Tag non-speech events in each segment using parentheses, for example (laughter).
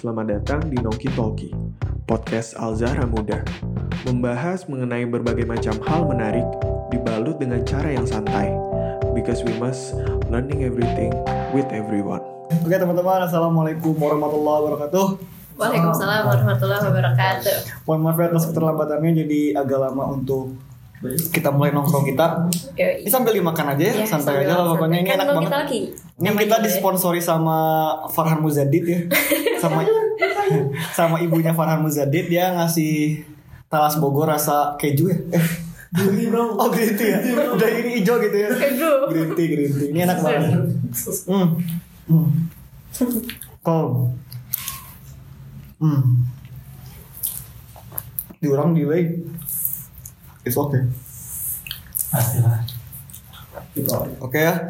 Selamat datang di Noki Talki, podcast Al Zahra Muda. Membahas mengenai berbagai macam hal menarik dibalut dengan cara yang santai. Because we must learning everything with everyone. Oke teman-teman, Assalamualaikum warahmatullahi wabarakatuh Waalaikumsalam warahmatullahi wabarakatuh. Mohon maaf ya atas keterlambatannya jadi agak lama untuk kita mulai nongkrong kita Yoi. Ini sambil dimakan aja ya, Ya, santai aja lah pokoknya ini Kan enak banget kita lagi. Ini Namanya kita ya. disponsori sama Farhan Muzadid ya (laughs) Sama (laughs) sama ibunya Farhan Muzadid Dia ngasih talas Bogor rasa keju ya Eh, bro. (laughs) Oh green tea ya? Udah ini hijau gitu ya Aduh. Green tea, green tea Ini enak banget Hmm. Hmm. Hmm. Diulang delay. It's okay. Pastilah. Oke ya.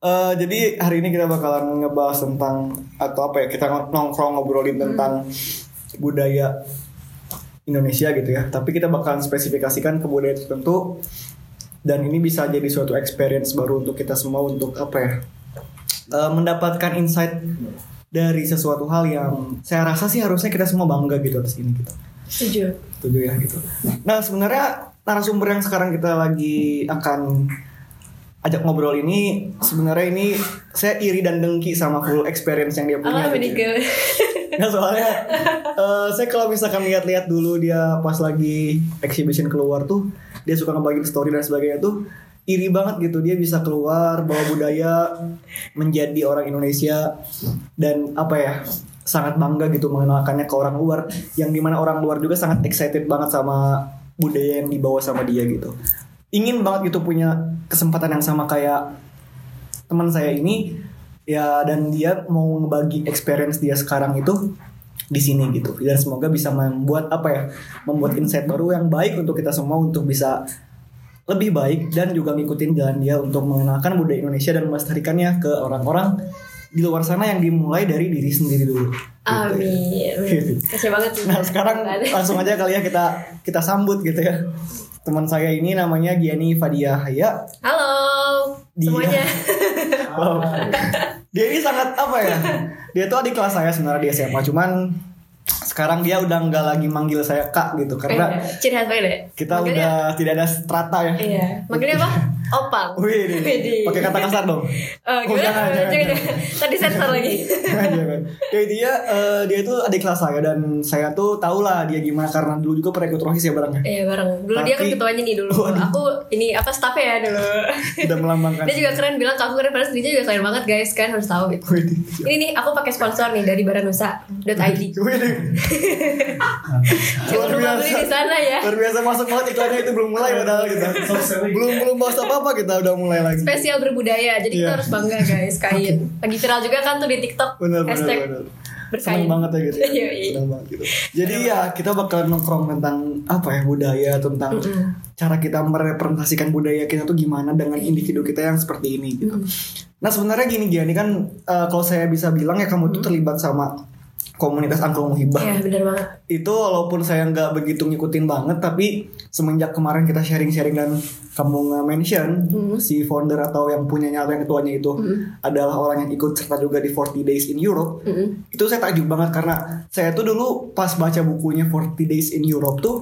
Eh, jadi hari ini kita bakalan ngebahas tentang atau apa ya kita nongkrong ngobrolin tentang budaya Indonesia gitu ya. Tapi kita bakalan spesifikasikan ke budaya tertentu dan ini bisa jadi suatu experience baru untuk kita semua untuk apa ya? Eh, mendapatkan insight dari sesuatu hal yang saya rasa sih harusnya kita semua bangga gitu atas ini gitu. Setuju. Setuju ya gitu. Nah sebenarnya narasumber yang sekarang kita lagi akan ajak ngobrol ini sebenarnya ini saya iri dan dengki sama full experience yang dia punya. Apa gitu. meninggal? Nah soalnya eh, saya kalau misalkan lihat-lihat dulu dia pas lagi exhibition keluar tuh dia suka ngebagiin story dan sebagainya tuh iri banget gitu dia bisa keluar bawa budaya menjadi orang Indonesia dan apa ya sangat bangga gitu mengenalkannya ke orang luar yang di mana orang luar juga sangat excited banget sama budaya yang dibawa sama dia gitu. Ingin banget gitu punya kesempatan yang sama kayak teman saya ini. Ya dan dia mau ngebagi experience dia sekarang itu di sini gitu. Dan semoga bisa membuat apa ya membuat insight baru yang baik untuk kita semua untuk bisa lebih baik dan juga ngikutin jalan dia untuk mengenalkan budaya Indonesia dan melestarikannya ke orang-orang di luar sana yang dimulai dari diri sendiri dulu. Gitu ya. Amin. Kasih banget. Nah sekarang langsung aja kali ya kita kita sambut gitu ya teman saya ini namanya Giani Fadia Haya. Halo Dia. semuanya. (laughs) Wow. Dia ini sangat apa ya? Dia tuh adik kelas saya sebenarnya di SMA, cuman sekarang dia udah nggak lagi manggil saya kak gitu karena Eh, Ciri khas kita Manggilnya- udah tidak ada strata ya. Iya. Manggilnya apa? (laughs) Opang. Wih, (laughs) pakai kata kasar dong. Oh, Oh, gimana? jangan, jangan, jangan, jangan. Tadi sensor lagi. (laughs) Jadi dia eh, dia itu adik kelas saya dan saya tuh tau lah dia gimana karena dulu juga pernah ikut rohis ya barangnya. Iya bareng. Dulu dia kan Tapi- ketuanya nih dulu. Waduh. Aku ini apa staffnya ya dulu. Udah melambangkan. dia juga keren bilang ke aku keren padahal dirinya juga keren banget guys kan harus tahu gitu. Ini nih aku pakai sponsor nih dari baranusa.id. Luar lupa beli biasa. di sana ya. Luar biasa masuk banget iklannya itu belum mulai padahal kita. belum belum bahas apa apa kita udah mulai lagi. Spesial berbudaya, jadi kita Iya. harus bangga guys (laughs) kain. Lagi viral juga kan tuh di TikTok Bener bener hashtag bener. berkain. Seneng banget ya gitu. ya. Yoi. Seneng banget gitu. Jadi ya kita bakal nongkrong tentang apa ya budaya tentang cara kita merepresentasikan budaya kita tuh gimana dengan individu kita yang seperti ini gitu. Nah sebenarnya gini Giani kan eh, kalau saya bisa bilang ya kamu tuh terlibat sama komunitas angklung muhibah Iya bener banget. itu walaupun saya nggak begitu ngikutin banget tapi semenjak kemarin kita sharing-sharing dan kamu nge-mention si founder atau yang punyanya atau yang ketuanya itu adalah orang yang ikut serta juga di 40 Days in Europe Mm-mm. itu saya takjub banget karena saya tuh dulu pas baca bukunya 40 Days in Europe tuh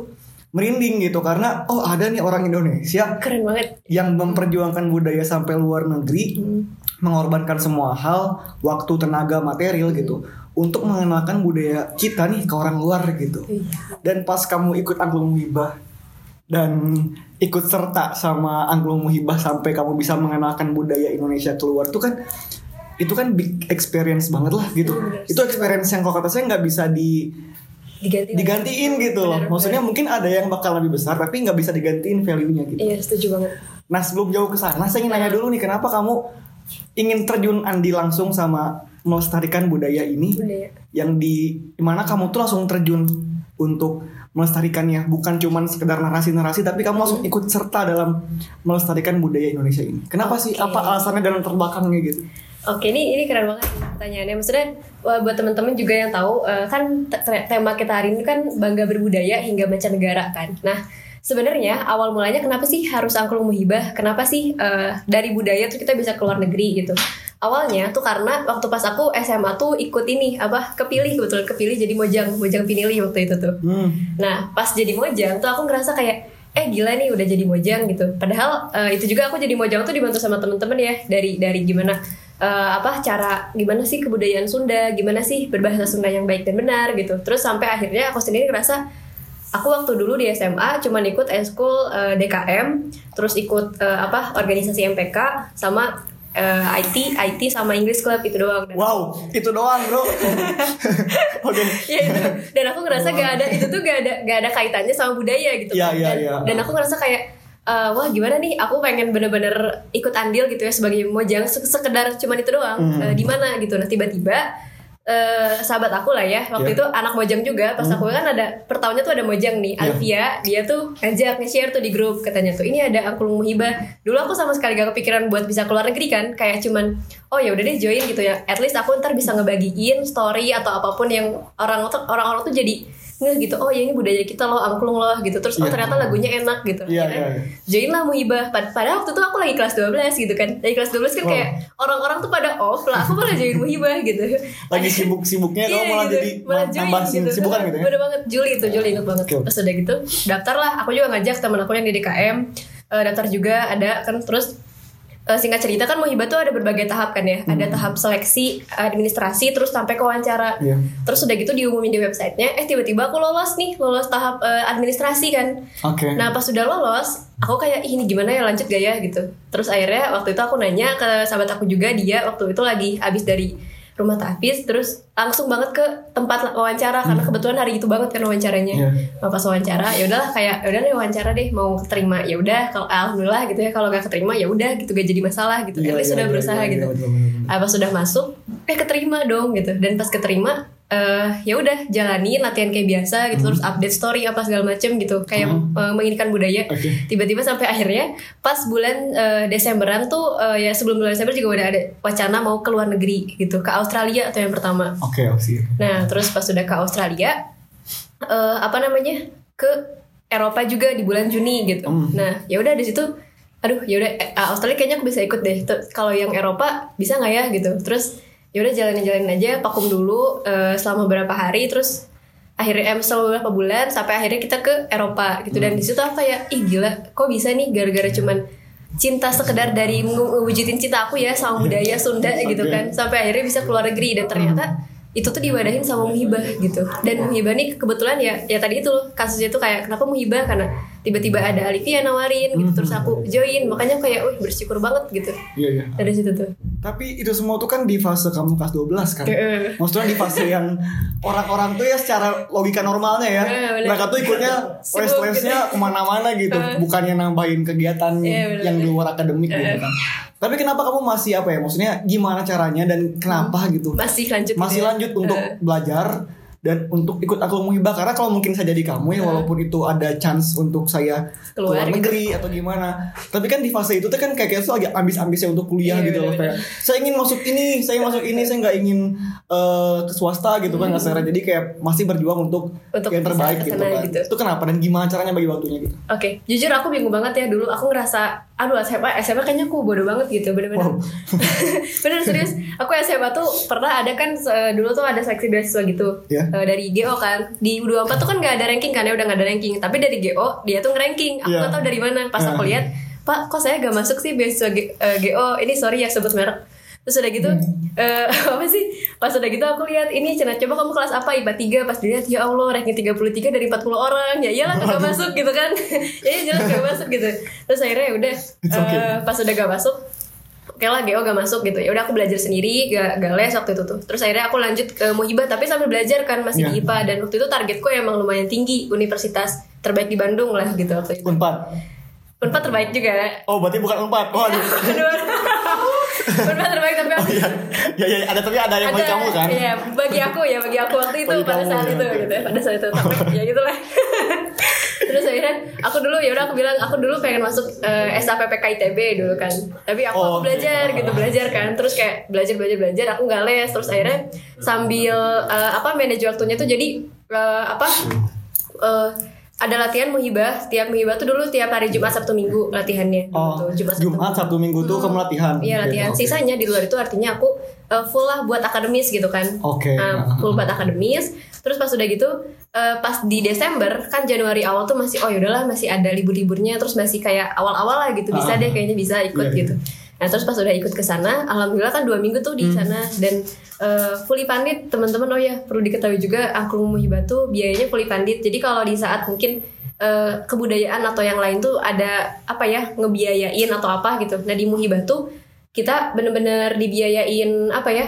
merinding gitu karena oh ada nih orang Indonesia Keren banget. yang memperjuangkan budaya sampai luar negeri mengorbankan semua hal waktu tenaga material gitu untuk mengenalkan budaya kita nih ke orang luar gitu Iya. dan pas kamu ikut angklung muhibah dan ikut serta sama angklung muhibah sampai kamu bisa mengenalkan budaya Indonesia keluar tuh kan itu kan big experience banget lah gitu Bener. itu experience yang kalau kata saya nggak bisa di Diganti. digantiin gitu loh Bener, maksudnya mungkin ada yang bakal lebih besar tapi nggak bisa digantiin value-nya gitu Iya setuju banget. Nah sebelum jauh ke sana, saya ingin nanya dulu nih, kenapa kamu ingin terjun andi langsung sama melestarikan budaya ini, Budaya. yang di mana kamu tuh langsung terjun untuk melestarikannya, bukan cuman sekedar narasi-narasi, tapi kamu langsung ikut serta dalam melestarikan budaya Indonesia ini. Kenapa sih? Oke. Apa alasannya dalam terbelakangnya gitu? Oke, ini ini keren banget pertanyaannya. Maksudnya buat teman-teman juga yang tahu eh, kan te- tema kita hari ini kan bangga berbudaya hingga mancanegara kan. Nah, sebenarnya awal mulanya kenapa sih harus angklung muhibah? Kenapa sih eh, dari budaya tuh kita bisa keluar negeri gitu? Awalnya tuh karena waktu pas aku SMA tuh ikut ini apa kepilih kebetulan kepilih jadi mojang mojang pinili waktu itu tuh Hmm. Nah, pas jadi mojang tuh aku ngerasa kayak eh gila nih udah jadi mojang gitu. Padahal eh, itu juga aku jadi mojang tuh dibantu sama temen-temen ya dari dari gimana eh, apa cara gimana sih kebudayaan Sunda, gimana sih berbahasa Sunda yang baik dan benar gitu. Terus sampai akhirnya aku sendiri ngerasa aku waktu dulu di SMA cuman ikut eskul eh, DKM, terus ikut eh, apa organisasi MPK sama eh, IT, IT sama English Club itu doang. Dan Wow, itu doang bro. (laughs) Oke. ya itu dan aku ngerasa gak ada itu tuh gak ada gak ada kaitannya sama budaya gitu Iya, kan. iya, dan, iya. dan aku ngerasa kayak eh, wah gimana nih aku pengen bener-bener ikut andil gitu ya sebagai mojang se- sekedar cuman itu doang Hmm. Eh, di mana gitu nah tiba-tiba eh, sahabat aku lah ya. Waktu Iya. itu anak mojang juga. Pas aku kan ada per tahunnya tuh ada mojang nih. Alvia. Dia tuh ngajak nge-share tuh di grup. Katanya tuh ini ada angklung muhibah dulu aku sama sekali gak kepikiran buat bisa keluar negeri kan. Kayak cuman oh ya udah deh join gitu ya. At least aku ntar bisa ngebagiin story atau apa pun yang orang orang-orang tuh jadi nggak gitu oh ya ini budaya kita loh angklung loh gitu. Terus oh Iya. ternyata lagunya enak gitu. Iya, Akhirnya iya, iya. join lah muhibah. Pad- padahal waktu itu aku lagi kelas 12 gitu kan. Dari kelas 12 kan Wow. kayak orang-orang tuh pada off lah. Aku malah join muhibah gitu. Lagi sibuk-sibuknya kamu Iya, malah gitu. jadi malah join nambah sibukan gitu ya. Bener banget. Juli itu Juli inget banget. Oke. Terus udah gitu daftar lah. Aku juga ngajak temen aku yang di DKM eh, Daftar juga ada kan. Terus eh, singkat cerita kan Muhibah tuh ada berbagai tahap kan ya Ada tahap seleksi administrasi Terus sampai ke wawancara Hmm. Iya. Terus udah gitu diumumin di websitenya Eh tiba-tiba aku lolos nih Lolos tahap eh, administrasi kan Oke. Nah pas sudah lolos, aku kayak Ih, ini gimana ya lanjut gak ya gitu. Terus akhirnya waktu itu aku nanya ke sahabat aku juga dia waktu itu lagi habis dari rumah tahfiz terus langsung banget ke tempat wawancara karena kebetulan hari itu banget kan wawancaranya. Iya. Nah, pas wawancara ya udahlah kayak ya udah nih wawancara deh mau keterima ya udah kalau alhamdulillah gitu ya kalau gak keterima ya udah gitu gak jadi masalah gitu. Iya, least iya, sudah iya, berusaha iya, gitu. iya, betul, betul, betul. Ah, pas sudah masuk eh keterima dong gitu dan pas keterima eh ya udah jalani latihan kayak biasa gitu terus update story apa segala macem gitu. Kayak eh, menginginkan budaya. Oke. tiba-tiba sampai akhirnya pas bulan eh, Desemberan tuh eh, ya sebelum bulan Desember juga udah ada wacana mau ke luar negeri gitu ke Australia atau yang pertama. Oke, opsi. nah terus pas sudah ke Australia eh, apa namanya ke Eropa juga di bulan Juni gitu. Hmm. nah ya udah di situ aduh ya udah Australia kayaknya aku bisa ikut deh. Kalau yang Eropa bisa nggak ya gitu. Terus ya udah jalanin jalanin aja vakum dulu eh, selama beberapa hari terus akhirnya em selama beberapa bulan sampai akhirnya kita ke Eropa gitu. Dan di situ aku kayak ih gila kok bisa nih gara-gara cuman cinta sekedar dari ngewujudin cinta aku ya sama budaya Sunda gitu Oke. kan sampai akhirnya bisa keluar negeri dan ternyata itu tuh diwadahin sama Muhibah gitu. Dan Muhibah nih kebetulan ya ya tadi itu loh kasusnya tuh kayak kenapa Muhibah? Karena tiba-tiba ada Alivia nawarin gitu terus aku join makanya aku kayak wih bersyukur banget gitu Iya, iya. dari situ tuh Tapi itu semua tuh kan di fase kamu kelas 12 kan. Heeh. Maksudnya di fase yang orang-orang tuh ya secara logika normalnya ya. Bener. Mereka tuh ikutnya (laughs) les-lesnya ke mana-mana gitu. Bukannya nambahin kegiatan Iya, yang di luar akademik gitu kan. Tapi kenapa kamu masih apa ya? Maksudnya gimana caranya dan kenapa gitu? masih lanjut gitu Masih ya. lanjut untuk belajar dan untuk ikut akul muhibah karena kalau mungkin saya jadi kamu ya walaupun itu ada chance untuk saya Keluar keluar, gitu. negeri atau gimana tapi kan di fase itu tuh kan kayak kayak tuh lagi ambis-ambisnya untuk kuliah Iya, gitu loh bener-bener. kayak saya ingin masuk ini saya masuk ini saya nggak ingin eh, ke swasta gitu kan nggak secara jadi kayak masih berjuang untuk, Hmm. Untuk yang terbaik gitu kan gitu. itu kenapa dan gimana caranya bagi waktunya gitu Oke, jujur aku bingung banget ya dulu. Aku ngerasa, aduh SMA, SMA kayaknya aku bodoh banget gitu, bener-bener. Wow. (laughs) bener serius. Aku SMA tuh pernah ada kan dulu tuh ada seleksi beasiswa gitu Ya. Eh, dari GO kan. Di U24 tuh kan nggak ada ranking kan ya, udah nggak ada ranking. Tapi dari GO dia tuh nge-ranking. Aku Ya. nggak tahu dari mana. Pas aku Ya. lihat, Pak, kok saya gak masuk sih beasiswa G- eh, GO? Ini sorry ya sebut merek. Terus udah gitu, eh, (laughs) apa sih? Pas udah gitu aku lihat ini Cina coba kamu kelas apa? IPA 3 pas dilihat ya Allah ranking 33 dari 40 orang. Ya iyalah gak masuk gitu kan. (laughs) ya jelas gak (laughs) masuk gitu. Terus akhirnya ya udah okay. eh, pas udah gak masuk Oke lah GO gak masuk gitu. Ya udah aku belajar sendiri gak, gak les waktu itu tuh. Terus akhirnya aku lanjut ke Muhibah tapi sambil belajar kan masih di Iya. IPA dan waktu itu targetku emang lumayan tinggi universitas terbaik di Bandung lah gitu waktu itu. Unpad? Unpad terbaik juga. Oh berarti bukan unpad. Oh Unpad terbaik tapi aku ya ya ya ada tapi ada yang bagi kamu kan Iya, bagi aku ya, bagi aku waktu itu Bagi pada kamu, saat ya, itu gitu ya, pada saat itu tapi ya gitulah. (laughs) Terus akhirnya aku dulu ya udah aku bilang aku dulu pengen masuk eh, SAPPK ITB dulu kan. Tapi aku, aku Oh, oke. belajar gitu, belajar kan. Terus kayak belajar belajar belajar aku nggak les terus akhirnya sambil eh, apa manage waktunya tuh jadi eh, apa eh, ada latihan muhibah setiap muhibah tuh dulu tiap hari Jumat Sabtu Minggu latihannya Oh, Gitu, Jumat Sabtu Jumat Sabtu Minggu tuh kamu latihan. Iya latihan. oke. Sisanya di luar itu artinya aku uh, full lah buat akademis gitu kan. Oke. Nah, full buat akademis. Terus pas udah gitu, uh, pas di Desember kan Januari awal tuh masih oh yaudahlah masih ada libur-liburnya. Terus masih kayak awal-awal lah gitu bisa Ah. deh kayaknya bisa ikut Iya, iya. gitu. Nah terus pas udah ikut ke sana, alhamdulillah kan dua minggu tuh Hmm. di sana dan uh, fully funded teman-teman oh ya perlu diketahui juga angklung muhibah tuh biayanya fully funded. Jadi kalau di saat mungkin uh, kebudayaan atau yang lain tuh ada apa ya ngebiayain atau apa gitu. Nah di muhibah tuh kita bener-bener dibiayain apa ya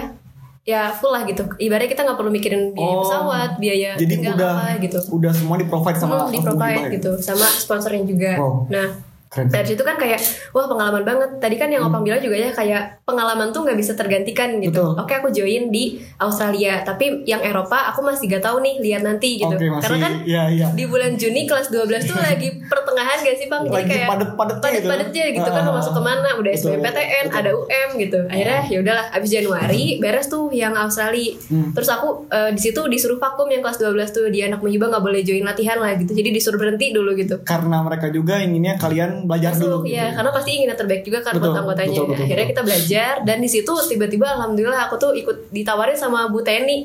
ya full lah gitu ibaratnya kita nggak perlu mikirin biaya Oh, pesawat biaya Jadi udah apa gitu udah semua di provide sama Hmm, di provide ya? gitu sama sponsornya juga Wow. nah Keren. dari situ kan kayak wah pengalaman banget tadi kan yang Hmm. opang bilang juga ya kayak pengalaman tuh nggak bisa tergantikan gitu Betul. oke aku join di Australia tapi yang Eropa aku masih gak tahu nih lihat nanti gitu Oke, masih karena kan iya iya. di bulan Juni kelas 12 tuh lagi pertengahan gak sih bang jadi kayak padet-padetnya gitu. padet-padetnya gitu kan mau Ah, masuk ke mana udah betul, SBMPTN betul. ada UM gitu akhirnya ya udahlah abis Januari beres tuh yang Australia Hmm. terus aku eh, di situ disuruh vakum yang kelas 12 tuh dia anak muhibah nggak boleh join latihan lah gitu jadi disuruh berhenti dulu gitu Karena mereka juga inginnya kalian belajar dulu. masuk gitu. ya karena pasti ingin yang terbaik juga kan Betul, buat anggotanya betul, betul, akhirnya betul. kita belajar dan di situ tiba-tiba alhamdulillah aku tuh ikut ditawarin sama Bu Teni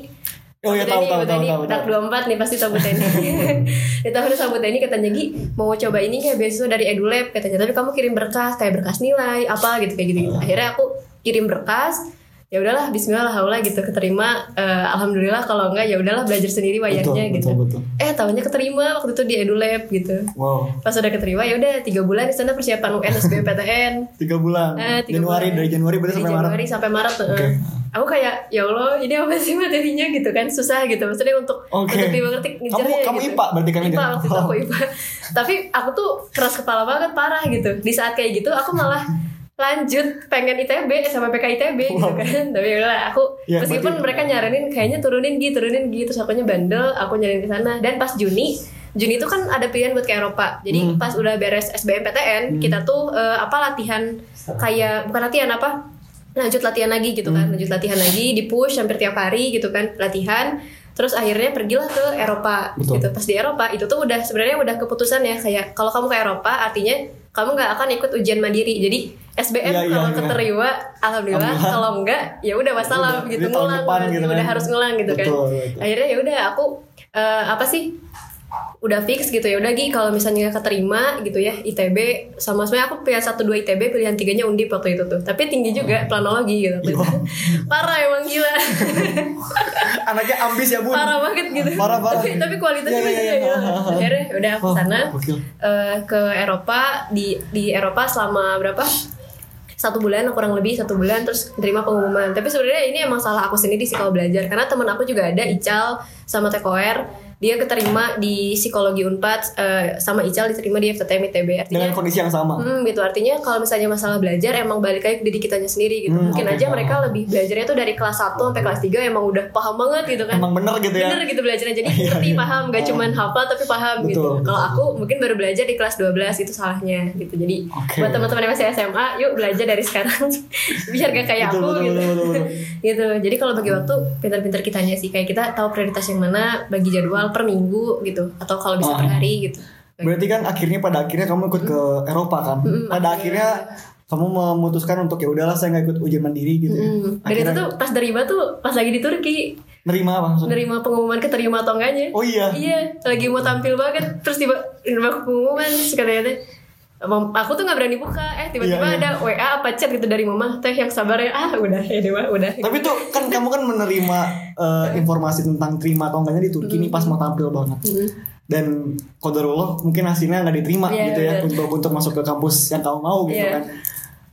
Oh iya tahu tahu Bu tahu tahu. Dak 24 nih pasti tahu Bu Teni (laughs) ditawarin sama Bu Teni katanya Gi mau coba ini kayak beasiswa dari EduLab katanya tapi kamu kirim berkas kayak berkas nilai apa gitu kayak gitu. -gitu. akhirnya aku kirim berkas ya udahlah Bismillah gitu keterima Eh, alhamdulillah kalau enggak ya udahlah belajar sendiri bayarnya Betul, gitu betul, betul. eh tahunya keterima waktu itu di EduLab gitu Wow. pas udah keterima ya udah tiga bulan di sana persiapan UN SBMPTN (laughs) Tiga bulan. Eh, tiga Januari bulan. dari Januari berarti sampai Maret. Januari sampai Maret tuh. Oke. eh. Aku kayak ya Allah ini apa sih materinya gitu kan susah gitu maksudnya untuk Oke. untuk dimengerti Kamu ngejarnya kamu gitu. IPA berarti kan IPA ini? waktu itu aku IPA. Tapi aku tuh keras kepala banget parah gitu. Di saat kayak gitu aku malah (laughs) lanjut pengen ITB sama PK ITB gitu Wow. kan. (laughs) Tapi ya udah aku Ya, meskipun berarti- mereka nyaranin kayaknya turunin gitu turunin gitu terus akunya bandel aku nyariin ke sana dan pas Juni Juni itu kan ada pilihan buat ke Eropa. Jadi Hmm. pas udah beres SBMPTN, kita tuh eh, apa latihan kayak bukan latihan apa? Lanjut latihan lagi gitu kan. Lanjut latihan lagi, di push hampir tiap hari gitu kan, latihan. Terus akhirnya pergilah ke Eropa Betul. gitu. Pas di Eropa itu tuh udah sebenarnya udah keputusan ya kayak kalau kamu ke Eropa artinya kamu nggak akan ikut ujian mandiri. Jadi SBM Iya, iya, kalau iya. keterima alhamdulillah, Alhamdulillah. kalau enggak ya udah wassalam Udah, gitu ngulang depan kan. gitu udah kan. harus ngulang gitu kan. Betul, betul. Akhirnya ya udah aku eh, apa sih udah fix gitu. Ya udah Gi kalau misalnya keterima gitu ya ITB sama sebenarnya aku pilihan satu dua ITB pilihan tiganya undip waktu itu tuh. Tapi tinggi juga planologi gitu. (laughs) Parah emang gila. (laughs) Anaknya ambis ya bun. parah banget gitu. Parah, parah. tapi tapi kualitasnya iya, masih iya. ya. Akhirnya udah aku Oh, sana eh, ke Eropa. Di di Eropa selama berapa? Satu bulan kurang lebih satu bulan terus terima pengumuman. Tapi sebenarnya ini emang salah aku sendiri sih kalau belajar karena teman aku juga ada Ical sama Tekoer dia keterima di psikologi Unpad eh, sama Ical diterima di FTTM ITB artinya Dengan kondisi yang sama. Hmm, gitu artinya kalau misalnya masalah belajar emang balik lagi ke diri kitanya sendiri gitu. Hmm, Mungkin oke. aja mereka lebih belajarnya tuh dari kelas 1 sampai kelas 3 emang udah paham banget gitu kan. Emang bener gitu ya. Bener gitu belajarnya jadi (laughs) Iya, ngerti iya. paham gak Oh. cuman hafal tapi paham Betul, gitu. betul. Kalau aku mungkin baru belajar di kelas 12 itu salahnya gitu. Jadi Oke. buat teman-teman yang masih SMA yuk belajar dari sekarang (laughs) biar gak kayak Betul, aku betul, gitu. betul, betul, betul. (laughs) gitu. Jadi kalau bagi waktu pintar-pintar kitanya sih kayak kita tahu prioritas yang mana bagi jadwal per minggu gitu atau kalau bisa Oh. per hari gitu. Berarti kan akhirnya pada akhirnya kamu ikut ke Eropa kan. Mm-mm, Pada akhirnya kamu memutuskan untuk ya udahlah saya nggak ikut ujian mandiri gitu. ya. Hmm. Dan itu tuh pas nerima tuh pas lagi di Turki nerima apa maksudnya? nerima pengumuman keterima atau enggaknya. Oh iya. Iya, lagi mau tampil banget terus tiba nerima pengumuman Mam- aku tuh nggak berani buka eh tiba-tiba Iya, iya. ada WA apa chat gitu dari mama teh yang sabar ya ah udah ini mah udah Tapi tuh kan kamu kan menerima eh, informasi tentang terima atau enggaknya di Turki nih pas mau tampil banget. Hmm. Dan kodarullah mungkin hasilnya nggak diterima Iya, gitu ya bener. untuk untuk masuk ke kampus yang kamu mau gitu Iya. kan.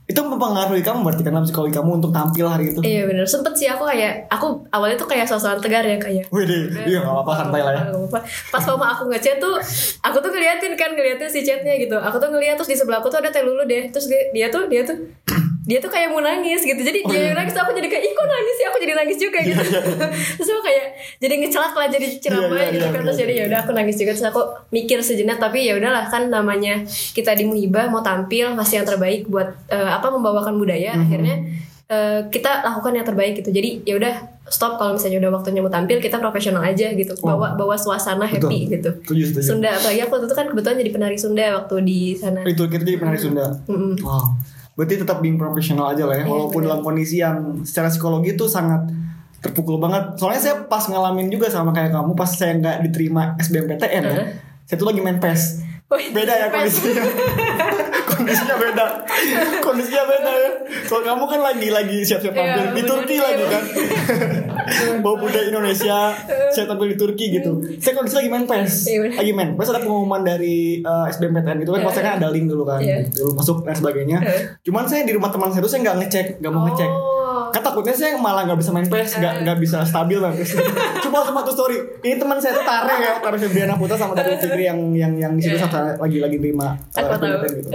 Itu mempengaruhi kamu berarti kan psikologi kamu untuk tampil hari itu. Iya bener sempet sih aku kayak aku awalnya tuh kayak sosokan tegar ya kayak Wih deh, iya nggak apa-apa santai lah ya. Nggak apa-apa. Pas mama aku ngechat tuh, aku tuh ngeliatin kan ngeliatin si chatnya gitu. Aku tuh ngeliat terus di sebelah aku tuh ada teh lulu deh. Terus dia, dia tuh dia tuh dia tuh kayak mau nangis gitu. Jadi Oh, dia iya. nangis tuh aku jadi kayak ih kok nangis sih aku jadi nangis juga gitu. (laughs) terus aku kayak jadi ngecelak lah jadi ceramah Iya, iya, gitu iya, kan. iya. Terus jadi ya udah aku nangis juga terus aku mikir sejenak tapi ya udahlah kan namanya kita di Muhibah mau tampil masih yang terbaik buat eh, apa membawakan budaya Mhm. akhirnya eh, kita lakukan yang terbaik gitu jadi ya udah stop kalau misalnya udah waktunya mau tampil kita profesional aja gitu bawa bawa suasana happy Betul. gitu Setuju, setuju. Sunda apalagi aku waktu itu kan kebetulan jadi penari Sunda waktu di sana Itu kita jadi penari Sunda. Mm-mm. Wow. Berarti tetap being profesional aja lah ya. Iya, Walaupun dalam kondisi yang secara psikologi itu sangat terpukul banget. Soalnya saya pas ngalamin juga sama kayak kamu pas saya nggak diterima SBMPTN ya. Heeh. Saya tuh lagi main PES. Oh, iya, Beda ya kondisinya. (laughs) kondisinya beda. Kondisinya beda ya. Kalau kamu kan lagi lagi siap-siap Iya, tampil di. Turki lagi kan. (laughs) Bawa budaya Indonesia, siap tampil di Turki gitu. Saya kondisi lagi main PES. Iya. Lagi main PES ada pengumuman dari eh, SBMPTN gitu kan. Iya. Pas saya kan ada link dulu kan. Iya. Dulu masuk dan sebagainya. Iya. Cuman saya di rumah teman saya tuh saya nggak ngecek, nggak mau ngecek. Oh. Kan takutnya saya malah nggak bisa main PES, nggak nggak bisa stabil main PES. (laughs) Cuma sama tuh story. Ini teman saya tuh Tare ya, Tare Febriana Putra sama David Fikri yang yang yang di situ Iya. satu lagi lagi terima uh, gitu.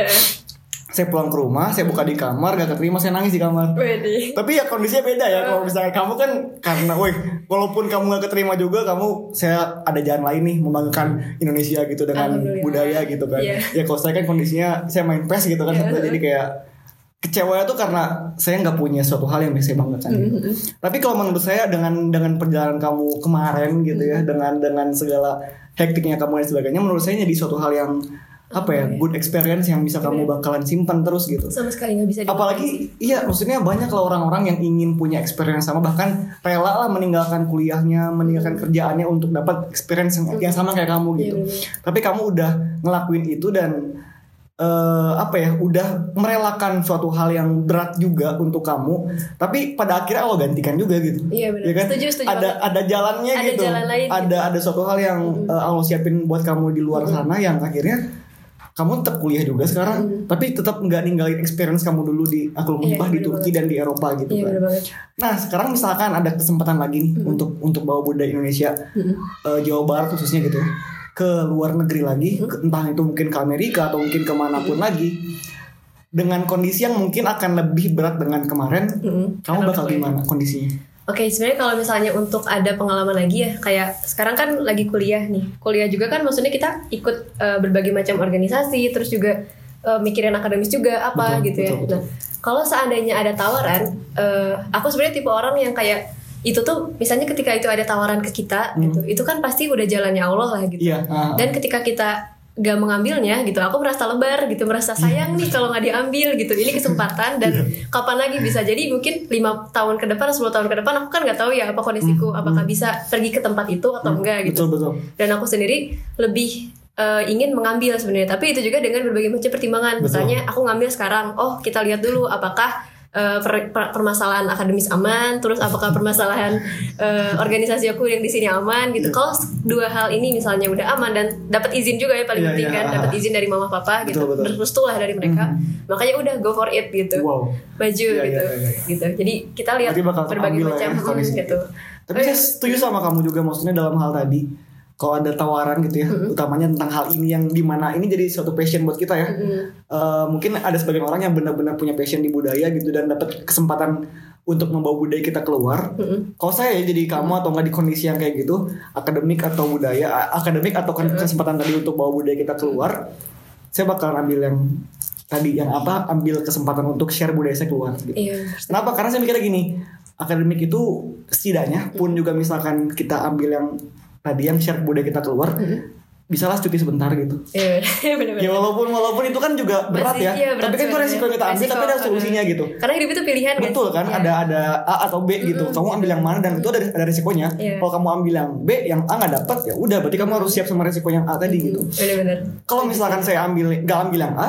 Saya pulang ke rumah, saya buka di kamar, gak keterima, saya nangis di kamar. Wede. Tapi ya kondisinya beda ya Kalau misalnya kamu kan Karena woi Walaupun kamu gak keterima juga Kamu Saya ada jalan lain nih Membanggakan Indonesia gitu Dengan budaya gitu kan Iya. Ya kalau saya kan kondisinya Saya main PES gitu kan Iya. Jadi kayak Kecewa tuh karena Saya nggak punya suatu hal yang bisa saya banggakan gitu. Mm-hmm. Tapi kalau menurut saya Dengan dengan perjalanan kamu kemarin gitu ya Dengan dengan segala Hektiknya kamu dan sebagainya Menurut saya jadi suatu hal yang apa ya good experience yang bisa kamu bakalan simpan terus gitu. Sama sekali nggak bisa apalagi iya maksudnya banyak lah orang-orang yang ingin punya experience sama bahkan rela lah meninggalkan kuliahnya meninggalkan kerjaannya untuk dapat experience yang, yang sama kayak kamu gitu. Iya, benar. tapi kamu udah ngelakuin itu dan eh, apa ya udah merelakan suatu hal yang berat juga untuk kamu tapi pada akhirnya Allah gantikan juga gitu. Iya, benar. Ya kan? Setuju, setuju ada banget. ada jalannya Ada gitu. jalan lain ada ada suatu hal yang eh, Allah siapin buat kamu di luar sana yang akhirnya kamu tetap kuliah juga sekarang tapi tetap nggak ninggalin experience kamu dulu di Akul Iya, Muhibah di Turki dan di Eropa gitu iya kan. banget. Nah sekarang misalkan ada kesempatan lagi nih untuk untuk bawa budaya Indonesia eh, Jawa Barat khususnya gitu ke luar negeri lagi ke- entah itu mungkin ke Amerika atau mungkin ke mana pun lagi dengan kondisi yang mungkin akan lebih berat dengan kemarin Mm-mm. kamu Karena bakal gimana kondisinya? Oke, sebenarnya kalau misalnya untuk ada pengalaman lagi ya, kayak sekarang kan lagi kuliah nih. Kuliah juga kan maksudnya kita ikut eh, berbagai macam organisasi, terus juga eh, mikirin akademis juga apa Betul, gitu ya. betul, betul. Nah, kalau seandainya ada tawaran, eh, aku sebenarnya tipe orang yang kayak itu tuh misalnya ketika itu ada tawaran ke kita gitu, itu kan pasti udah jalannya Allah lah gitu. Iya. ah, Dan ketika kita gak mengambilnya gitu, aku merasa lebar gitu, merasa sayang nih kalau nggak diambil gitu. Ini kesempatan dan kapan lagi bisa jadi mungkin lima tahun ke depan, 10 tahun ke depan aku kan nggak tahu ya apa kondisiku, apakah bisa pergi ke tempat itu atau enggak gitu. betul betul. Dan aku sendiri lebih eh, ingin mengambil sebenarnya, tapi itu juga dengan berbagai macam pertimbangan. Betul. Misalnya aku ngambil sekarang, oh kita lihat dulu apakah eh, per- per- permasalahan akademis aman, terus apakah permasalahan eh, organisasi aku yang di sini aman gitu. Kalau s- dua hal ini misalnya udah aman dan dapat izin juga ya paling Iya, penting iya. kan, dapat izin dari mama papa gitu, Betul, betul. berrestu lah dari mereka. Makanya udah go for it gitu, Wow. maju Iya, gitu, iya, iya, iya. gitu. Jadi kita lihat berbagai lah macam ya hmm, gitu. Tapi Oh, saya iya. setuju sama kamu juga maksudnya dalam hal tadi. Kalau ada tawaran gitu ya, utamanya tentang hal ini yang di mana ini jadi suatu passion buat kita ya. Eh, mungkin ada sebagian orang yang benar-benar punya passion di budaya gitu dan dapat kesempatan untuk membawa budaya kita keluar. Kalau saya ya jadi kamu atau nggak di kondisi yang kayak gitu, akademik atau budaya, akademik atau kan kesempatan tadi untuk bawa budaya kita keluar, saya bakal ambil yang tadi yang apa, ambil kesempatan untuk share budaya saya keluar. Gitu. Iya. Kenapa? Karena saya mikirnya gini, akademik itu setidaknya pun juga misalkan kita ambil yang tadi yang share budaya kita keluar, bisalah cuti sebentar gitu. Iya, (laughs) benar-benar. Ya walaupun walaupun itu kan juga berat Masih- ya, iya, berat tapi kan itu resiko yang kita ambil, Resiko, tapi ada solusinya gitu. Karena hidup itu pilihan kan? Betul kan? Iya. Ada ada A atau B gitu. Kamu ambil yang mana dan itu ada ada resikonya. Iya. Kalau kamu ambil yang B, yang A nggak dapat ya udah. Berarti kamu harus siap sama resiko yang A tadi gitu. Benar-benar. Kalau misalkan saya ambil nggak ambil yang A,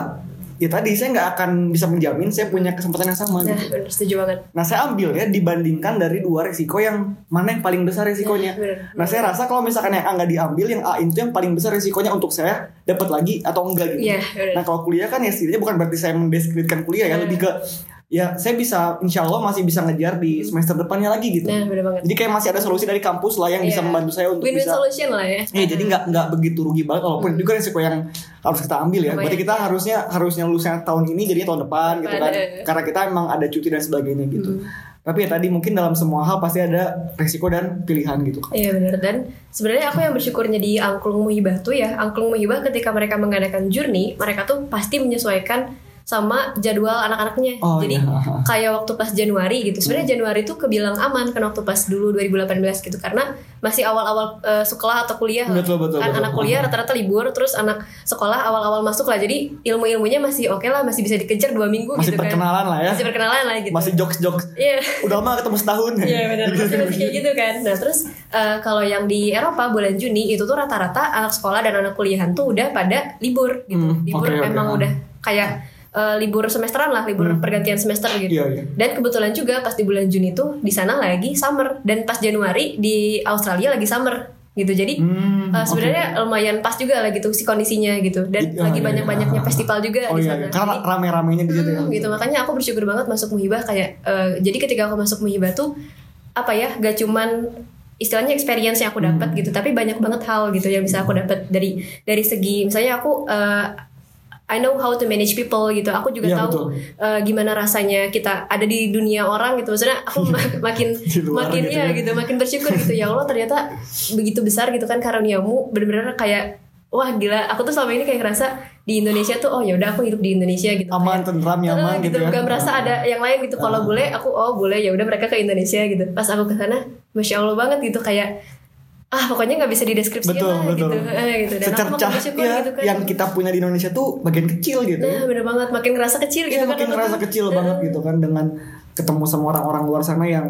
ya tadi saya nggak akan bisa menjamin saya punya kesempatan yang sama. Nah, gitu. benar setuju banget. Nah saya ambil ya dibandingkan dari dua resiko yang mana yang paling besar resikonya. Nah, bener. Nah saya rasa kalau misalkan yang A nggak diambil, yang A itu yang paling besar resikonya untuk saya dapat lagi atau enggak gitu. Bener. Nah kalau kuliah kan ya setidaknya bukan berarti saya mendeskripsikan kuliah ya, Nah. lebih ke ya saya bisa insya Allah masih bisa ngejar di semester depannya lagi gitu. Nah, benar banget. Jadi kayak masih ada solusi dari kampus lah yang bisa Iya. membantu saya untuk Win-win bisa solution lah ya. Iya, jadi nggak nggak begitu rugi banget walaupun itu kan resiko yang harus kita ambil ya. Lumayan. Berarti kita harusnya harusnya lulusnya tahun ini jadinya tahun depan gitu kan. Karena kita emang ada cuti dan sebagainya gitu. Tapi ya tadi mungkin dalam semua hal pasti ada resiko dan pilihan gitu. Iya benar dan sebenarnya aku yang bersyukurnya di Angklung Muhibah tuh ya Angklung Muhibah ketika mereka mengadakan journey mereka tuh pasti menyesuaikan sama jadwal anak-anaknya. Oh, Jadi iya. kayak waktu pas Januari gitu. Sebenarnya Januari itu kebilang aman kan waktu pas dulu 2018 gitu karena masih awal-awal eh, sekolah atau kuliah. Betul, betul, kan betul. anak kuliah rata-rata libur terus anak sekolah awal-awal masuk lah. Jadi ilmu-ilmunya masih oke lah, masih bisa dikejar dua minggu Masih gitu kan. perkenalan lah ya. Masih perkenalan lah gitu. Masih jokes-jokes. Iya. Udah lama ketemu setahun ya. Iya benar masih masih kayak (laughs) gitu kan. Nah terus eh, kalau yang di Eropa bulan Juni itu tuh rata-rata anak sekolah dan anak kuliahan tuh udah pada libur gitu. Hmm, libur oke, oke. emang Ah. udah kayak eh, libur semesteran lah, libur pergantian semester gitu. Iya, iya. Dan kebetulan juga pas di bulan Juni tuh di sana lagi summer dan pas Januari di Australia lagi summer gitu. Jadi Hmm, eh, sebenarnya lumayan pas juga lah gitu si kondisinya gitu. Dan Iya, lagi iya. banyak-banyaknya festival juga Oh di iya, sana. iya. karena rame-ramenya di situ ya. Hmm, gitu makanya aku bersyukur banget masuk muhibah kayak eh, jadi ketika aku masuk muhibah tuh apa ya gak cuman istilahnya experience yang aku dapat Hmm. gitu tapi banyak banget hal gitu yang bisa aku dapat dari dari segi misalnya aku eh, I know how to manage people gitu aku juga Iya, tahu betul. eh, gimana rasanya kita ada di dunia orang gitu maksudnya aku ma- makin (laughs) makin gitu ya ya. gitu makin bersyukur gitu ya Allah ternyata begitu besar gitu kan karuniamu bener-bener kayak wah gila aku tuh selama ini kayak ngerasa di Indonesia tuh oh ya udah aku hidup di Indonesia gitu Aman, tentram, nyaman Eh, gitu ya. Gak merasa ada yang lain gitu. Kalau boleh aku oh boleh ya udah mereka ke Indonesia gitu. Pas aku ke sana, masya Allah banget gitu kayak ah pokoknya nggak bisa dideskripsikan Betul, lah betul. gitu. Eh, gitu. Dan aku Secercah makin ya, gitu kan. yang kita punya di Indonesia tuh bagian kecil gitu. Nah bener banget makin ngerasa kecil gitu Iya kan. makin ngerasa kecil banget gitu kan dengan ketemu sama orang-orang luar sana yang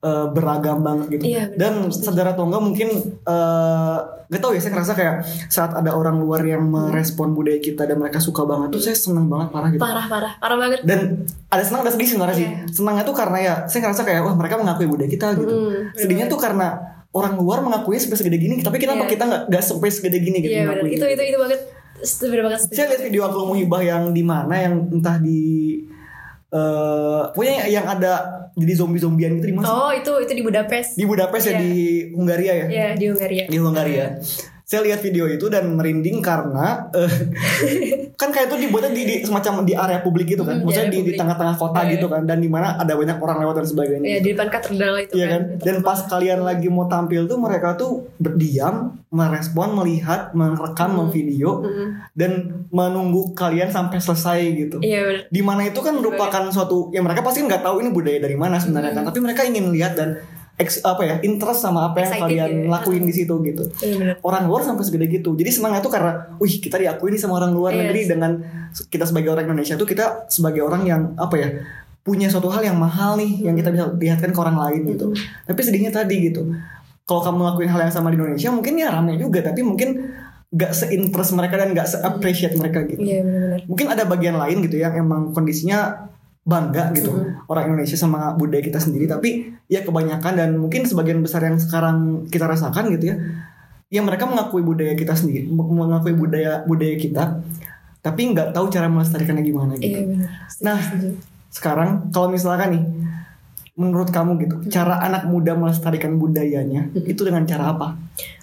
eh, beragam banget gitu. Benar. Dan sadar atau enggak mungkin eh gak tau ya saya ngerasa kayak saat ada orang luar yang merespon budaya kita dan mereka suka banget tuh saya seneng banget parah gitu. Parah parah parah banget. Dan ada senang ada sedih sebenarnya sih. Iya. Senangnya tuh karena ya saya ngerasa kayak wah mereka mengakui budaya kita gitu. Hmm, Sedihnya tuh karena orang luar mengakui sampai segede gini, tapi kenapa Iya. kita nggak nggak sampai segede gini gitu Iya bener. mengakui Itu itu itu banget. Itu bener banget. setuju. saya lihat video aku muhibah yang di mana yang entah di eh pokoknya yang ada jadi zombie zombian gitu di mana? Oh itu itu di Budapest. di Budapest ya Iya. di Hungaria ya Iya di Hungaria. di Hungaria saya lihat video itu dan merinding karena eh, (laughs) kan kayak itu dibuatnya di, di semacam di area publik gitu kan. Hmm, maksudnya di, di tengah-tengah kota Iya. gitu kan. Dan di mana ada banyak orang lewat dan sebagainya Iya di depan katedral itu Iya kan? Dan pas kalian lagi mau tampil tuh mereka tuh berdiam, merespon, melihat, merekam, memvideo dan menunggu kalian sampai selesai gitu. Iya. Di mana itu kan merupakan suatu yang mereka pasti nggak tahu ini budaya dari mana sebenarnya kan, tapi mereka ingin lihat dan ex, apa ya interest sama apa yang Excited kalian ya. lakuin di situ gitu. Iya bener. Orang luar sampai segede gitu. Jadi senangnya tuh karena, wih kita diakui nih sama orang luar Yes. negeri dengan kita sebagai orang Indonesia tuh kita sebagai orang yang apa ya punya suatu hal yang mahal nih yang kita bisa lihatkan ke orang lain gitu. Tapi sedihnya tadi gitu. Kalau kamu ngelakuin hal yang sama di Indonesia mungkin ya rame juga tapi mungkin gak se-interest mereka dan gak se-appreciate mereka gitu. Iya bener-bener. Mungkin ada bagian lain gitu yang emang kondisinya bangga gitu orang Indonesia sama budaya kita sendiri. Tapi ya kebanyakan dan mungkin sebagian besar yang sekarang kita rasakan gitu ya ya mereka mengakui budaya kita sendiri mengakui budaya budaya kita tapi nggak tahu cara melestarikannya gimana gitu. Iya. Setuju, Nah, sekarang kalau misalkan nih menurut kamu gitu cara anak muda melestarikan budayanya itu dengan cara apa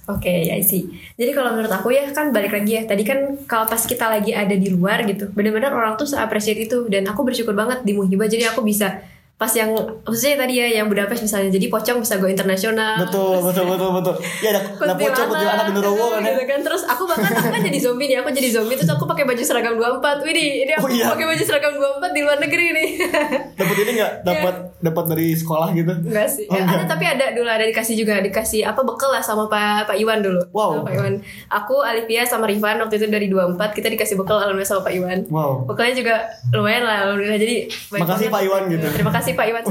Oke, ya sih. Jadi kalau menurut aku ya kan balik lagi ya. Tadi kan kalau pas kita lagi ada di luar gitu, benar-benar orang tuh appreciate itu dan aku bersyukur banget di Muhibah. Jadi aku bisa pas yang khususnya tadi ya yang Budapest misalnya. Jadi Pocong bisa go internasional. betul betul betul betul ya ada ada pocong betul anak genderuwo kan ya gitu kan terus aku bahkan aku kan jadi zombie nih aku jadi zombie terus aku pakai baju seragam 24 Widih ini aku Oh, iya. pakai baju seragam 24 di luar negeri nih (laughs) dapat ini nggak dapat dapat dari sekolah gitu Enggak sih. Oh, Ya, enggak. ada tapi ada dulu ada dikasih juga dikasih apa bekal lah sama Pak Pak Iwan dulu. Wow. Sama Pak Iwan. Aku Alivia sama Rifan waktu itu dari 24 kita dikasih bekal alhamdulillah sama Pak Iwan. wow Bekalnya juga lumayan lah alhamdulillah jadi Makasih. Pak Iwan gitu. Terima kasih Pak Iwan.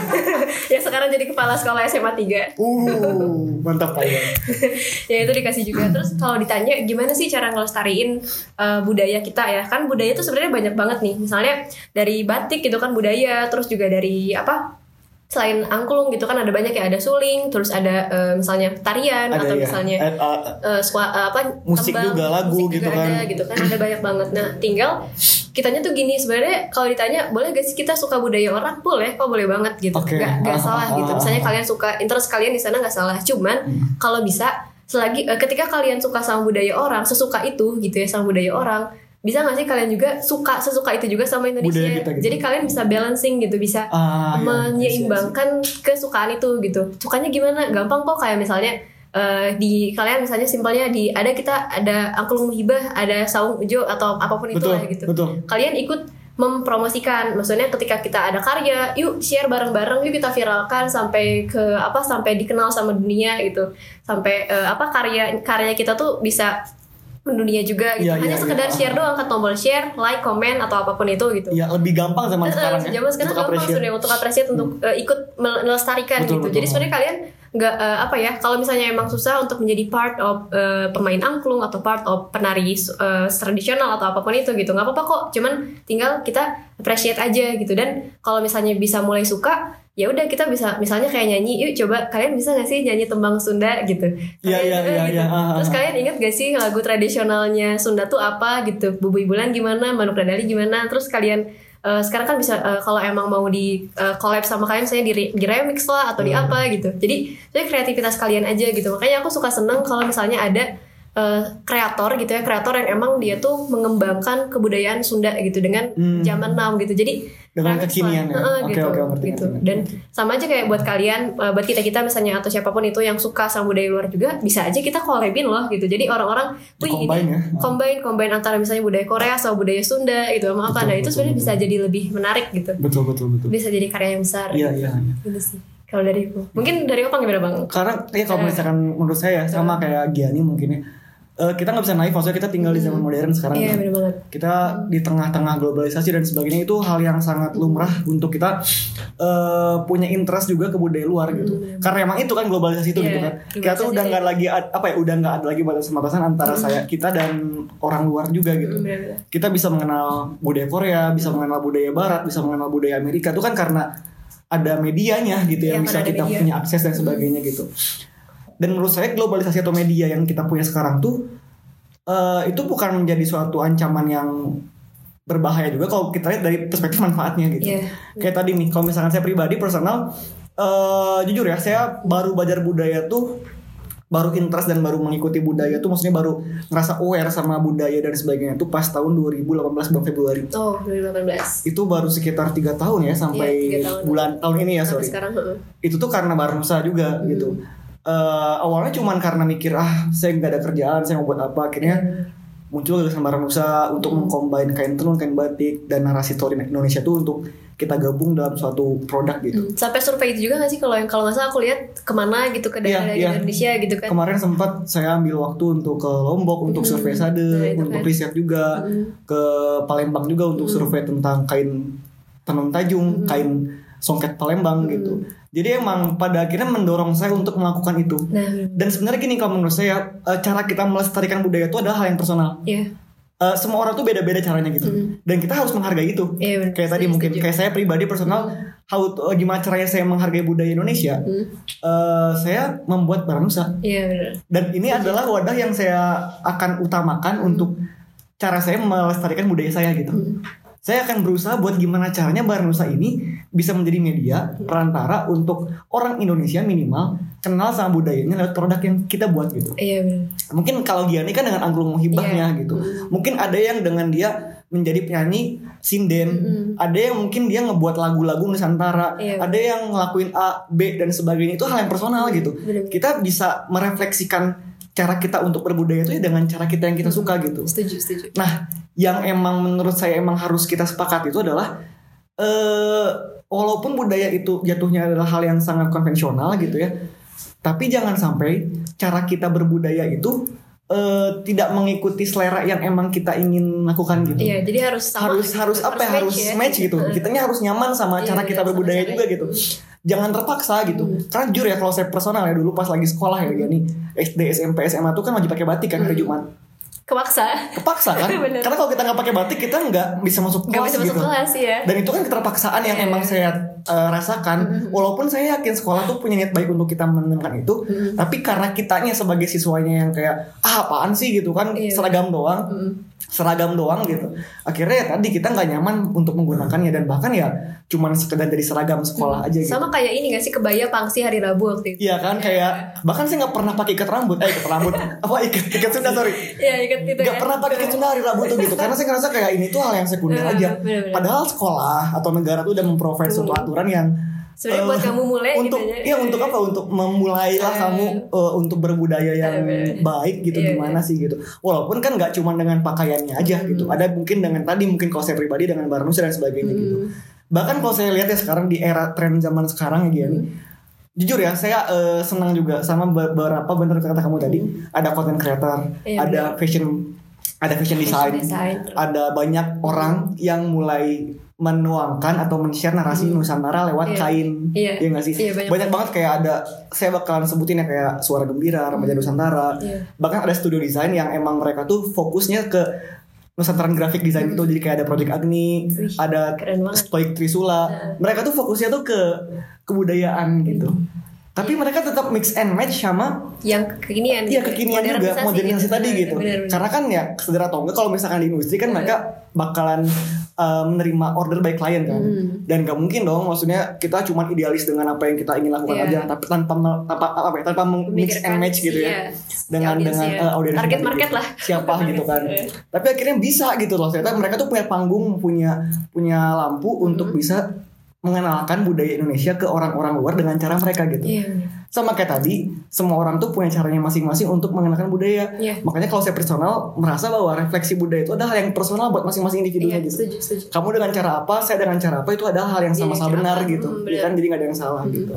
(laughs) ya sekarang jadi kepala sekolah SMA 3. uh mantap pak Iwan. (laughs) Ya itu dikasih juga. Terus kalau ditanya gimana sih cara ngelestariin uh, budaya kita ya? Kan budaya itu sebenarnya banyak banget nih. Misalnya dari batik gitu kan budaya. Terus juga dari apa selain angklung gitu kan ada banyak ya ada suling terus ada uh, misalnya tarian ada atau ya. misalnya Eh, eh, uh, swa- uh, apa Musik juga, lagu musik gitu juga kan. ada gitu kan ada banyak banget. Nah tinggal kitanya tuh gini sebenarnya kalau ditanya boleh gak sih kita suka budaya orang? Boleh kok boleh banget gitu. Oke. nggak nggak Ah, salah ah, gitu. ah, misalnya ah. kalian suka interest kalian di sana nggak salah. Cuman kalau bisa selagi eh, ketika kalian suka sama budaya orang sesuka itu gitu ya sama budaya orang bisa nggak sih kalian juga suka sesuka itu juga sama Indonesia Budaya kita gitu. jadi kalian bisa balancing gitu bisa Ah, iya. menyeimbangkan kesukaan itu gitu sukanya gimana gampang kok kayak misalnya eh, di kalian misalnya simpelnya di ada kita ada angklung muhibah ada saung ujo atau apa pun itu lah gitu betul. kalian ikut mempromosikan maksudnya ketika kita ada karya yuk share bareng-bareng yuk kita viralkan sampai ke apa sampai dikenal sama dunia gitu sampai eh, apa karya karya kita tuh bisa mendunia juga gitu Iya, hanya iya, sekedar iya. share doang ke tombol share like komen atau apa pun itu gitu Ya lebih gampang zaman sekarang ya. Zaman sekarang untuk gampang appreciate. Hmm. sebenarnya untuk appreciate untuk eh, ikut melestarikan Betul, gitu. betul. Jadi sebenarnya kalian nggak eh, apa ya kalau misalnya emang susah untuk menjadi part of eh, pemain angklung atau part of penari eh, tradisional atau apa pun itu gitu nggak apa-apa kok. Cuman tinggal kita appreciate aja gitu dan kalau misalnya bisa mulai suka ya udah kita bisa misalnya kayak nyanyi yuk coba kalian bisa gak sih nyanyi tembang Sunda? gitu. Iya, iya, iya, gitu. iya, ah, terus ah. kalian ingat gak sih lagu tradisionalnya Sunda tuh apa gitu? Bubui Bulan gimana? Manuk Dadali gimana? Terus kalian eh, sekarang kan bisa eh, kalau emang mau di eh, collab sama kalian saya di, di remix lah atau di Hmm. apa gitu. Jadi jadi kreativitas kalian aja gitu. Makanya aku suka seneng kalau misalnya ada eh, kreator gitu ya kreator yang emang dia tuh mengembangkan kebudayaan Sunda gitu dengan Hmm. zaman now gitu jadi Dengan kekinian ya. Heeh, Oke, gitu, oke, ngerti, gitu. ngerti, dan sama aja kayak buat kalian uh, buat kita kita misalnya atau siapa pun itu yang suka sama budaya luar juga bisa aja kita collabin loh gitu jadi orang-orang wih ini Combine ya. combine combine antara misalnya budaya Korea sama budaya Sunda gitu sama apa Betul, nah itu sebenarnya bisa jadi lebih menarik gitu Betul betul betul. bisa jadi karya yang besar Iya gitu. iya. iya. gitu sih kalau dari aku mungkin dari apa gimana bang Karena ya kalau misalkan menurut saya sama kayak Giani mungkin ya. Eh, kita nggak bisa naif maksudnya kita tinggal di zaman modern sekarang. iya kan. banget kita di tengah-tengah globalisasi dan sebagainya itu hal yang sangat lumrah untuk kita eh, punya interest juga ke budaya luar gitu. Karena emang itu kan globalisasi itu Iya, gitu kan. Kita tuh udah nggak lagi ad- apa ya udah nggak ada lagi batasan-batasan antara saya kita dan orang luar juga gitu. Mm. Kita bisa mengenal budaya Korea, bisa mengenal budaya Barat, bisa mengenal budaya Amerika itu kan karena ada medianya gitu Iya, yang bisa karena ada kita media. punya akses dan sebagainya gitu. Dan menurut saya globalisasi atau media yang kita punya sekarang tuh eh, itu bukan menjadi suatu ancaman yang berbahaya juga kalau kita lihat dari perspektif manfaatnya gitu. Iya. Kayak tadi nih, kalau misalkan saya pribadi personal, eh, jujur ya, saya baru belajar budaya tuh baru interest dan baru mengikuti budaya tuh maksudnya baru ngerasa aware sama budaya dan sebagainya tuh pas tahun 2018 bulan Februari oh 2018 itu baru sekitar tiga tahun ya sampai tiga tahun. bulan tahun ini ya sampai sorry sekarang heeh. itu tuh karena Barnusa juga gitu Eh, awalnya cuman karena mikir ah saya nggak ada kerjaan saya mau buat apa? Akhirnya muncul gagasan Barnusa untuk mengcombine kain tenun kain batik dan narasi story Indonesia tuh untuk kita gabung dalam suatu produk gitu. Hmm, sampai survei itu juga gak sih? Kalau yang kalau nggak salah aku lihat ke mana gitu ke daerah Iya, iya. Indonesia gitu kan. Kemarin sempat saya ambil waktu untuk ke Lombok untuk survei sade Nah, itu untuk kan. riset juga ke Palembang juga untuk survei tentang kain tenun tajung kain songket Palembang gitu jadi emang pada akhirnya mendorong saya untuk melakukan itu. Nah dan sebenarnya gini kalau menurut saya eh, cara kita melestarikan budaya itu adalah hal yang personal. Iya. Eh, semua orang tuh beda-beda caranya gitu. Dan kita harus menghargai itu. Iya, benar. kayak tadi Setuju, mungkin setuju. kayak saya pribadi personal how to- eh, gimana caranya saya menghargai budaya Indonesia? Eh, saya membuat barang nusa. Iya dan ini adalah wadah yang saya akan utamakan untuk cara saya melestarikan budaya saya gitu. Saya akan berusaha buat gimana caranya Barang Nusa ini bisa menjadi media perantara untuk orang Indonesia minimal kenal sama budayanya lewat produk yang kita buat gitu. iya benar Mungkin kalau Giani kan dengan angklung hibahnya Iya. gitu. Mungkin ada yang dengan dia menjadi penyanyi sinden, ada yang mungkin dia ngebuat lagu-lagu Nusantara, Iya. ada yang ngelakuin A, B dan sebagainya itu hal yang personal gitu. Bener-bener. Kita bisa merefleksikan cara kita untuk berbudaya itu ya dengan cara kita yang kita suka gitu. setuju setuju Nah, yang emang menurut saya emang harus kita sepakat itu adalah eh walaupun budaya itu jatuhnya adalah hal yang sangat konvensional gitu ya. Tapi jangan sampai cara kita berbudaya itu eh tidak mengikuti selera yang emang kita ingin lakukan gitu. iya jadi harus sama harus gitu. harus apa ya, harus ya. match gitu. Heeh. Kitanya harus nyaman sama Iya, cara iya, kita sama berbudaya juga itu. Jangan terpaksa gitu. Karena jujur ya kalau saya personal ya dulu pas lagi sekolah ya gini SD SMP SMA tuh kan wajib pakai batik kan hari Jumat. kepaksa Kepaksa kan? (laughs) Karena kalau kita nggak pakai batik kita nggak bisa masuk kelas bisa masuk gitu. kelas ya Dan itu kan keterpaksaan yang Iya. emang saya eh, rasakan. Walaupun saya yakin sekolah tuh punya niat baik untuk kita menemukan itu, tapi karena kitanya sebagai siswanya yang kayak ah apaan sih gitu kan Iya. seragam doang, seragam doang gitu. Akhirnya ya tadi kita nggak nyaman untuk menggunakannya dan bahkan ya cuman sekedar dari seragam sekolah aja gitu. sama kayak ini gak sih kebaya pangsi hari Rabu waktu itu Iya kan kayak bahkan saya nggak pernah pakai ikat rambut, eh ikat rambut (laughs) apa ikat ikat Sunda sorry. Iya ikat itu Gak kan. pernah pakai ikat Sunda hari Rabu tuh gitu karena saya ngerasa kayak ini tuh hal yang sekunder Bener, aja. Padahal sekolah atau negara tuh udah memprovide suatu aturan yang Sebenarnya buat Eh, kamu mulai untuk gitu ya. iya untuk apa untuk memulailah Eh. kamu eh, untuk berbudaya yang Eh, baik gitu iya, gimana iya. sih gitu walaupun kan nggak cuma dengan pakaiannya aja gitu Hmm. ada mungkin dengan tadi mungkin kalau saya pribadi dengan barnusa dan sebagainya gitu Hmm. bahkan kalau saya lihat ya sekarang di era tren zaman sekarang ya nih jujur ya saya eh, senang juga sama beberapa bener kata kamu tadi ada content creator Iya, ada fashion ada fashion design, design. ada banyak orang yang mulai menuangkan atau men-share narasi Nusantara lewat Iya. kain Iya. Iya nggak sih? Iya, banyak banyak, banget kayak ada saya bakalan sebutin ya kayak suara gembira, remaja Nusantara. Iya. Bahkan ada studio desain yang emang mereka tuh fokusnya ke Nusantara grafik desain itu jadi kayak ada Project Agni, Hmm. Wih, ada. Stoic Trisula. Mereka tuh fokusnya tuh ke kebudayaan gitu. Tapi mereka tetap mix and match sama yang kekinian Iya gitu. kekinian juga modernisasi tadi Benar, gitu. benar, benar. Karena kan ya sedera atau enggak kalau misalkan di industri kan mereka bakalan uh, menerima order by klien kan. Hmm. Dan gak mungkin dong maksudnya kita cuma idealis dengan apa yang kita ingin lakukan Iya. aja tapi tanpa tanpa apa ya, tanpa mix and match gitu ya. iya, Dengan dengan audiensnya. uh, audiens Target tadi market gitu. lah. Siapa (laughs) gitu kan. Iya. Tapi akhirnya bisa gitu loh. Ternyata mereka tuh punya panggung, punya punya lampu Hmm. untuk bisa mengenalkan budaya Indonesia ke orang-orang luar dengan cara mereka gitu Iya. sama kayak tadi semua orang tuh punya caranya masing-masing untuk mengenalkan budaya Iya. makanya kalau saya personal merasa bahwa refleksi budaya itu adalah hal yang personal buat masing-masing individunya Iya, gitu setuju, setuju. kamu dengan cara apa saya dengan cara apa itu adalah hal yang Iya, sama-sama cara benar apa. gitu Hmm, ya benar. kan jadi nggak ada yang salah gitu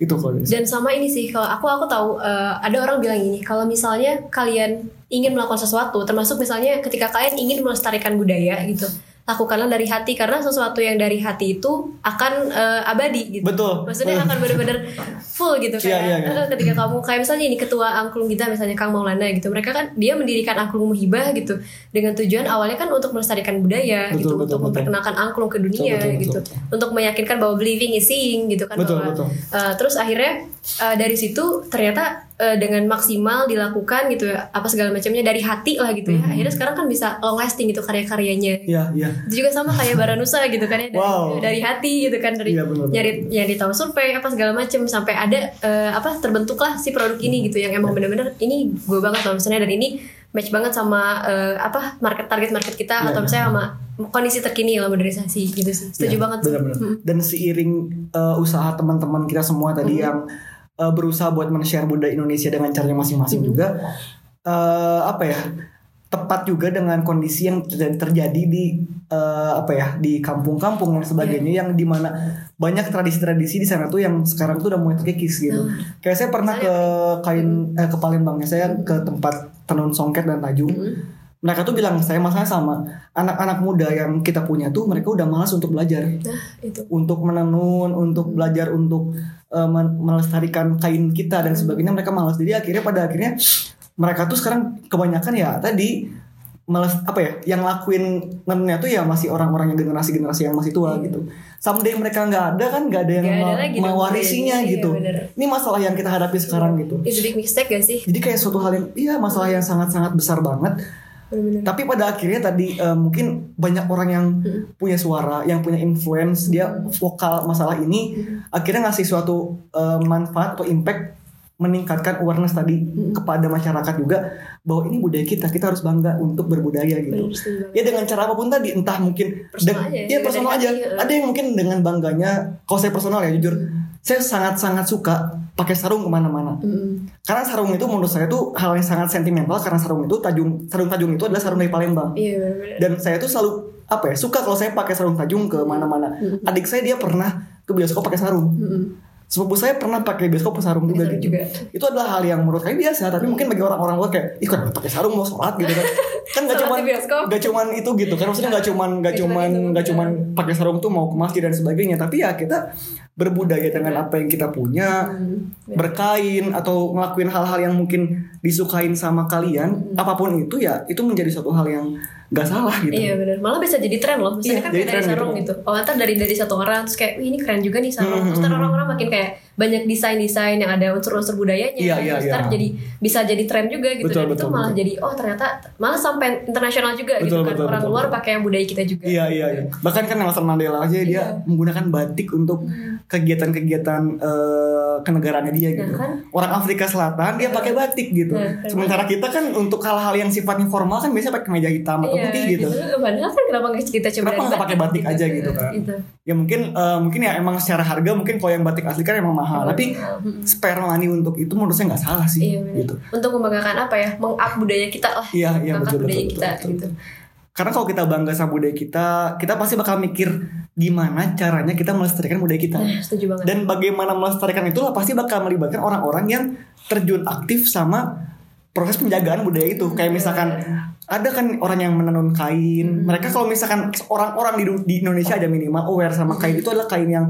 itu kalau. Dan sama ini sih, kalau aku aku tahu eh, ada orang bilang gini, kalau misalnya kalian ingin melakukan sesuatu, termasuk misalnya ketika kalian ingin melestarikan budaya gitu, lakukanlah dari hati karena sesuatu yang dari hati itu akan eh, abadi gitu. Betul. Maksudnya akan benar-benar full gitu Iya, kayak iya, iya. eh, ketika kamu kayak misalnya ini ketua angklung kita misalnya Kang Maulana gitu, mereka kan dia mendirikan angklung muhibah gitu dengan tujuan awalnya kan untuk melestarikan budaya Betul, gitu, betul, untuk betul. memperkenalkan angklung ke dunia Betul, betul, gitu, betul. untuk meyakinkan bahwa believing is seeing gitu kan Betul, bahwa betul. Uh, terus akhirnya uh, dari situ ternyata uh, dengan maksimal dilakukan gitu ya apa segala macamnya dari hati lah gitu Mhm. ya akhirnya sekarang kan bisa long lasting gitu karya-karyanya Iya, iya. itu juga sama kayak Baranusa gitu kan ya dari, Wow. dari hati gitu kan dari Iya, benar, benar. nyari nyari tahu survei apa segala macam sampai ada uh, apa terbentuklah si produk ini gitu yang emang bener-bener ini gue banget loh misalnya dan ini match banget sama uh, apa market target market kita Iya. atau misalnya sama kondisi terkini lah modernisasi gitu sih setuju Iya, banget sih. benar-benar. Mm. dan seiring uh, usaha teman-teman kita semua tadi yang uh, berusaha buat men-share budaya Indonesia dengan caranya masing-masing juga uh, apa ya tepat juga dengan kondisi yang terjadi, terjadi di uh, apa ya di kampung-kampung dan sebagainya yang di mana banyak tradisi-tradisi di sana tuh yang sekarang tuh udah mulai terkikis gitu. Kayak saya pernah ke kain eh, ke Palembang ya saya ke tempat tenun songket dan tajung mereka tuh bilang saya masalahnya sama anak-anak muda yang kita punya tuh mereka udah malas untuk belajar nah itu untuk menenun, untuk belajar untuk uh, melestarikan kain kita dan sebagainya mereka malas. Jadi akhirnya pada akhirnya mereka tuh sekarang kebanyakan ya tadi malas apa ya yang lakuin nenunnya tuh ya masih orang-orang yang generasi-generasi yang masih tua gitu. Someday mereka nggak ada kan nggak ada yang Nggak ada lagi mewarisinya gitu. iya bener. Ini masalah yang kita hadapi sekarang gitu. It's a big mistake gak sih? Jadi kayak suatu hal yang iya masalah yang sangat-sangat besar banget. Bener-bener. Tapi pada akhirnya tadi eh, mungkin banyak orang yang punya suara, yang punya influence, dia vokal masalah ini, akhirnya ngasih suatu eh, manfaat atau impact meningkatkan awareness tadi kepada masyarakat juga bahwa ini budaya kita, kita harus bangga untuk berbudaya gitu. Bener. Ya dengan cara apa pun tadi, entah mungkin Personal aja, ya juga personal aja. hati. Ada yang mungkin dengan bangganya, kalau saya personal ya jujur, saya sangat-sangat suka pakai sarung ke mana-mana. Mm. Karena sarung itu menurut saya tuh hal yang sangat sentimental karena sarung itu tajung sarung tajung itu adalah sarung dari Palembang. Iya benar-benar. Dan saya tuh selalu apa ya suka kalau saya pakai sarung tajung ke mana-mana. Adik saya dia pernah ke bioskop pakai sarung. Sepupu saya pernah pakai bioskop pakai sarung juga, gitu. juga. Itu adalah hal yang menurut saya biasa, tapi mungkin bagi orang-orang luar kayak, ih kok pakai sarung mau sholat gitu kan. Kan Sholat cuman nggak cuman itu gitu kan maksudnya nggak cuman Nggak cuman ya. cuman pakai sarung tuh mau ke masjid dan sebagainya tapi ya kita berbudaya dengan apa yang kita punya Hmm. berkain atau ngelakuin hal-hal yang mungkin disukain sama kalian apa pun itu ya itu menjadi suatu hal yang nggak salah gitu Iya benar. Malah bisa jadi tren loh. Misalnya Iya, kan kayak dari sarung gitu. gitu. Oh ntar dari dari satu orang terus kayak Wih, ini keren juga nih sarung. Hmm, Terus ntar orang-orang makin kayak banyak desain-desain yang ada unsur-unsur budayanya Iya, iya, Terus ntar iya. jadi bisa jadi tren juga gitu Betul, dan itu betul, malah betul. jadi oh ternyata malah sampai internasional juga gitu Betul, kan betul, orang betul, luar betul. pakai yang budaya kita juga Iya iya iya. Bahkan kan Nelson Mandela aja dia Iya. menggunakan batik untuk kegiatan-kegiatan eh, kenegaraannya dia gitu. kan? Orang Afrika Selatan dia pakai batik gitu. Nah, kan. Sementara kita kan untuk hal-hal yang sifatnya formal kan biasanya pakai meja hitam atau Iya, putih gitu. Padahal kan kenapa nggak kita coba Kenapa nggak pakai batik aja gitu kan? Gitu. Ya mungkin eh, mungkin ya emang secara harga mungkin kalau yang batik asli kan emang mahal. Tapi spare money untuk itu menurut saya nggak salah sih Iya, gitu. Untuk membanggakan apa ya? Meng-up budaya kita lah. Iya iya Mengangkat betul budaya betul, kita betul, betul, gitu. Karena kalau kita bangga sama budaya kita, kita pasti bakal mikir gimana caranya kita melestarikan budaya kita. Nah, setuju banget. Dan bagaimana melestarikan itulah pasti bakal melibatkan orang-orang yang terjun aktif sama proses penjagaan budaya itu. Kayak misalkan ada kan orang yang menenun kain. Mereka kalau misalkan orang-orang di, di Indonesia ada minimal aware sama kain itu adalah kain yang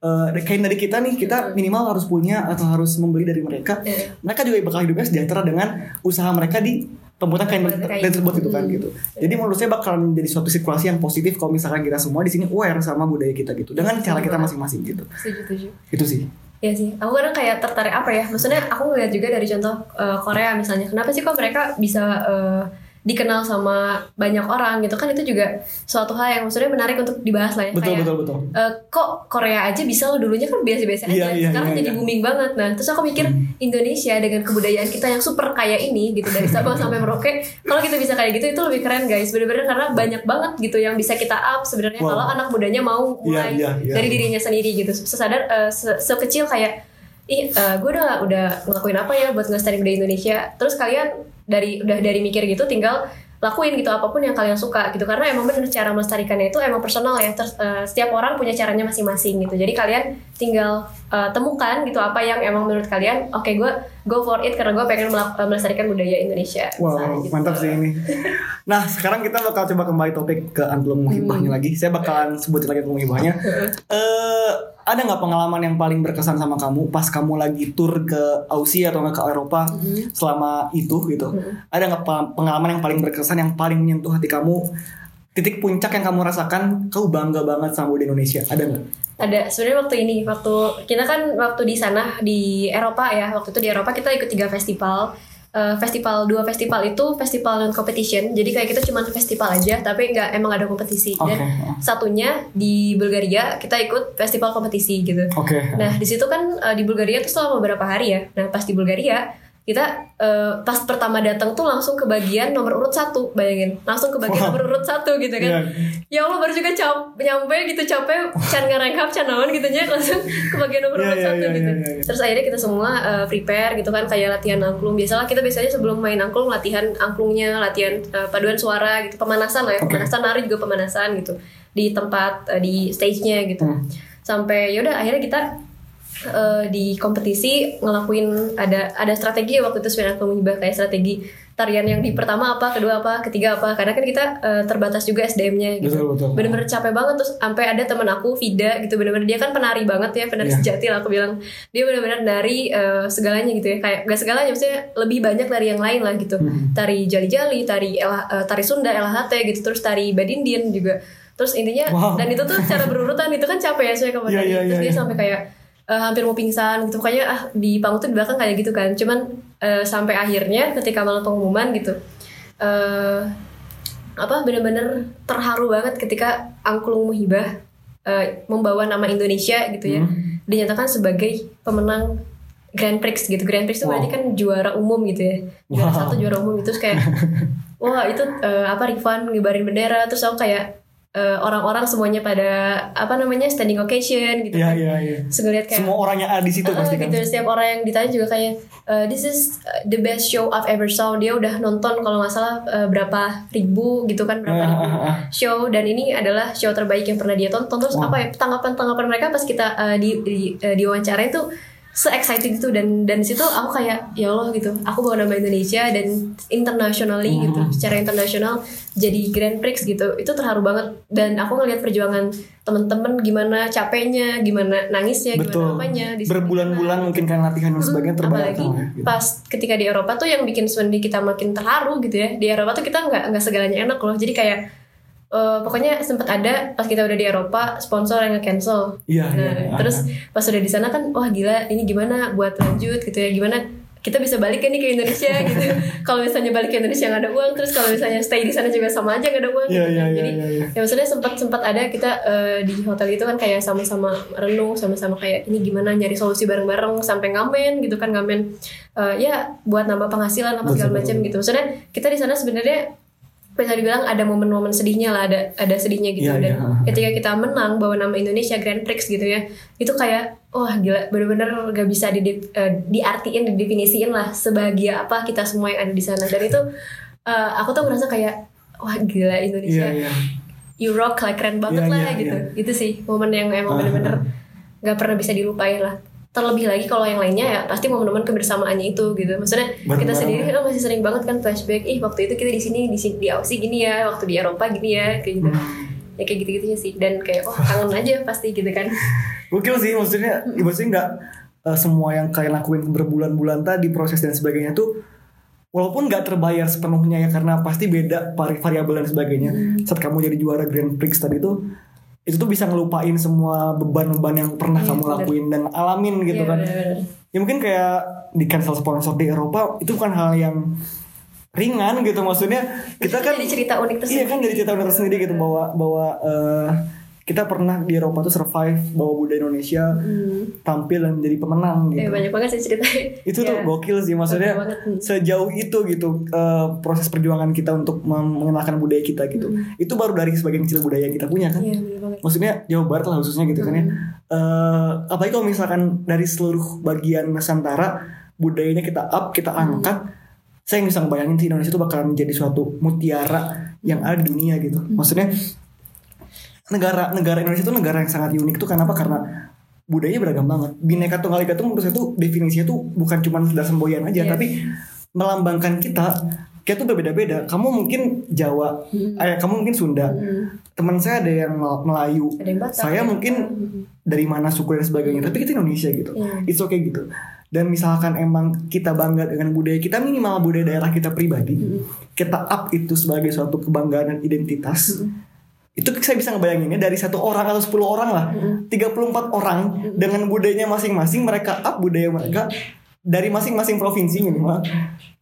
eh, kain dari kita nih kita minimal harus punya atau harus membeli dari mereka. Iya. Mereka juga bakal hidupnya sejahtera dengan usaha mereka di pembuatan kain, kain tersebut gitu kan Hmm. gitu. Jadi menurut saya bakal menjadi suatu sirkulasi yang positif kalau misalkan kita semua di sini aware sama budaya kita gitu dengan cara kita masing-masing gitu. Setuju, setuju. Itu sih. Iya sih, aku kadang kayak tertarik apa ya? Maksudnya aku ngeliat juga dari contoh eh, Korea misalnya, kenapa sih kok mereka bisa eh, dikenal sama banyak orang gitu kan? Itu juga suatu hal yang maksudnya menarik untuk dibahas lah ya. Betul kayak, betul betul. eh, kok Korea aja bisa loh dulunya kan biasa-biasa aja, Iya, iya, sekarang iya, jadi iya. booming banget. Nah, terus aku mikir Indonesia dengan kebudayaan kita yang super kaya ini gitu dari Sabang (laughs) sampai Merauke, kalau kita bisa kayak gitu itu lebih keren guys, bener-bener karena banyak banget gitu yang bisa kita up sebenarnya Wow. kalau anak mudanya mau mulai Iya, iya, iya. dari dirinya sendiri gitu, sesadar eh, se- sekecil kayak ih gue udah udah ngelakuin apa ya buat ngelestariin budaya Indonesia terus kalian dari udah dari mikir gitu tinggal lakuin gitu apa pun yang kalian suka gitu. Karena emang bener cara melestarikannya itu emang personal ya. Terus eh, setiap orang punya caranya masing-masing gitu. Jadi kalian tinggal eh, temukan gitu apa yang emang menurut kalian oke gue go for it karena gue pengen eh, melestarikan budaya Indonesia Wow, misalnya gitu. mantap sih ini. Nah, sekarang kita bakal coba kembali topik ke angklung muhibahnya lagi. Saya bakalan sebutin lagi angklung muhibahnya. (laughs) Eh, ada nggak pengalaman yang paling berkesan sama kamu pas kamu lagi tur ke Aussie atau nggak ke Eropa selama itu gitu? Ada nggak pe- pengalaman yang paling berkesan yang paling menyentuh hati kamu? Titik puncak yang kamu rasakan, kamu bangga banget sama budaya Indonesia. Ada nggak? ada sebenarnya waktu ini waktu kita kan waktu di sana di Eropa ya waktu itu di Eropa kita ikut tiga festival Eh, festival dua festival itu festival non competition jadi kayak kita cuma festival aja tapi nggak emang ada kompetisi dan Oke. satunya di Bulgaria kita ikut festival kompetisi gitu Oke. Nah di situ kan eh, di Bulgaria tuh selama beberapa hari ya. Nah pas di Bulgaria kita eh, pas pertama datang tuh langsung ke bagian nomor urut satu bayangin langsung ke bagian Wow. nomor urut satu gitu kan. Ya Allah baru juga cap nyampe gitu capek can ngarangkap can naon gitu nya langsung ke bagian nomor Iya, urut iya, satu iya, gitu. iya, iya. Terus akhirnya kita semua eh, prepare gitu kan kayak latihan angklung. Biasalah kita biasanya sebelum main angklung latihan angklungnya, latihan eh, paduan suara gitu, pemanasan lah ya. Oke. Pemanasan nari juga pemanasan gitu di tempat eh, di stage-nya gitu. Hmm. Sampai yaudah akhirnya kita eh, di kompetisi ngelakuin ada ada strategi waktu itu sebenarnya aku menghibah kayak strategi tarian yang di pertama apa, kedua apa, ketiga apa. Karena kan kita eh, terbatas juga SDM-nya gitu. Betul, betul. Bener-bener capek banget terus sampai ada temen aku Vida gitu bener-bener dia kan penari banget ya penari Iya. sejati lah aku bilang dia bener-bener dari eh, segalanya gitu ya kayak gak segalanya maksudnya lebih banyak dari yang lain lah gitu Hmm. tari jali-jali tari elah, eh, tari Sunda LHT gitu terus tari Badindian juga terus intinya Wow. dan itu tuh cara berurutan itu kan capek ya saya kalau Iya, tari. iya, terus dia iya. sampai kayak eh, hampir mau pingsan gitu pokoknya ah di panggung tuh di belakang kayak gitu kan cuman eh, sampai akhirnya ketika malam pengumuman gitu eh apa bener-bener terharu banget ketika angklung muhibah eh, membawa nama Indonesia gitu ya Hmm. dinyatakan sebagai pemenang Grand Prix gitu Grand Prix itu Wow. berarti kan juara umum gitu ya juara Wow. satu juara umum itu kayak (laughs) wah itu eh, apa Rifan ngibarin bendera terus aku kayak eh, orang-orang semuanya pada apa namanya standing occasion gitu Iya kan. iya iya. Terus ngeliat kayak Semua orang yang ada di situ Eh, pasti kan. gitu setiap orang yang ditanya juga kayak eh, this is uh, the best show I've ever saw dia udah nonton kalau nggak salah eh, berapa ribu gitu kan berapa Ah, ribu ah, ah. show dan ini adalah show terbaik yang pernah dia tonton terus Wow. apa ya tanggapan tanggapan mereka pas kita eh, di di eh, diwawancara itu se excited itu dan dan di situ aku kayak ya Allah gitu aku bawa nama Indonesia dan internationally gitu Hmm. secara internasional jadi Grand Prix gitu itu terharu banget dan aku ngelihat perjuangan temen-temen gimana capeknya gimana nangisnya Betul. gimana apanya. Berbulan-bulan mungkin kan latihan dan sebagainya terbayar apalagi ya, gitu. pas ketika di Eropa tuh yang bikin sebenarnya kita makin terharu gitu ya di Eropa tuh kita nggak nggak segalanya enak loh jadi kayak eh, pokoknya sempat ada pas kita udah di Eropa sponsor yang nge-cancel. Iya, Nah, iya. terus pas udah di sana kan wah gila ini gimana buat lanjut gitu ya gimana kita bisa balik kan nih ke Indonesia (laughs) gitu. kalau misalnya balik ke Indonesia nggak ada uang, terus kalau misalnya stay di sana juga sama aja nggak ada uang. Iya, gitu iya, kan. iya, Jadi iya, iya. ya maksudnya sempat sempat ada kita eh, di hotel itu kan kayak sama-sama renung, sama-sama kayak ini gimana nyari solusi bareng-bareng sampai ngamen gitu kan ngamen Eh, ya buat nambah penghasilan apa segala macam gitu. Maksudnya kita di sana sebenarnya bisa dibilang ada momen-momen sedihnya lah, ada ada sedihnya gitu Iya, dan iya. (laughs) ketika kita menang bawa nama Indonesia Grand Prix gitu ya itu kayak wah gila bener-bener gak bisa di, eh, diartiin didefinisiin lah sebahagia apa kita semua yang ada di sana dan itu eh, aku tuh ngerasa kayak wah gila Indonesia iya. you rock like keren banget Iya, lah iya, gitu iya. itu sih momen yang emang Ah. bener-bener gak pernah bisa dilupain lah terlebih lagi kalau yang lainnya ya pasti momen-momen kebersamaannya itu gitu. Maksudnya kita Bareng-bareng. sendiri kan masih sering banget kan flashback ih waktu itu kita di sini di sini di Aussie gini ya waktu di Eropa gini ya kayak gitu. Ya kayak gitu gitunya sih. Dan kayak oh kangen aja pasti gitu kan. (laughs) Gokil sih maksudnya, ya, maksudnya nggak eh, semua yang kalian lakuin berbulan-bulan tadi proses dan sebagainya tuh walaupun nggak terbayar sepenuhnya ya karena pasti beda vari- variabel dan sebagainya. Saat kamu jadi juara Grand Prix tadi tuh itu tuh bisa ngelupain semua beban-beban yang pernah Iya, kamu bener. lakuin dan alamin gitu Iya, kan. bener-bener. Ya mungkin kayak di cancel sponsor di Eropa itu bukan hal yang ringan gitu maksudnya kita kan jadi cerita unik tersendiri Iya kan dari cerita benar sendiri gitu bahwa bahwa eh, kita pernah di Eropa tuh survive bawa budaya Indonesia tampil dan menjadi pemenang Hmm. gitu. ya banyak banget sih ceritanya itu tuh Ya. gokil sih maksudnya. Hmm. sejauh itu gitu eh, proses perjuangan kita untuk mengenalkan budaya kita gitu. Itu baru dari sebagian kecil budaya yang kita punya kan. Hmm. iya Maksudnya Jawa Barat lah khususnya gitu kan ya. Hmm. Eh, apalagi kalau misalkan dari seluruh bagian Nusantara budayanya kita up, kita Hmm. angkat. Saya bisa ngebayangin sih Indonesia itu bakalan menjadi suatu mutiara yang ada di dunia gitu. Hmm. Maksudnya negara negara Indonesia itu negara yang sangat unik tuh kenapa? Karena budayanya beragam banget. Bineka Tunggal Ika tuh menurut saya tuh definisinya tuh bukan cuma sekedar semboyan aja, Iya. tapi melambangkan kita. Kita tuh berbeda-beda. Kamu mungkin Jawa, eh, kamu mungkin Sunda. Teman saya ada yang Mel- Melayu. ada yang Batak Saya mungkin apa. dari mana suku dan sebagainya, tapi kita Indonesia gitu. Iya. It's okay gitu. Dan misalkan emang kita bangga dengan budaya kita minimal budaya daerah kita pribadi, kita up itu sebagai suatu kebanggaan dan identitas. Itu saya bisa ngebayanginnya dari satu orang atau 10 orang lah. 34 orang dengan budayanya masing-masing mereka up budaya mereka dari masing-masing provinsi minimal.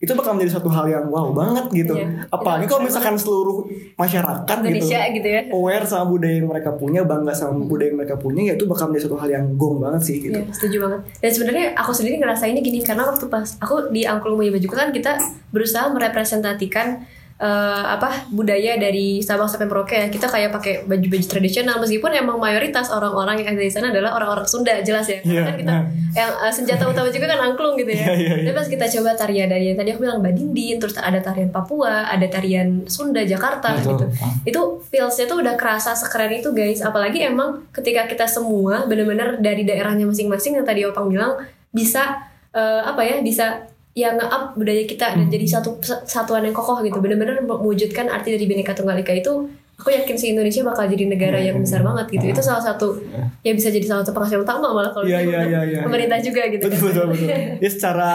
Itu bakal menjadi suatu hal yang wow banget gitu. Iya. Apalagi kalau misalkan seluruh masyarakat Indonesia gitu gitu ya aware sama budaya yang mereka punya, bangga sama budaya yang mereka punya, ya itu bakal menjadi suatu hal yang gong banget sih gitu. Iya, setuju banget. Dan sebenarnya aku sendiri ngerasainnya gini karena waktu pas aku di Angkul Muiba juga kan kita berusaha merepresentasikan eh, apa budaya dari Sabang sampai Merauke ya. Kita kayak pakai baju-baju tradisional meskipun emang mayoritas orang-orang yang ada di sana adalah orang-orang Sunda jelas ya. Iya, kan kita nah. yang eh, senjata utama juga kan angklung gitu ya. Iya, iya, iya. Tapi pas kita coba tarian dari yang tadi aku bilang Badindin, terus ada tarian Papua, ada tarian Sunda, Jakarta Betul. gitu itu feelsnya tuh udah kerasa sekeren itu guys apalagi emang ketika kita semua bener-bener dari daerahnya masing-masing yang tadi opang bilang bisa eh, apa ya bisa ya nge-up budaya kita dan jadi satu satuan yang kokoh gitu. Bener-bener mewujudkan arti dari Bhinneka Tunggal Ika itu aku yakin si Indonesia bakal jadi negara yang besar banget gitu. Itu salah satu ya bisa jadi salah satu penghasil utama malah kalau gitu. iya, iya, iya. pemerintah juga gitu. Betul betul betul. Ya secara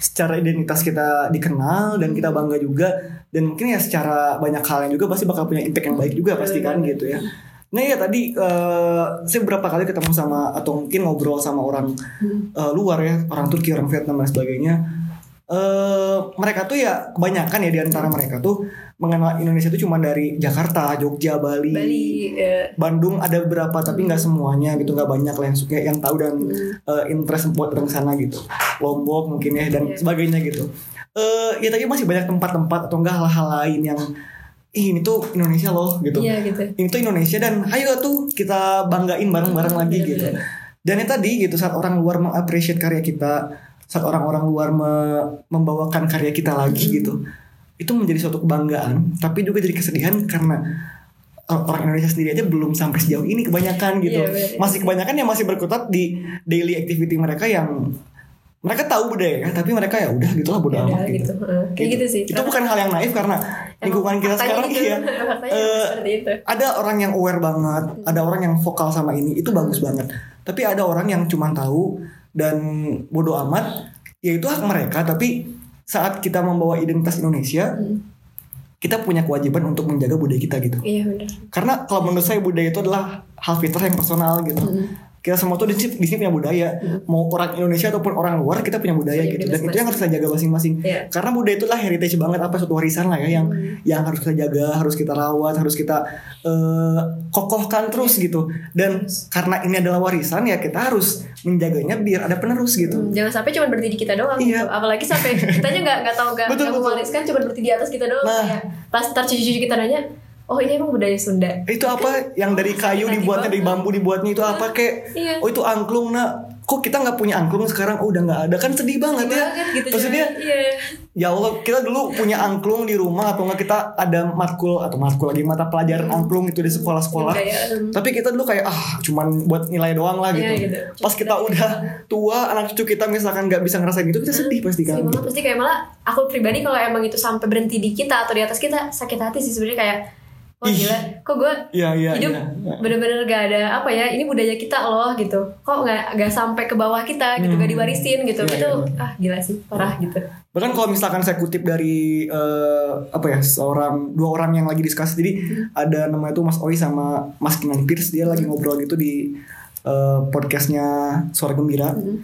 secara identitas kita dikenal dan kita bangga juga. Dan mungkin ya secara banyak hal yang juga pasti bakal punya impact yang baik juga pasti kan gitu ya. Nah ya tadi eh, saya beberapa kali ketemu sama atau mungkin ngobrol sama orang eh, luar ya orang Turki orang Vietnam dan sebagainya eh mereka tuh ya kebanyakan ya di antara mereka tuh mengenal Indonesia tuh cuma dari Jakarta, Jogja, Bali, Bali eh, Bandung ada beberapa tapi nggak semuanya gitu nggak banyak lah yang suka yang tahu dan eh, interest buat ke sana gitu. Lombok mungkin ya dan Iya. sebagainya gitu. Eh ya tapi masih banyak tempat-tempat atau enggak hal-hal lain yang Ih, ini tuh Indonesia loh gitu. Iya gitu. Ini tuh Indonesia dan ayo tuh kita banggain bareng-bareng lagi Bener-bener. gitu. dan yang tadi gitu saat orang luar mengapresiasi karya kita saat orang-orang luar me- membawakan karya kita lagi gitu itu menjadi suatu kebanggaan tapi juga jadi kesedihan karena uh, orang Indonesia sendiri aja belum sampai sejauh ini kebanyakan gitu Iya, bener. masih kebanyakan yang masih berkutat di daily activity mereka yang mereka tahu budaya tapi mereka ya udah gitulah bodo Ya amat udah, gitu. gitu. Kayak gitu sih. itu bukan hal yang naif karena lingkungan kita sekarang gitu. iya (laughs) Faktanya Eh, seperti itu. ada orang yang aware banget, ada orang yang vokal sama ini, itu bagus banget. Tapi ada orang yang cuma tahu dan bodoh amat, ya itu hak mereka. Tapi saat kita membawa identitas Indonesia, kita punya kewajiban untuk menjaga budaya kita gitu Iya benar. karena kalau menurut saya budaya itu adalah hal fitrah yang personal gitu kita semua tuh di sini, di sini punya budaya mau orang Indonesia ataupun orang luar kita punya budaya Punya gitu dan itu yang harus kita jaga masing-masing Iya. karena budaya itu lah heritage banget apa suatu warisan lah ya yang yang harus kita jaga harus kita rawat harus kita eh, kokohkan terus gitu dan karena ini adalah warisan ya kita harus menjaganya biar ada penerus gitu Hmm, Jangan sampai cuma berhenti di kita doang Iya. gitu. Apalagi sampai (laughs) kitanya nggak nggak tahu nggak mewariskan cuma berhenti di atas kita doang. Nah. Kayak pas ntar cucu-cucu kita nanya, oh ini emang budaya Sunda. itu apa yang dari kayu dibuatnya dari bambu dibuatnya itu apa kek? Iya. oh itu angklung nak. Kok kita nggak punya angklung sekarang? Oh udah nggak ada. Kan sedih banget ya. Banget gitu. maksudnya iya. ya Allah kita dulu punya angklung di rumah atau nggak kita ada matkul atau matkul lagi mata pelajaran angklung itu di sekolah-sekolah. Hmm. tapi kita dulu kayak ah cuman buat nilai doang lah Iya, gitu, gitu. pas kita udah tua anak cucu kita misalkan nggak bisa ngerasain itu kita sedih pasti Sedih kan banget. Pasti kayak malah aku pribadi kalau emang itu sampai berhenti di kita atau di atas kita sakit hati sih sebenarnya kayak wah Ih. gila kok gue Iya, iya, hidup iya. bener-bener gak ada apa ya ini budaya kita loh gitu kok nggak nggak sampai ke bawah kita gitu gak diwarisin gitu Iya, itu iya. ah gila sih parah gitu Bahkan kalau misalkan saya kutip dari eh, apa ya seorang dua orang yang lagi diskus jadi ada namanya tuh Mas Oi sama Mas Kinan Pierce dia lagi ngobrol gitu di eh, podcastnya Suara Gembira. Eh,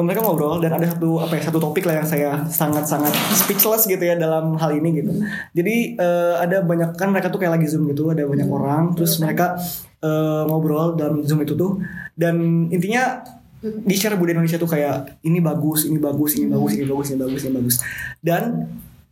mereka ngobrol dan ada satu apa ya satu topik lah yang saya sangat sangat speechless gitu ya dalam hal ini gitu. Jadi eh, ada banyak kan mereka tuh kayak lagi zoom gitu ada banyak orang terus mereka eh, ngobrol dalam zoom itu tuh. Dan intinya di share budaya Indonesia tuh kayak ini bagus, ini bagus, ini bagus, ini bagus, ini bagus, ini bagus. Dan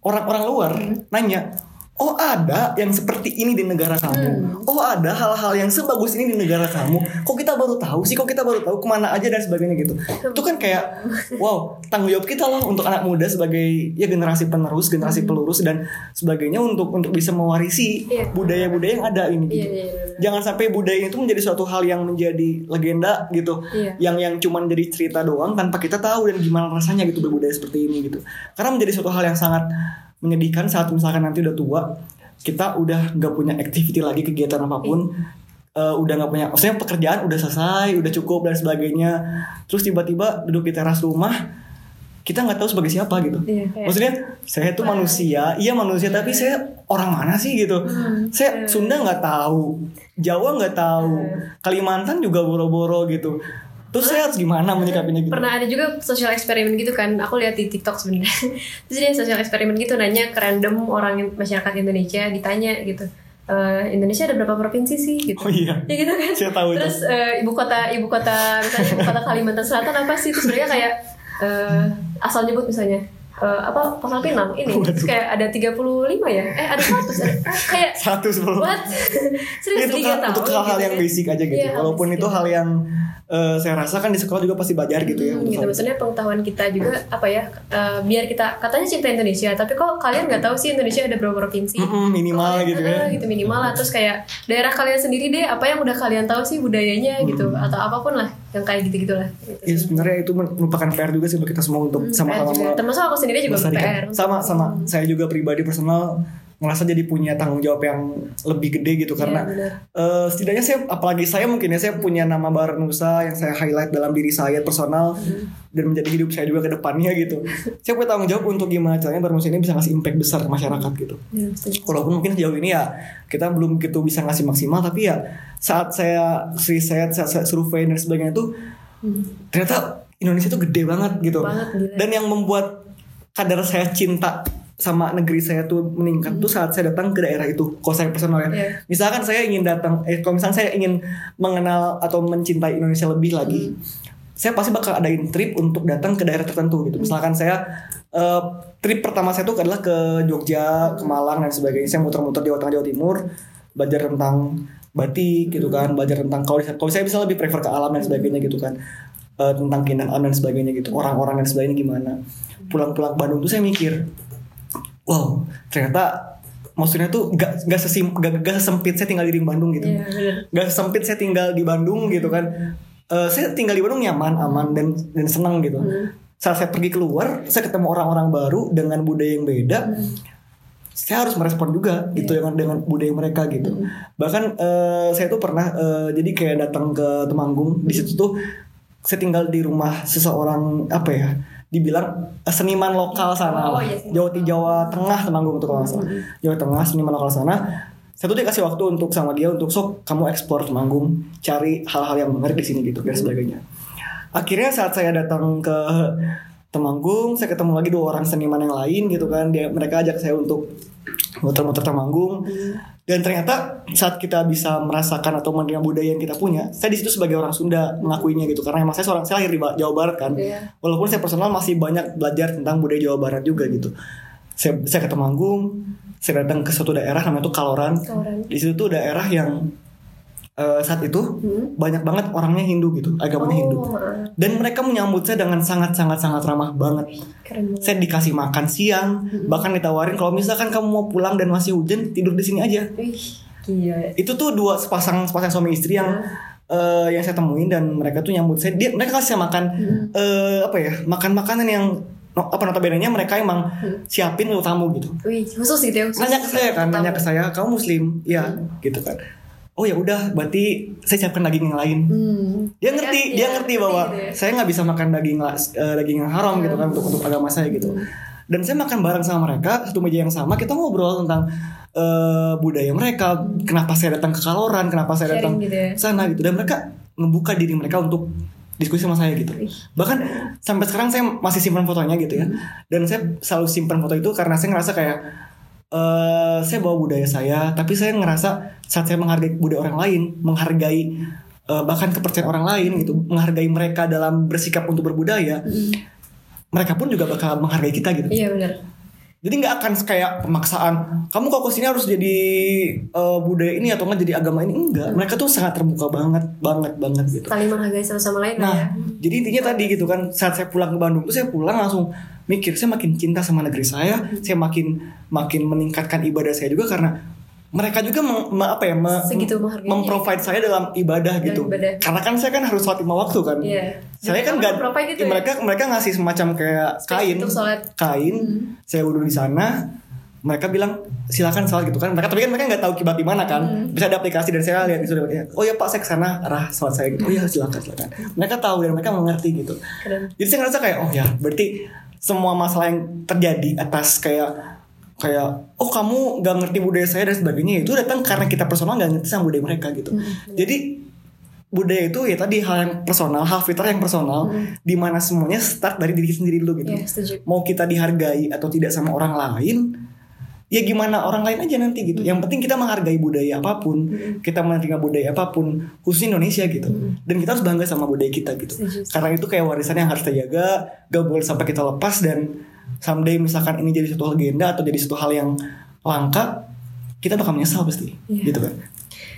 orang-orang luar nanya, oh ada yang seperti ini di negara kamu, oh ada hal-hal yang sebagus ini di negara kamu. Kok kita baru tahu sih? Kok kita baru tahu ke mana aja dan sebagainya gitu. Itu kan kayak, wow tanggung jawab kita loh untuk anak muda sebagai ya generasi penerus, generasi pelurus dan sebagainya untuk untuk bisa mewarisi Iya. budaya-budaya yang ada ini. Gitu Iya, iya, jangan sampai budaya itu menjadi suatu hal yang menjadi legenda gitu yang yang cuman jadi cerita doang tanpa kita tahu dan gimana rasanya gitu berbudaya seperti ini gitu karena menjadi suatu hal yang sangat menyedihkan saat misalkan nanti udah tua kita udah nggak punya activity lagi kegiatan apa pun eh, udah nggak punya maksudnya pekerjaan udah selesai udah cukup dan sebagainya. Terus tiba-tiba duduk di teras rumah kita nggak tahu sebagai siapa gitu. Iya, kayak- maksudnya saya tuh manusia iya manusia tapi saya orang mana sih gitu? Hmm, saya Sunda nggak tahu Jawa nggak tahu Kalimantan juga boro-boro gitu terus saya harus gimana menyikapinya gitu? Pernah ada juga sosial eksperimen gitu kan. Aku lihat di TikTok sebenarnya. (laughs) Terus dia sosial eksperimen gitu nanya ke random orang masyarakat Indonesia ditanya gitu "Eh, Indonesia ada berapa provinsi sih? Gitu. Oh iya. Ya gitu kan. Saya tahu itu. terus eh, ibu kota ibu kota misalnya ibu kota Kalimantan Selatan apa sih? Terus mereka kayak eh, asal nyebut misalnya eh, apa Pasal Pinang? Ini terus kayak ada 35 ya? Eh ada 100 ada- (laughs) kayak satu sebelum what? (laughs) Serius itu tahu untuk hal-hal gitu yang kan. basic aja gitu. Hal walaupun basic. itu hal yang eh, saya rasa kan di sekolah juga pasti belajar gitu ya Hmm, gitu. maksudnya pengetahuan kita juga apa ya eh, biar kita katanya cinta Indonesia tapi kok kalian nggak tahu sih Indonesia ada berapa provinsi? Mm-mm, minimal Kok- gitu ya. eh, gitu minimal lah. Terus kayak daerah kalian sendiri deh apa yang udah kalian tahu sih budayanya gitu atau apa pun lah yang kayak gitu gitulah gitu ya sebenarnya itu merupakan PR juga sih buat kita semua untuk PR sama-sama termasuk aku sendiri juga. PR sama sama. Saya juga pribadi personal ngerasa jadi punya tanggung jawab yang lebih gede gitu karena benar. eh, setidaknya saya apalagi saya mungkin ya saya punya nama Baranusa yang saya highlight dalam diri saya personal dan menjadi hidup saya juga ke depannya gitu. (laughs) Saya punya tanggung jawab untuk gimana caranya Baranusa ini bisa ngasih impact besar ke masyarakat gitu. Ya, setuju. walaupun mungkin sejauh ini ya kita belum gitu bisa ngasih maksimal tapi ya saat saya riset saat saya survei dan sebagainya itu ternyata Indonesia tuh gede banget gitu. Banget, gila. dan yang membuat kadar saya cinta sama negeri saya tuh meningkat tuh saat saya datang ke daerah itu kalau saya personal ya. Iya. misalkan saya ingin datang eh kalau misalkan saya ingin mengenal atau mencintai Indonesia lebih lagi saya pasti bakal adain trip untuk datang ke daerah tertentu gitu. Misalkan saya eh, trip pertama saya tuh adalah ke Jogja ke Malang dan sebagainya. Saya muter-muter Jawa Tengah Jawa Timur belajar tentang batik gitu kan belajar tentang kalau kalau saya bisa lebih prefer ke alam dan sebagainya gitu kan. Eh, tentang keindahan alam dan sebagainya gitu orang-orang dan sebagainya gimana. Pulang-pulang ke Bandung tuh saya mikir wow ternyata maksudnya tuh gak gak sesim gak, gak sempit saya tinggal di Bandung gitu. Iya, benar. gak sempit saya tinggal di Bandung gitu kan. Eh, saya tinggal di Bandung nyaman aman dan dan senang gitu. Saat saya pergi keluar saya ketemu orang-orang baru dengan budaya yang beda saya harus merespon juga gitu dengan dengan budaya mereka gitu bahkan eh, saya tuh pernah eh, jadi kayak datang ke Temanggung di situ tuh saya tinggal di rumah seseorang apa ya dibilang eh, seniman lokal sana Oh, lah. iya, Jawa Jawa Tengah Temanggung itu kalau salah. Jawa Tengah seniman lokal sana. Saya tuh dikasih waktu untuk sama dia untuk sok kamu ekspor Temanggung, cari hal-hal yang menarik di sini gitu dan sebagainya. Akhirnya saat saya datang ke Temanggung, saya ketemu lagi dua orang seniman yang lain gitu kan. Dia mereka ajak saya untuk muter-muter Temanggung. Dan ternyata saat kita bisa merasakan atau menerima budaya yang kita punya, saya di situ sebagai orang Sunda mengakuinya gitu. Karena emang saya seorang saya lahir di Jawa Barat kan. Iya. Walaupun saya personal masih banyak belajar tentang budaya Jawa Barat juga gitu. Saya saya ke Temanggung, saya datang ke suatu daerah namanya itu Kaloran. Kaloran. Di situ tuh daerah yang eh, saat itu Hmm. banyak banget orangnya Hindu gitu, agamanya Hindu. Oh, heeh. Dan mereka menyambut saya dengan sangat sangat sangat ramah banget. keren. Saya dikasih makan siang, bahkan ditawarin kalau misalkan kamu mau pulang dan masih hujan tidur di sini aja. Wih, gila. Itu tuh dua sepasang sepasang suami istri yang eh, yang saya temuin dan mereka tuh nyambut saya. Dia mereka kasih saya makan eh, apa ya? Makan makanan yang no- apa notabene mereka emang siapin untuk tamu gitu. Wih, khusus gitu ya. Khusus. Nanya ke saya kan, nanya ke saya, kamu muslim? Iya, Hmm. gitu kan. Oh ya udah, berarti saya siapkan daging yang lain. Hmm. Dia ngerti, Ya, dia ya, ngerti bahwa gitu ya. saya nggak bisa makan daging eh, daging yang haram gitu kan untuk untuk agama saya gitu. Dan saya makan bareng sama mereka satu meja yang sama, kita ngobrol tentang eh, budaya mereka, kenapa saya datang ke Kaloran, kenapa saya Sharing datang gitu ya. sana gitu. Dan mereka ngebuka diri mereka untuk diskusi sama saya gitu. Bahkan sampai sekarang saya masih simpan fotonya gitu ya. Dan saya selalu simpan foto itu karena saya ngerasa kayak eh saya bawa budaya saya, tapi saya ngerasa saat saya menghargai budaya orang lain, menghargai eh, bahkan kepercayaan orang lain gitu, menghargai mereka dalam bersikap untuk berbudaya, mereka pun juga bakal menghargai kita gitu. Iya benar. Jadi nggak akan kayak pemaksaan. Kamu kalau ke sini harus jadi eh, budaya ini atau nggak jadi agama ini enggak. Mereka tuh sangat terbuka banget, banget, banget gitu. Saling menghargai satu sama lain Nah, ya. jadi intinya tadi gitu kan saat saya pulang ke Bandung tuh saya pulang langsung mikir saya makin cinta sama negeri saya, saya makin makin meningkatkan ibadah saya juga karena mereka juga meng- me- apa ya me- Segitu memprovide saya dalam ibadah Dalam gitu. ibadah. Karena kan saya kan harus sholat lima waktu kan. Iya. Saya Dan kan provide gitu ya? mereka mereka ngasih semacam kayak Space kain kain saya wudhu di sana mereka bilang silakan sholat gitu kan mereka tapi kan mereka nggak tahu kibat di mana kan Hmm. bisa ada aplikasi dan saya lihat itu oh ya pak saya ke sana arah sholat saya gitu oh ya silakan silakan mereka tahu dan mereka mengerti gitu Keren. jadi saya ngerasa kayak oh ya berarti semua masalah yang terjadi atas kayak kayak oh kamu nggak ngerti budaya saya dan sebagainya itu datang karena kita personal nggak ngerti sama budaya mereka gitu. Hmm, jadi budaya itu ya tadi hal yang personal hal fitrah yang personal di mana semuanya start dari diri sendiri dulu gitu. Iya, setuju. mau kita dihargai atau tidak sama orang lain ya gimana orang lain aja nanti gitu yang penting kita menghargai budaya apa pun kita menerima budaya apa pun khususnya Indonesia gitu dan kita harus bangga sama budaya kita gitu Setuju. karena itu kayak warisan yang harus kita jaga gak boleh sampai kita lepas dan someday misalkan ini jadi satu legenda atau jadi satu hal yang langka kita bakal menyesal pasti Iya. gitu kan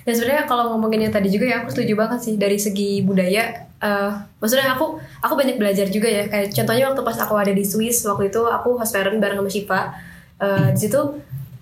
Dan sebenarnya kalau ngomonginnya tadi juga ya aku setuju banget sih dari segi budaya. eh, maksudnya aku aku banyak belajar juga ya. Kayak contohnya waktu pas aku ada di Swiss waktu itu aku host parent bareng sama Shiva. Eh, di situ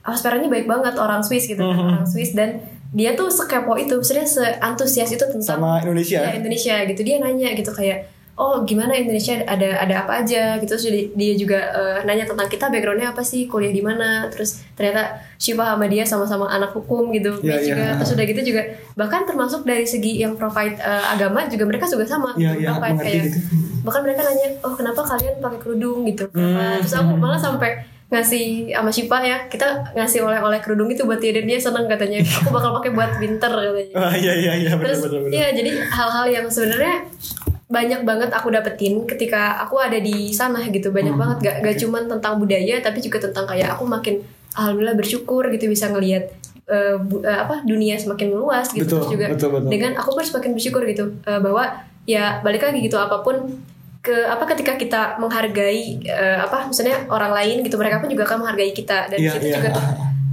parentnya baik banget orang Swiss gitu kan Mhm. orang Swiss. Dan dia tuh sekepo itu, maksudnya seantusias itu tentang sama Indonesia. Ya, Indonesia gitu. Dia nanya gitu kayak oh gimana Indonesia? Ada ada apa aja? Gitu. Terus dia- juga eh, nanya tentang kita backgroundnya apa sih? Kuliah di mana? Terus ternyata Shiva sama dia sama-sama anak hukum gitu Iya, Dia juga. Terus udah gitu juga bahkan termasuk dari segi yang provide eh, agama juga mereka juga sama. Gitu, iya, provide kayak gitu. bahkan mereka nanya oh kenapa kalian pakai kerudung? Gitu. Kenapa? Hmm. terus aku malah sampai ngasih sama Shiva ya kita ngasih oleh-oleh kerudung itu buat dia dan dia seneng katanya. Aku bakal pakai buat winter katanya. Ah iya iya iya benar Terus benar benar ya jadi hal-hal yang sebenarnya banyak banget aku dapetin ketika aku ada di sana gitu. Banyak Hmm, banget. Gak, gak cuman tentang budaya tapi juga tentang kayak aku makin alhamdulillah bersyukur gitu bisa ngelihat bu- eh, apa dunia semakin luas gitu. Betul, terus juga betul, betul. dengan aku pun semakin bersyukur gitu eh, bahwa ya balik lagi gitu apa pun ke apa ketika kita menghargai eh, apa misalnya orang lain gitu mereka pun juga akan menghargai kita. Dan Iya, itu iya. juga tuh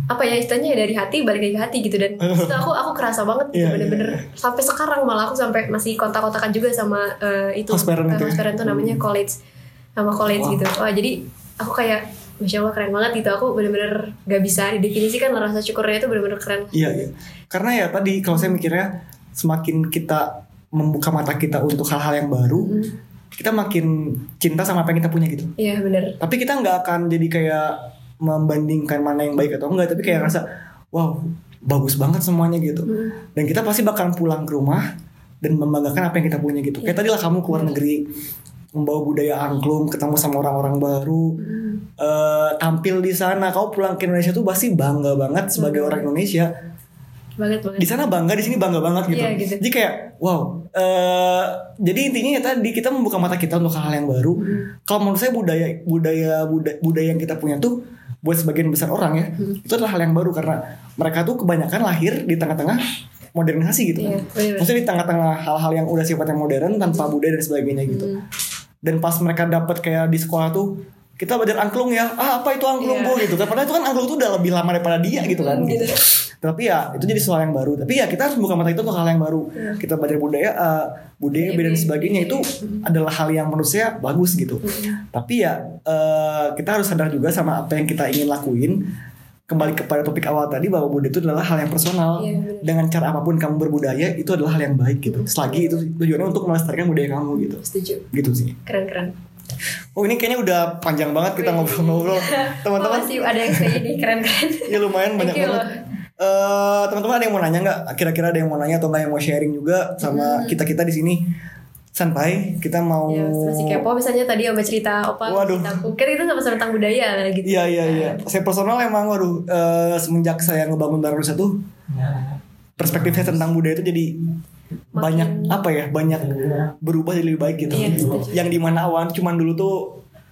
apa ya istilahnya ya dari hati balik lagi ke hati gitu. Dan (laughs) itu aku aku kerasa banget gitu Iya, iya, bener-bener. sampai sekarang malah aku sampai masih kontak-kontakan juga sama eh, itu Host parent eh, itu ya? tuh namanya college sama college Wah. gitu. Wah jadi aku kayak masya allah keren banget gitu. Aku bener-bener gak bisa didefinisikan rasa syukurnya itu bener-bener keren. Iya, iya. Karena ya tadi kalau saya mikirnya semakin kita membuka mata kita untuk hal-hal yang baru, kita makin cinta sama apa yang kita punya gitu. iya bener. Tapi kita nggak akan jadi kayak membandingkan mana yang baik atau enggak, tapi kayak ngerasa wow bagus banget semuanya gitu. Dan kita pasti bakal pulang ke rumah dan membanggakan apa yang kita punya gitu. Kayak tadi lah kamu keluar negeri membawa budaya angklung ketemu sama orang-orang baru eh, tampil di sana. Kau pulang ke Indonesia tuh pasti bangga banget sebagai orang Indonesia banget banget di sana bangga di sini bangga banget gitu. Iya, gitu. Jadi kayak wow. eh jadi intinya ya tadi kita membuka mata kita untuk hal-hal yang baru. Hmm. Kalau menurut saya budaya budaya budaya, budaya yang kita punya tuh buat sebagian besar orang ya Hmm. itu adalah hal yang baru karena mereka tuh kebanyakan lahir di tengah-tengah modernisasi gitu Iya, kan. bener. Maksudnya di tengah-tengah hal-hal yang udah sifatnya modern tanpa budaya dan sebagainya gitu. Hmm. Dan pas mereka dapat kayak di sekolah tuh kita belajar angklung ya. Ah apa itu angklung Iya. bu gitu. kan. Padahal itu kan angklung tuh udah lebih lama daripada dia gitu kan. Hmm, gitu. gitu. Tapi ya itu jadi soal yang baru. Tapi ya kita harus buka mata itu untuk hal yang baru. Iya. Kita belajar budaya, eh, budaya Budaya dan budaya. sebagainya itu adalah hal yang menurut saya bagus gitu. Hmm. Tapi ya eh, kita harus sadar juga sama apa yang kita ingin lakuin. Kembali kepada topik awal tadi bahwa budaya itu adalah hal yang personal. Iya, benar. Dengan cara apa pun kamu berbudaya itu adalah hal yang baik gitu. Selagi itu tujuannya untuk melestarikan budaya kamu gitu. setuju Gitu sih. keren keren Oh ini kayaknya udah panjang banget kita ngobrol-ngobrol. (laughs) Teman-teman masih ada yang kayak gini keren keren (laughs) ya lumayan banyak banget. Eh, teman-teman ada yang mau nanya nggak? Kira-kira ada yang mau nanya atau nggak yang mau sharing juga sama Hmm. kita kita di sini? Santai, kita mau. ya masih kepo misalnya tadi Oma cerita opa Waduh. cerita aku kan itu sama-sama tentang budaya gitu Iya iya iya. Saya personal emang waduh eh, semenjak saya ngebangun Barang Nusa tuh perspektif saya tentang budaya itu jadi banyak apa ya banyak berubah jadi lebih baik gitu. Iya. Yang di mana awan cuman dulu tuh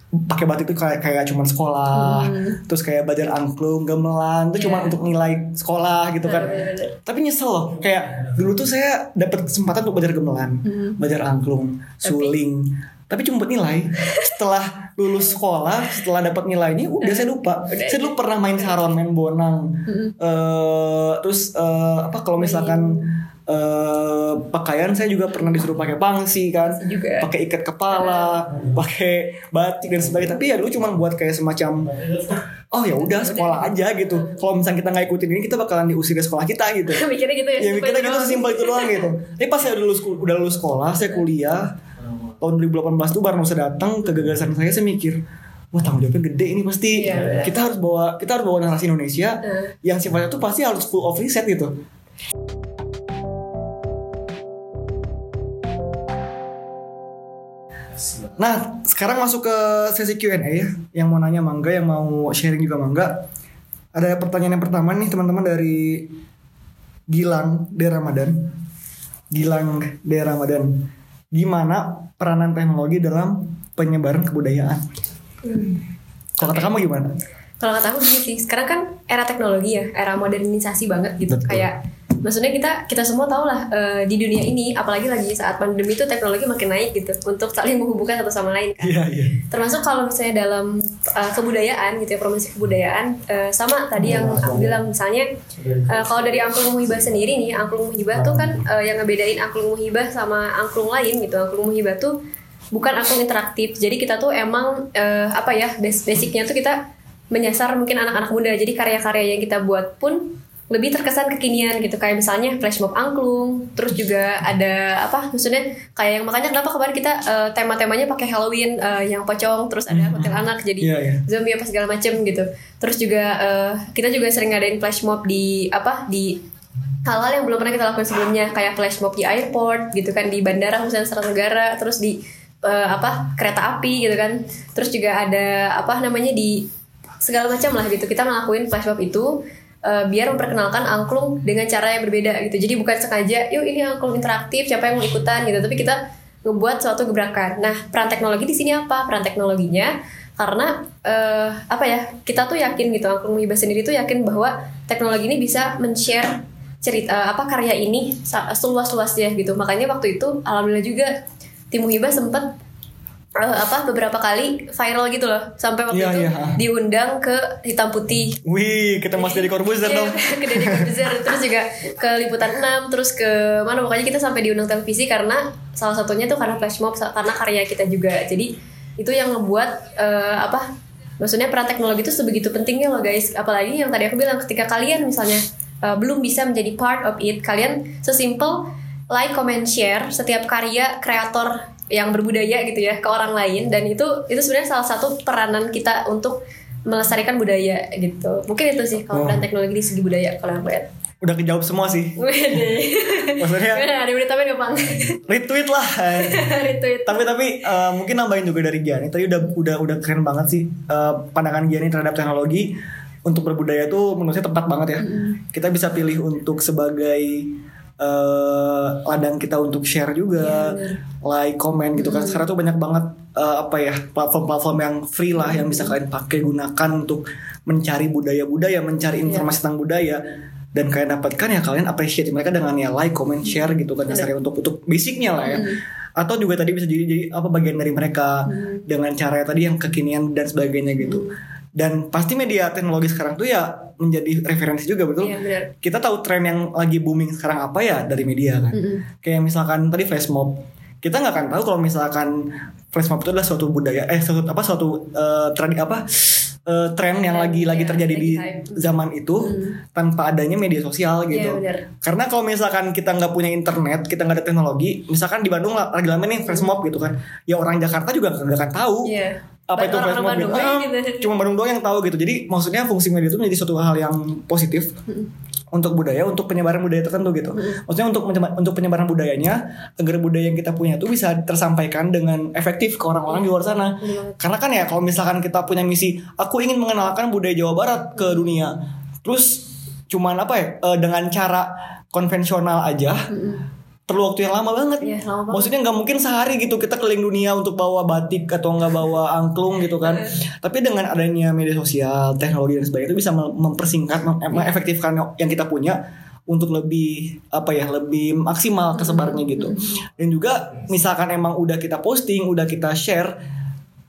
pakai batik tuh kayak kayak cuman sekolah, terus kayak belajar angklung, gamelan tuh cuman Hmm. Iya. untuk nilai sekolah gitu kan. Bener-bener. Tapi nyesel loh, kayak dulu tuh saya dapat kesempatan untuk belajar gamelan, Hmm. belajar angklung, suling. Tapi cuma buat nilai. Setelah lulus sekolah, setelah dapat nilainya, udah saya lupa. Saya dulu pernah main saron, main bonang. Hmm. Eh, terus eh, apa kalau misalkan eh, pakaian saya juga pernah disuruh pakai pangsi kan, pakai ikat kepala, pakai batik dan sebagainya. Tapi ya dulu cuma buat kayak semacam oh ya udah sekolah aja gitu. Kalau misalnya kita nggak ikutin ini, kita bakalan diusir dari sekolah kita gitu (laughs) mikirnya gitu ya ya mikirnya itu gitu sesimpel itu doang gitu tapi pas saya udah lulus udah lulus sekolah saya kuliah tahun 2018 tuh baru saya datang ke gagasan saya saya mikir wah tanggung jawabnya gede ini pasti Iya, benar. kita harus bawa kita harus bawa narasi Indonesia Eh. yang sifatnya tuh pasti harus full of riset gitu Nah, sekarang masuk ke sesi Q&A ya. Yang mau nanya mangga, yang mau sharing juga mangga. Ada pertanyaan yang pertama nih teman-teman dari Gilang De Ramadan. Gilang De Ramadan. Gimana peranan teknologi dalam penyebaran kebudayaan? Kalau kata kamu gimana? Kalau kata aku gini sih, sekarang kan era teknologi ya, era modernisasi banget gitu. Betul. Kayak maksudnya kita kita semua tahu lah eh, di dunia ini, apalagi lagi saat pandemi itu teknologi makin naik gitu untuk saling menghubungkan satu sama lain. kan. Iya, iya. Termasuk kalau misalnya dalam eh, kebudayaan gitu ya, promosi kebudayaan eh, sama tadi yang aku bilang misalnya eh, kalau dari angklung muhibah sendiri nih, angklung muhibah tuh kan eh, yang ngebedain angklung muhibah sama angklung lain gitu. Angklung muhibah tuh bukan angklung interaktif. Jadi kita tuh emang eh, apa ya, bas- basicnya tuh kita menyasar mungkin anak-anak muda. Jadi karya-karya yang kita buat pun lebih terkesan kekinian gitu. Kayak misalnya flash mob angklung terus juga ada apa maksudnya kayak yang makanya kenapa kemarin kita eh, tema-temanya pakai Halloween eh, yang pocong terus ada hotel anak jadi Iya, iya. zombie apa segala macem gitu. Terus juga eh, kita juga sering ngadain flash mob di apa di hal-hal yang belum pernah kita lakukan sebelumnya. Kayak flash mob di airport gitu kan di bandara khususnya Serat Negara terus di eh, apa kereta api gitu kan. Terus juga ada apa namanya di segala macam lah gitu. Kita ngelakuin flash mob itu eh, biar memperkenalkan angklung dengan cara yang berbeda gitu. Jadi bukan sengaja yuk ini angklung interaktif siapa yang mau ikutan? gitu. Tapi kita ngebuat suatu gebrakan. Nah peran teknologi di sini apa? Peran teknologinya karena eh, apa ya kita tuh yakin gitu angklung muhibah sendiri tuh yakin bahwa teknologi ini bisa men-share cerita eh, apa karya ini seluas-luasnya gitu. Makanya waktu itu alhamdulillah juga tim muhibah sempet eh, apa beberapa kali viral gitu loh. Sampai waktu Iya, itu iya. diundang ke hitam putih. Wih, kita Mas dari Corbuzier Iya, dong. (laughs) ke Deddy Corbuzier. Terus juga ke liputan 6 terus ke mana. Pokoknya kita sampai diundang televisi karena salah satunya tuh karena flash mob karena karya kita juga. Jadi itu yang ngebuat eh, apa maksudnya peran teknologi itu sebegitu pentingnya loh guys. Apalagi yang tadi aku bilang ketika kalian misalnya eh, belum bisa menjadi part of it kalian sesimpel like comment share setiap karya kreator yang berbudaya gitu ya ke orang lain dan itu itu sebenarnya salah satu peranan kita untuk melestarikan budaya gitu mungkin itu sih kalau Oh. teknologi di segi budaya kalau aku lihat udah kejawab semua sih. (laughs) Maksudnya Gimana, ada berita apa bang? retweet lah. (laughs) Retweet. tapi tapi eh, mungkin nambahin juga dari Gianni tadi udah udah udah keren banget sih eh, pandangan Gianni terhadap teknologi untuk berbudaya tuh menurut saya tepat banget ya kita bisa pilih untuk sebagai eh, ladang kita untuk share juga like komen gitu kan. Sekarang tuh banyak banget eh, apa ya platform-platform yang free lah yang bisa kalian pakai gunakan untuk mencari budaya-budaya mencari informasi tentang budaya. Dan kalian dapatkan ya kalian appreciate mereka dengan ya like, comment, share gitu kan dasarnya untuk untuk basicnya lah ya. Atau juga tadi bisa jadi jadi apa bagian dari mereka dengan cara tadi yang kekinian dan sebagainya gitu. Dan pasti media teknologi sekarang tuh ya menjadi referensi juga betul. Iya benar. Kita tahu tren yang lagi booming sekarang apa ya dari media kan. Kayak misalkan tadi flash mob. Kita nggak akan tahu kalau misalkan flash mob itu adalah suatu budaya eh suatu apa suatu eh, tradi apa eh, tren yang lagi lagi Iya, terjadi di lagi hype. zaman itu tanpa adanya media sosial gitu. Iya, benar. Karena kalau misalkan kita nggak punya internet, kita nggak ada teknologi, misalkan di Bandung lagi lama nih flash mob gitu kan, ya orang Jakarta juga nggak akan tahu Iya. Apa itu flash mob Bandung gitu. Ah, gitu. Cuma Bandung doang yang tahu gitu. Jadi maksudnya fungsi media itu menjadi suatu hal yang positif untuk budaya, untuk penyebaran budaya tertentu gitu. Maksudnya untuk untuk penyebaran budayanya agar budaya yang kita punya itu bisa tersampaikan dengan efektif ke orang-orang di luar sana. Karena kan ya kalau misalkan kita punya misi, aku ingin mengenalkan budaya Jawa Barat ke dunia. Terus cuman apa ya eh, dengan cara konvensional aja perlu waktu yang lama banget. Iya, lama banget. Maksudnya nggak mungkin sehari gitu kita keliling dunia untuk bawa batik atau nggak bawa angklung gitu kan. (laughs) Tapi dengan adanya media sosial, teknologi dan sebagainya itu bisa mem- mempersingkat, mem- mengefektifkan yang kita punya untuk lebih apa ya lebih maksimal kesebarannya gitu. Dan juga misalkan emang udah kita posting, udah kita share,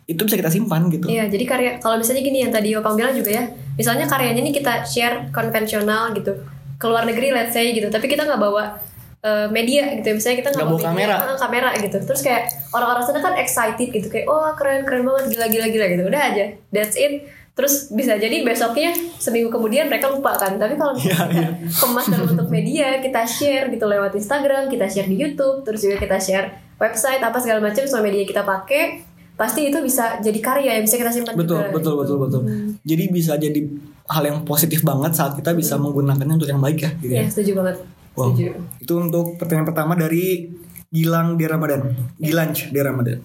itu bisa kita simpan gitu. Iya, jadi karya kalau misalnya gini yang tadi Opang bilang juga ya, misalnya karyanya nih kita share konvensional gitu, ke luar negeri let's say gitu, tapi kita nggak bawa eh, media gitu, misalnya kita nggak media, kamera. eh, kamera gitu, terus kayak orang-orang sana kan excited gitu, kayak oh keren keren banget gila gila gila gitu, udah aja, that's it. Terus bisa jadi besoknya seminggu kemudian mereka lupa kan. Tapi kalau Iya, kita kemas (laughs) dalam bentuk media, kita share gitu lewat Instagram, kita share di YouTube, terus juga kita share website apa segala macam semua media kita pakai, pasti itu bisa jadi karya yang bisa kita simpan betul juga. betul betul betul jadi bisa jadi hal yang positif banget saat kita bisa menggunakannya untuk yang baik ya gitu Iya, ya setuju banget. Wow. Setuju. itu untuk pertanyaan pertama dari Gilang di Ramadan Gilanj di Ramadan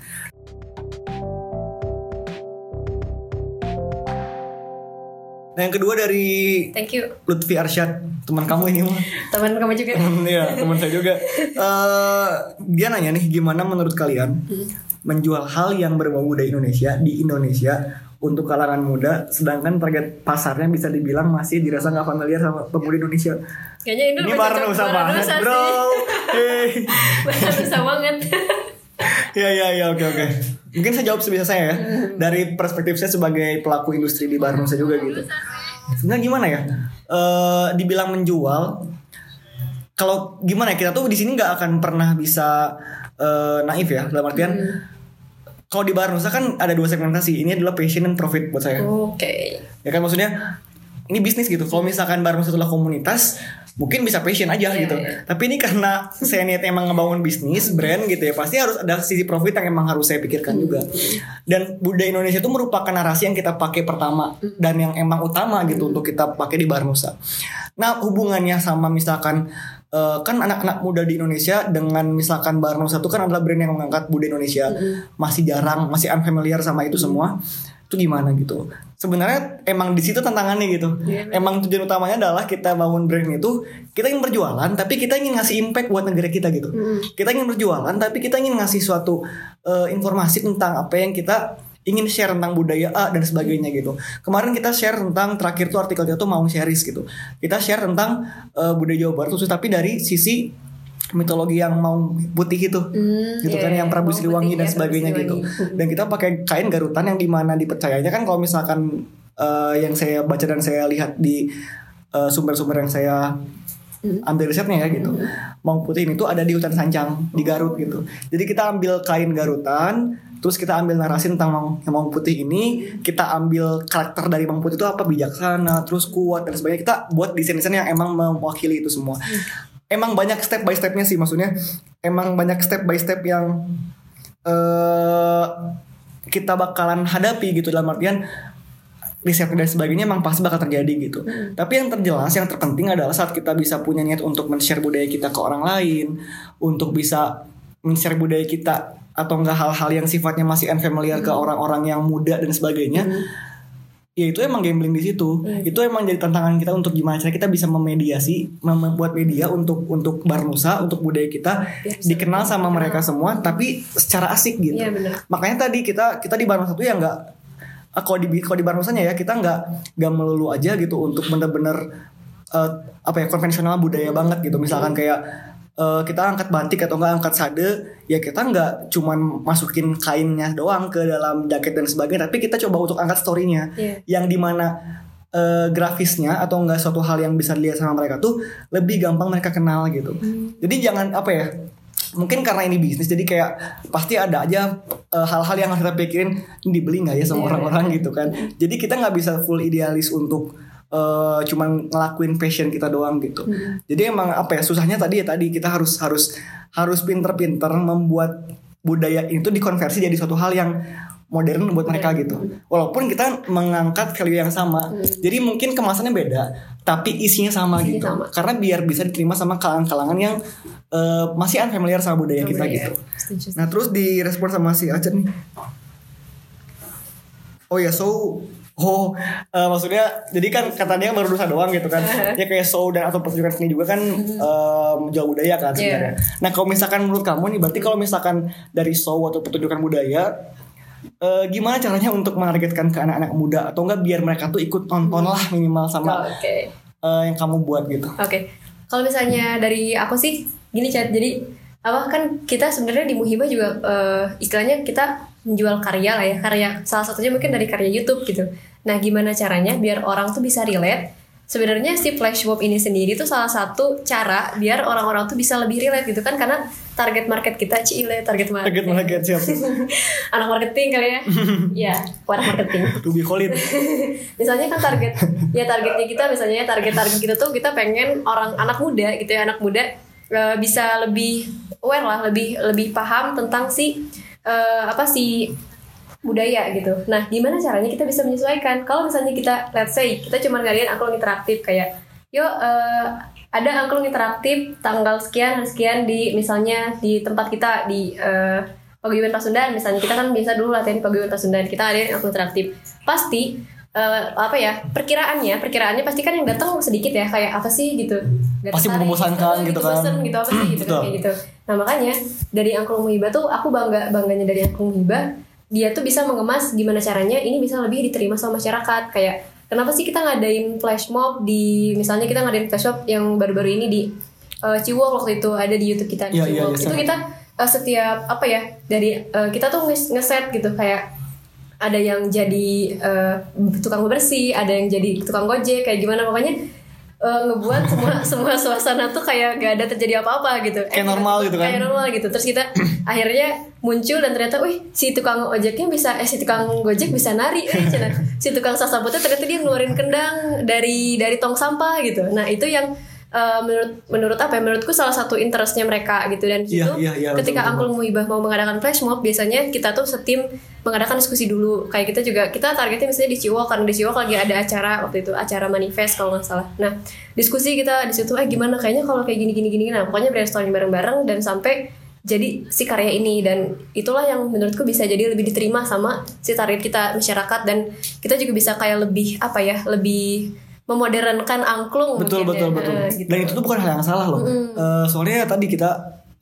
Nah yang kedua dari Thank you. Lutfi Arsyad teman kamu ini mah Teman kamu juga. (laughs) Iya teman saya juga Eh, Dia nanya nih gimana menurut kalian Menjual hal yang berbau budaya Indonesia Di Indonesia Untuk kalangan muda Sedangkan target pasarnya bisa dibilang Masih dirasa nggak familiar sama pemuda Indonesia. Kayaknya ini, Ini baru Barang banget Nusa bro. Hey. Bisa banget. Ya ya ya oke oke. Mungkin saya jawab sebisa saya ya. Dari perspektif saya sebagai pelaku industri di Bandung saya juga gitu. Sebenarnya gimana ya? Eh, Dibilang menjual Kalau gimana ya? Kita tuh di sini nggak akan pernah bisa eh, naif ya. Dalam artian kalau di Barnusa kan ada dua segmentasi. Ini adalah passion dan profit buat saya. Oke. ya kan maksudnya ini bisnis gitu. Kalau misalkan Barnusa adalah komunitas mungkin bisa passion aja Iya, gitu. iya. tapi ini karena saya niat emang ngebangun bisnis brand gitu ya pasti harus ada sisi profit yang emang harus saya pikirkan juga. Dan budaya Indonesia itu merupakan narasi yang kita pakai pertama dan yang emang utama gitu untuk kita pakai di Barnusa. Nah hubungannya sama misalkan eh, kan anak-anak muda di Indonesia dengan misalkan Barnusa itu kan adalah brand yang mengangkat budaya Indonesia. Masih jarang masih unfamiliar sama itu semua. Itu gimana gitu? Sebenarnya emang di situ tantangannya gitu. Iya. emang tujuan utamanya adalah kita bangun brand itu kita ingin berjualan tapi kita ingin ngasih impact buat negara kita gitu. Kita ingin berjualan tapi kita ingin ngasih suatu eh, informasi tentang apa yang kita ingin share tentang budaya A dan sebagainya gitu. Kemarin kita share tentang terakhir tuh artikel kita tuh mau sharis gitu. Kita share tentang eh, budaya Jawa Barat khusus tapi dari sisi mitologi yang mau putih itu. Hmm, gitu iya, kan yang Prabu Mau Siliwangi putih, dan ya, Prabu sebagainya gitu. (laughs) Dan kita pakai kain garutan yang di mana dipercayanya kan kalau misalkan eh, yang saya baca dan saya lihat di eh, sumber-sumber yang saya ambil risetnya ya gitu. Mawang Putih ini tuh ada di hutan Sancang di Garut gitu. Jadi kita ambil kain garutan terus kita ambil narasi tentang Mawang, Mawang Putih ini kita ambil karakter dari Mawang Putih itu apa? Bijaksana terus kuat dan sebagainya. Kita buat desain-desain yang emang mewakili itu semua. Emang banyak step by stepnya sih maksudnya. Emang banyak step by step yang eh kita bakalan hadapi gitu dalam artian riset dan sebagainya emang pasti bakal terjadi gitu. Tapi yang terjelas, yang terpenting adalah saat kita bisa punya niat untuk men-share budaya kita ke orang lain, untuk bisa men-share budaya kita atau enggak hal-hal yang sifatnya masih unfamiliar ke orang-orang yang muda dan sebagainya. Ya itu emang gambling di situ. Itu emang jadi tantangan kita untuk gimana cara kita bisa memediasi, mem- membuat media untuk untuk Barnusa, untuk budaya kita bisa dikenal sama mereka semua, tapi secara asik gitu. Benar. Makanya tadi kita kita di Barnusa tuh ya nggak ah, kalau di kalau di Barnusanya ya kita nggak nggak melulu aja gitu untuk bener-bener eh, apa ya konvensional budaya banget gitu misalkan kayak eh, kita angkat batik atau enggak angkat sade ya kita nggak cuman masukin kainnya doang ke dalam jaket dan sebagainya tapi kita coba untuk angkat storynya. Iya. yang di mana eh, grafisnya atau enggak suatu hal yang bisa dilihat sama mereka tuh lebih gampang mereka kenal gitu. Jadi jangan apa ya mungkin karena ini bisnis jadi kayak pasti ada aja eh, hal-hal yang harus kita pikirin dibeli nggak ya sama Iya, orang-orang gitu kan. Jadi kita nggak bisa full idealis untuk eh, cuman ngelakuin passion kita doang gitu jadi emang apa ya susahnya tadi ya tadi kita harus harus harus pinter-pinter membuat budaya itu dikonversi jadi suatu hal yang modern buat mereka gitu walaupun kita mengangkat value yang sama jadi mungkin kemasannya beda tapi isinya sama Isinya gitu sama. karena biar bisa diterima sama kalangan-kalangan yang eh, masih unfamiliar sama budaya kita Budaya. gitu. Nah terus direspon sama si Acen nih. Oh ya so Oh, eh, maksudnya jadi kan katanya baru dosa doang gitu kan. (laughs) ya kayak show dan atau pertunjukan seni juga kan eh, menjual budaya kan sebenarnya. Nah, kalau misalkan menurut kamu nih berarti kalau misalkan dari show atau pertunjukan budaya eh, gimana caranya untuk menargetkan ke anak-anak muda atau enggak biar mereka tuh ikut nonton lah minimal sama Oke. eh, yang kamu buat gitu. Oke, kalau misalnya dari aku sih gini chat, jadi apa kan kita sebenarnya di Muhibah juga eh, istilahnya kita menjual karya lah ya, karya salah satunya mungkin dari karya YouTube gitu. Nah, gimana caranya biar orang tuh bisa relate? Sebenarnya si flash mob ini sendiri tuh salah satu cara biar orang-orang tuh bisa lebih relate gitu kan karena target market kita cile target market Target market siapa? (laughs) anak marketing kali ya (laughs) ya anak marketing Ruby Khalid. (laughs) misalnya kan target ya targetnya kita misalnya target target kita tuh kita pengen orang anak muda gitu ya anak muda eh, bisa lebih aware lah lebih lebih paham tentang si eh, apa si budaya gitu. Nah, gimana caranya kita bisa menyesuaikan? Kalau misalnya kita let's say kita cuma ngadain angklung interaktif kayak yuk eh, ada angklung interaktif tanggal sekian hari sekian di misalnya di tempat kita di eh, Paguyuban Pasundan misalnya kita kan biasa dulu latihan Paguyuban Pasundan kita ada angklung interaktif pasti eh, apa ya perkiraannya perkiraannya pasti kan yang datang sedikit ya kayak apa sih gitu. Gak Pasti membosankan gitu kan. bosen gitu apa sih gitu kan, kayak gitu. Nah makanya dari angklung muhibah tuh aku bangga bangganya dari angklung muhibah dia tuh bisa mengemas gimana caranya ini bisa lebih diterima sama masyarakat. Kayak kenapa sih kita ngadain flash mob di misalnya kita ngadain flash mob yang baru-baru ini di uh, Ciwok waktu itu ada di YouTube kita di Iya, iya, Ciwok. iya, itu sama. kita uh, setiap apa ya dari uh, kita tuh nge- ngeset gitu kayak ada yang jadi uh, tukang bersih, ada yang jadi tukang gojek, kayak gimana pokoknya uh, ngebuat semua (laughs) semua suasana tuh kayak gak ada terjadi apa-apa gitu. Kayak normal gitu kan? Kayak normal gitu. Terus kita (clears throat) akhirnya muncul dan ternyata, wih si tukang ojeknya bisa, eh si tukang gojek bisa nari, (laughs) eh si tukang sasabotnya ternyata dia ngeluarin kendang dari dari tong sampah gitu. Nah itu yang uh, menurut menurut apa ya? Menurutku salah satu interestnya mereka gitu. Dan Iya, itu iya, iya, ketika betul. Angklung Muibah mau mengadakan flash mob biasanya kita tuh setim mengadakan diskusi dulu. Kayak kita juga kita targetnya misalnya di Ciwok karena di Ciwok lagi ada acara waktu itu acara manifest kalau nggak salah. Nah diskusi kita di situ eh gimana? Kayaknya kalau kayak gini gini gini. Nah pokoknya brainstorming bareng-bareng dan sampai jadi si karya ini. Dan itulah yang menurutku bisa jadi lebih diterima sama si target kita masyarakat. Dan kita juga bisa kayak lebih apa ya lebih memodernkan angklung betul betul mungkin ya. betul. Eh, gitu. dan itu tuh bukan hal yang salah loh. Eh, soalnya tadi kita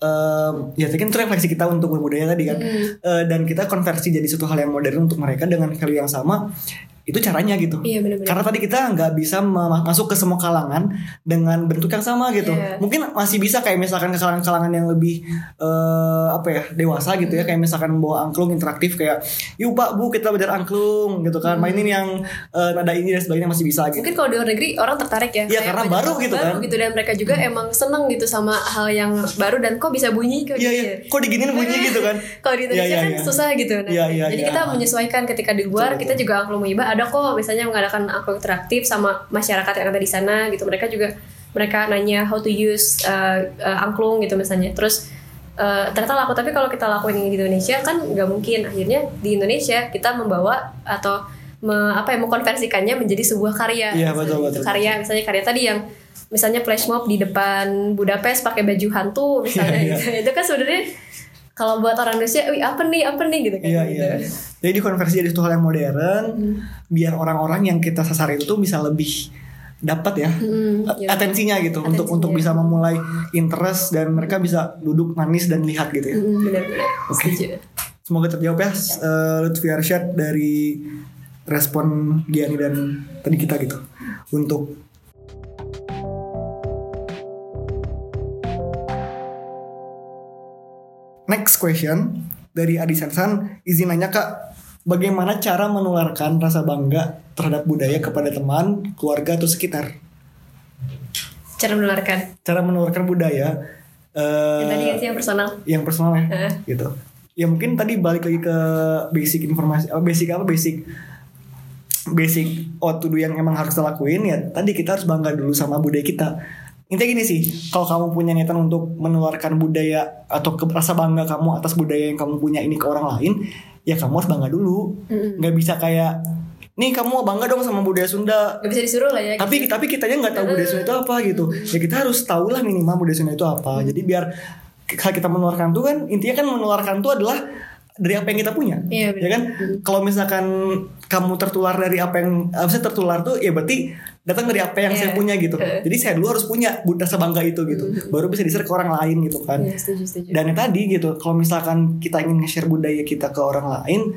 em, ya kan itu refleksi kita untuk berbudaya tadi kan. Eh, dan kita konversi jadi suatu hal yang modern untuk mereka dengan value yang sama itu caranya gitu. Iya, benar-benar. karena tadi kita nggak bisa ma- masuk ke semua kalangan dengan bentuk yang sama gitu. Iya. mungkin masih bisa kayak misalkan ke kalangan-kalangan yang lebih eh, apa ya dewasa gitu ya. Kayak misalkan bawa angklung interaktif kayak yuk pak bu kita belajar angklung gitu kan. Mainin yang eh, nada ini dan sebagainya masih bisa gitu. Mungkin kalau di luar negeri orang tertarik ya. Iya, karena baru gitu baru kan. gitu. Dan mereka juga emang seneng gitu sama hal yang baru dan kok bisa bunyi kok Iya gitu iya, ya. kok diginin bunyi gitu kan? (laughs) kalau di Indonesia Iya, iya, kan iya. susah gitu. Nah, Iya, iya, jadi iya. kita menyesuaikan ketika di luar kita juga angklung muhibah ada kok misalnya mengadakan angklung interaktif sama masyarakat yang ada di sana gitu mereka juga mereka nanya how to use uh, uh, angklung gitu misalnya terus uh, ternyata laku tapi kalau kita lakuin ini di Indonesia kan nggak mungkin akhirnya di Indonesia kita membawa atau me- apa ya mengkonversikannya menjadi sebuah karya Iya, Misalnya betul, gitu. betul. karya misalnya karya tadi yang misalnya flash mob di depan Budapest pakai baju hantu misalnya Iya, iya. gitu. (laughs) itu kan sebenarnya kalau buat orang Indonesia, wih apa nih apa nih gitu kan Iya gitu. iya. Jadi dikonversi jadi suatu hal yang modern, biar orang-orang yang kita sasar itu tuh bisa lebih dapat ya Hmm, iya. atensinya gitu untuk Atensinya. untuk bisa memulai interest dan mereka bisa duduk manis dan lihat gitu ya. Mm, benar-benar Oke. setuju. Semoga terjawab ya eh, Lutfi Arsyad dari respon Giani dan tadi kita gitu untuk Next question dari Adi Sansan izin nanya kak bagaimana cara menularkan rasa bangga terhadap budaya kepada teman keluarga atau sekitar? Cara menularkan. Cara menularkan budaya eh, yang tadi sih yang personal? yang personal ya? Heeh. gitu. Ya mungkin tadi balik lagi ke basic informasi oh, basic apa? Basic basic what to do yang emang harus kita lakuin ya tadi kita harus bangga dulu sama budaya kita intinya gini sih kalau kamu punya niatan untuk menularkan budaya atau ke rasa bangga kamu atas budaya yang kamu punya ini ke orang lain ya kamu harus bangga dulu. Nggak bisa kayak nih kamu bangga dong sama budaya Sunda. Gak bisa disuruh lah ya tapi tapi kitanya nggak tahu budaya Sunda itu apa gitu. Ya kita harus tahu lah minimal budaya Sunda itu apa. Jadi biar kalau kita menularkan tuh kan intinya kan menularkan tuh adalah dari apa yang kita punya. Iya, ya kan? kalau misalkan kamu tertular dari apa yang harusnya tertular tuh ya berarti datang dari apa yang Iya. saya punya gitu. Jadi saya dulu harus punya rasa bangga itu gitu. Baru bisa di-share ke orang lain gitu kan. Iya, setuju setuju. Dan yang tadi gitu kalau misalkan kita ingin nge-share budaya kita ke orang lain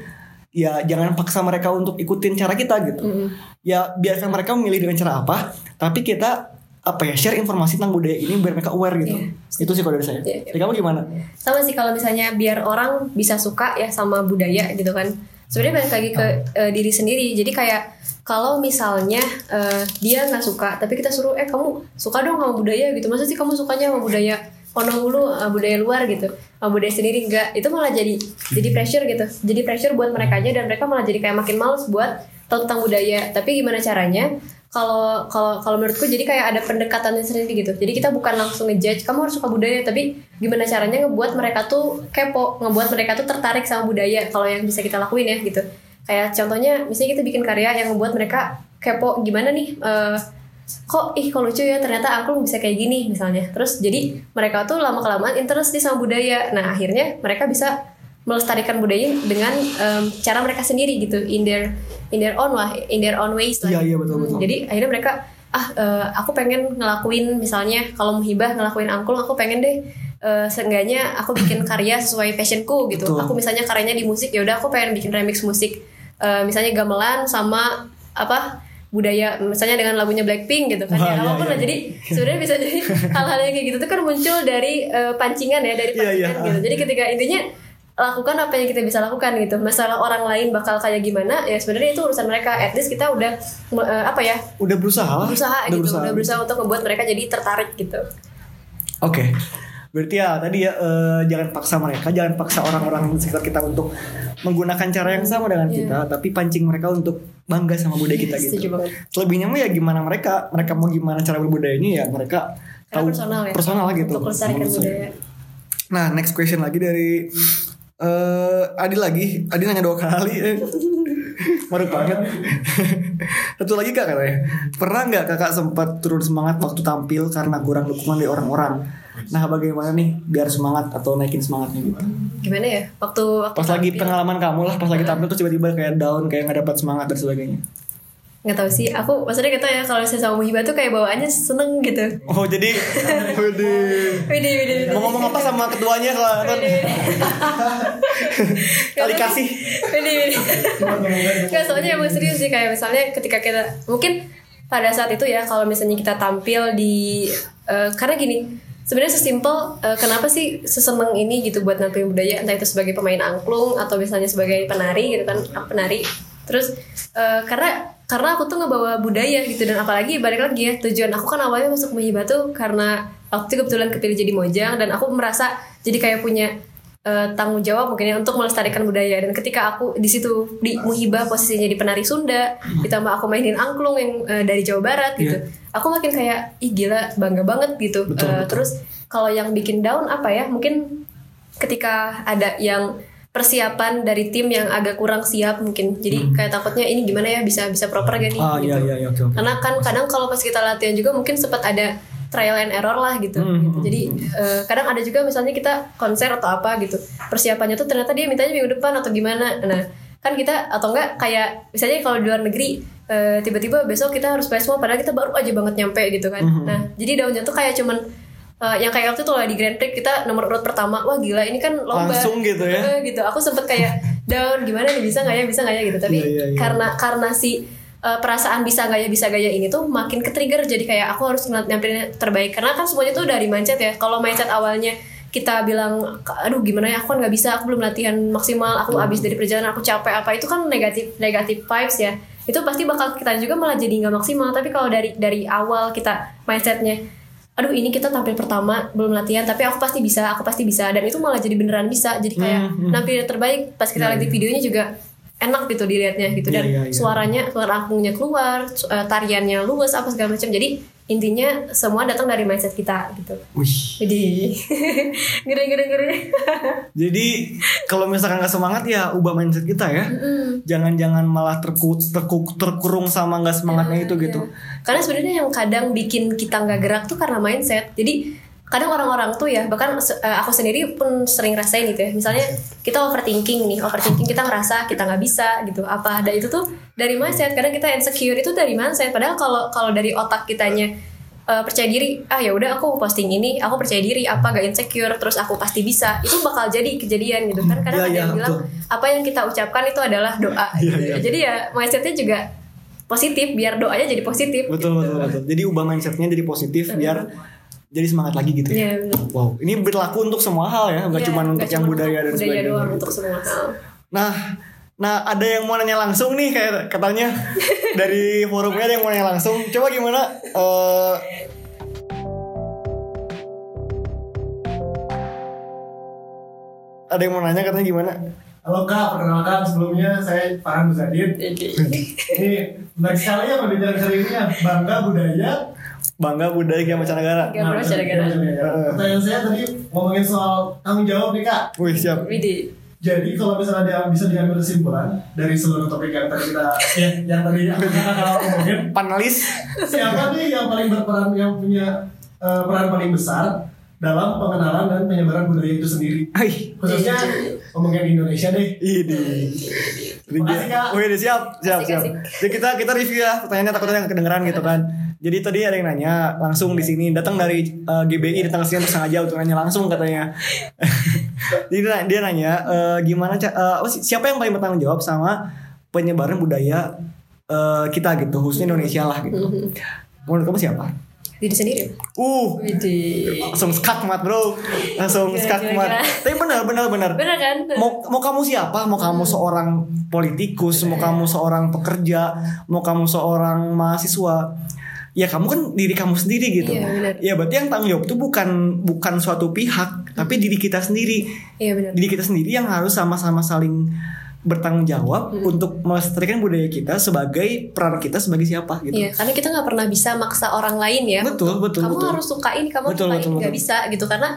ya jangan paksa mereka untuk ikutin cara kita gitu. Mm-mm. ya biarkan mereka memilih dengan cara apa tapi kita apa ya share informasi tentang budaya ini biar mereka aware gitu. Iya. itu sih kalau dari saya. Iya, iya. dari kamu gimana? Sama sih kalau misalnya biar orang bisa suka ya sama budaya gitu kan sebenarnya balik lagi ke eh, diri sendiri. Jadi kayak kalau misalnya eh, dia nggak suka tapi kita suruh eh kamu suka dong sama budaya gitu. Masa sih kamu sukanya sama budaya Honolulu eh, budaya luar? gitu. Sama budaya sendiri? Enggak itu malah jadi jadi pressure gitu. Jadi pressure buat mereka aja dan mereka malah jadi kayak makin males buat tahu tentang budaya. Tapi gimana caranya kalau kalau kalau menurutku jadi kayak ada pendekatannya sendiri gitu. Jadi kita bukan langsung ngejudge kamu harus suka budaya tapi gimana caranya ngebuat mereka tuh kepo ngebuat mereka tuh tertarik sama budaya kalau yang bisa kita lakuin ya gitu. Kayak contohnya misalnya kita bikin karya yang ngebuat mereka kepo gimana nih eh, kok ih kok lucu ya ternyata angklung bisa kayak gini misalnya. Terus jadi mereka tuh lama kelamaan interest nih sama budaya. Nah akhirnya mereka bisa melestarikan budaya dengan em, cara mereka sendiri gitu in their in their own lah in their own ways lah Iya, iya, betul, betul. jadi akhirnya mereka ah eh, aku pengen ngelakuin misalnya kalau muhibah ngelakuin angklung aku pengen deh eh, seenggaknya aku bikin (laughs) karya sesuai passionku gitu Betul. aku misalnya karyanya di musik ya udah aku pengen bikin remix musik Eh, misalnya gamelan sama apa budaya misalnya dengan lagunya Blackpink gitu kan Wah, ya iya, apa pun iya. lah jadi sebenarnya bisa jadi (laughs) hal-hal yang kayak gitu tuh kan muncul dari eh, pancingan ya dari Iya, pancingan iya. gitu jadi ketika intinya lakukan apa yang kita bisa lakukan gitu. Masalah orang lain bakal kayak gimana ya sebenarnya itu urusan mereka. At least kita udah eh, apa ya? Udah berusaha lah. Berusaha gitu udah berusaha. untuk membuat mereka jadi tertarik gitu. Oke. Berarti ya tadi ya eh, jangan paksa mereka jangan paksa orang-orang sekitar kita untuk menggunakan cara yang sama dengan Iya. kita tapi pancing mereka untuk bangga sama budaya kita gitu. selebihnya mah ya gimana mereka? Mereka mau gimana cara berbudayanya ya mereka Karena tahu personal ya. personal gitu. Untuk melestarikan budaya. Nah, next question lagi dari eh Adi lagi. Adi nanya dua kali. (laughs) eh. Maruk banget. Satu lagi kak katanya. Pernah nggak kakak sempat turun semangat waktu tampil karena kurang dukungan dari orang-orang? Nah, bagaimana nih biar semangat atau naikin semangatnya gitu? gimana ya waktu waktu Pas lagi tampil, pengalaman kamu lah, pas lagi tampil tuh tiba-tiba kayak down, kayak nggak dapat semangat dan sebagainya. Nggak tahu sih. Aku maksudnya kita ya kalau saya sama Muhibah tuh kayak bawaannya seneng gitu. Oh jadi. Widi Widi Widi mau ngomong apa sama ketuanya kalau? Kali (laughs) kasih. Widi Widi Nggak soalnya emang serius sih kayak misalnya ketika kita mungkin pada saat itu ya kalau misalnya kita tampil di eh, karena gini sebenarnya sesimpel eh, kenapa sih seseneng ini gitu buat nampilin budaya? Entah itu sebagai pemain angklung atau misalnya sebagai penari gitu kan penari. Terus eh, karena karena aku tuh ngebawa budaya gitu dan apalagi balik lagi ya tujuan aku kan awalnya masuk Muhibah tuh karena waktu itu kebetulan kepilih jadi mojang dan aku merasa jadi kayak punya eh, tanggung jawab mungkin ya untuk melestarikan budaya. Dan ketika aku di situ di Muhibah posisinya di penari Sunda ditambah aku mainin angklung yang eh, dari Jawa Barat gitu aku makin kayak ih gila bangga banget gitu. Betul, Eh, betul. terus kalau yang bikin down apa ya mungkin ketika ada yang persiapan dari tim yang agak kurang siap mungkin. Jadi kayak takutnya ini gimana ya bisa bisa proper gak nih? Hmm. Ah gitu. iya iya iya oke oke. Karena kan kadang kalau pas kita latihan juga mungkin sempat ada trial and error lah gitu. Hmm. gitu. Jadi eh, kadang ada juga misalnya kita konser atau apa gitu. Persiapannya tuh ternyata dia mintanya minggu depan atau gimana. Nah, kan kita atau enggak kayak misalnya kalau di luar negeri eh, tiba-tiba besok kita harus mob padahal kita baru aja banget nyampe gitu kan. Hmm. Nah, jadi daunnya tuh kayak cuman eh, yang kayak waktu itu lah di Grand Prix kita nomor urut pertama wah gila ini kan lomba. Langsung gitu ya? Eh, gitu. Aku sempet kayak down gimana nih bisa nggak ya bisa nggak ya? Gitu. Tapi Iya, iya, iya. karena karena si uh, perasaan bisa gaya bisa gaya ini tuh makin ke trigger jadi kayak aku harus yang terbaik. Karena kan semuanya tuh dari mindset ya. Kalau mindset awalnya kita bilang aduh gimana ya aku kan nggak bisa aku belum latihan maksimal aku Hmm. habis dari perjalanan aku capek apa itu kan negatif negatif vibes ya. Itu pasti bakal kita juga malah jadi nggak maksimal. Tapi kalau dari dari awal kita mindsetnya aduh ini kita tampil pertama belum latihan tapi aku pasti bisa aku pasti bisa. Dan itu malah jadi beneran bisa jadi kayak Hmm, nampilin yang terbaik. Pas kita lihat di videonya juga enak gitu dilihatnya gitu. Dan Iya, iya, iya. suaranya suara angklungnya keluar eh, tariannya luwes apa segala macam. Jadi intinya semua datang dari mindset kita gitu Wih. jadi (laughs) ngeri ngeri ngeri Jadi kalau misalkan nggak semangat ya ubah mindset kita ya. Jangan-jangan malah terku, terku- terkurung sama nggak semangatnya itu gitu. karena sebenarnya yang kadang bikin kita nggak gerak tuh karena mindset jadi kadang orang-orang tuh ya bahkan eh, aku sendiri pun sering rasain gitu ya misalnya kita overthinking nih overthinking kita ngerasa kita nggak bisa gitu apa ada itu tuh dari mindset kadang kita insecure itu dari mindset padahal kalau kalau dari otak kitanya eh, percaya diri ah ya udah aku posting ini aku percaya diri apa gak insecure terus aku pasti bisa itu bakal jadi kejadian gitu kan kadang Iya, ada iya, yang bilang betul. apa yang kita ucapkan itu adalah doa Iya, gitu. iya. jadi ya mindsetnya juga positif biar doanya jadi positif Betul gitu. betul betul. Jadi ubah mindsetnya jadi positif biar jadi semangat lagi gitu ya. Iya, benar. Wow, ini berlaku untuk semua hal ya, nggak Iya, cuma untuk yang budaya dan budaya sebagainya. doang untuk semua hal Nah, nah ada yang mau nanya langsung nih kayak katanya (laughs) dari forumnya ada yang mau nanya langsung. Coba gimana? eh ada yang mau nanya katanya gimana? Halo kak, perkenalkan sebelumnya saya Farhan Muzadin. Ini menarik sekali ya pembinaan kali ini ya. Bangga budaya. Bangga budaya yang mancanegara. Gak pernah cara-cara Pertanyaan saya tadi ngomongin soal tanggung jawab nih kak. Wih siap. Widi Jadi kalau misalnya dia bisa diambil kesimpulan dari seluruh topik yang tadi kita ya, yang tadi (laughs) kakak ngomongin, Panelis. siapa nih yang paling berperan yang punya eh, peran paling besar dalam pengenalan dan penyebaran budaya itu sendiri? Hai. Khususnya ngomongin di Indonesia deh. Ini. Makasih, Kak. Wih, siap, siap, siap. Jadi kita kita review ya pertanyaannya takutnya nggak kedengeran gitu kan. Jadi tadi ada yang nanya langsung di sini. Datang dari eh, GBI datang ke sini sengaja untuk nanya langsung katanya. (laughs) Jadi dia, nanya eh, gimana sih, siapa yang paling bertanggung jawab sama penyebaran budaya eh, kita gitu? Khususnya Indonesia lah gitu. (laughs) Menurut kamu siapa? diri sendiri? Uh, Widi langsung skakmat bro, langsung Gila, skakmat. gila. Tapi benar, benar, benar. Bener kan? Mau mau kamu siapa? Mau kamu seorang politikus mau kamu seorang pekerja mau kamu seorang mahasiswa ya kamu kan diri kamu sendiri gitu. Iya, benar. ya berarti yang tanggung jawab itu bukan bukan suatu pihak tapi diri kita sendiri. Iya benar. Diri kita sendiri yang harus sama-sama saling bertanggung jawab untuk melestarikan budaya kita sebagai peran kita sebagai siapa gitu. Iya, karena kita nggak pernah bisa maksa orang lain ya. Betul, betul, Kamu betul. harus suka ini, kamu Betul, suka betul, ini, nggak bisa gitu. Karena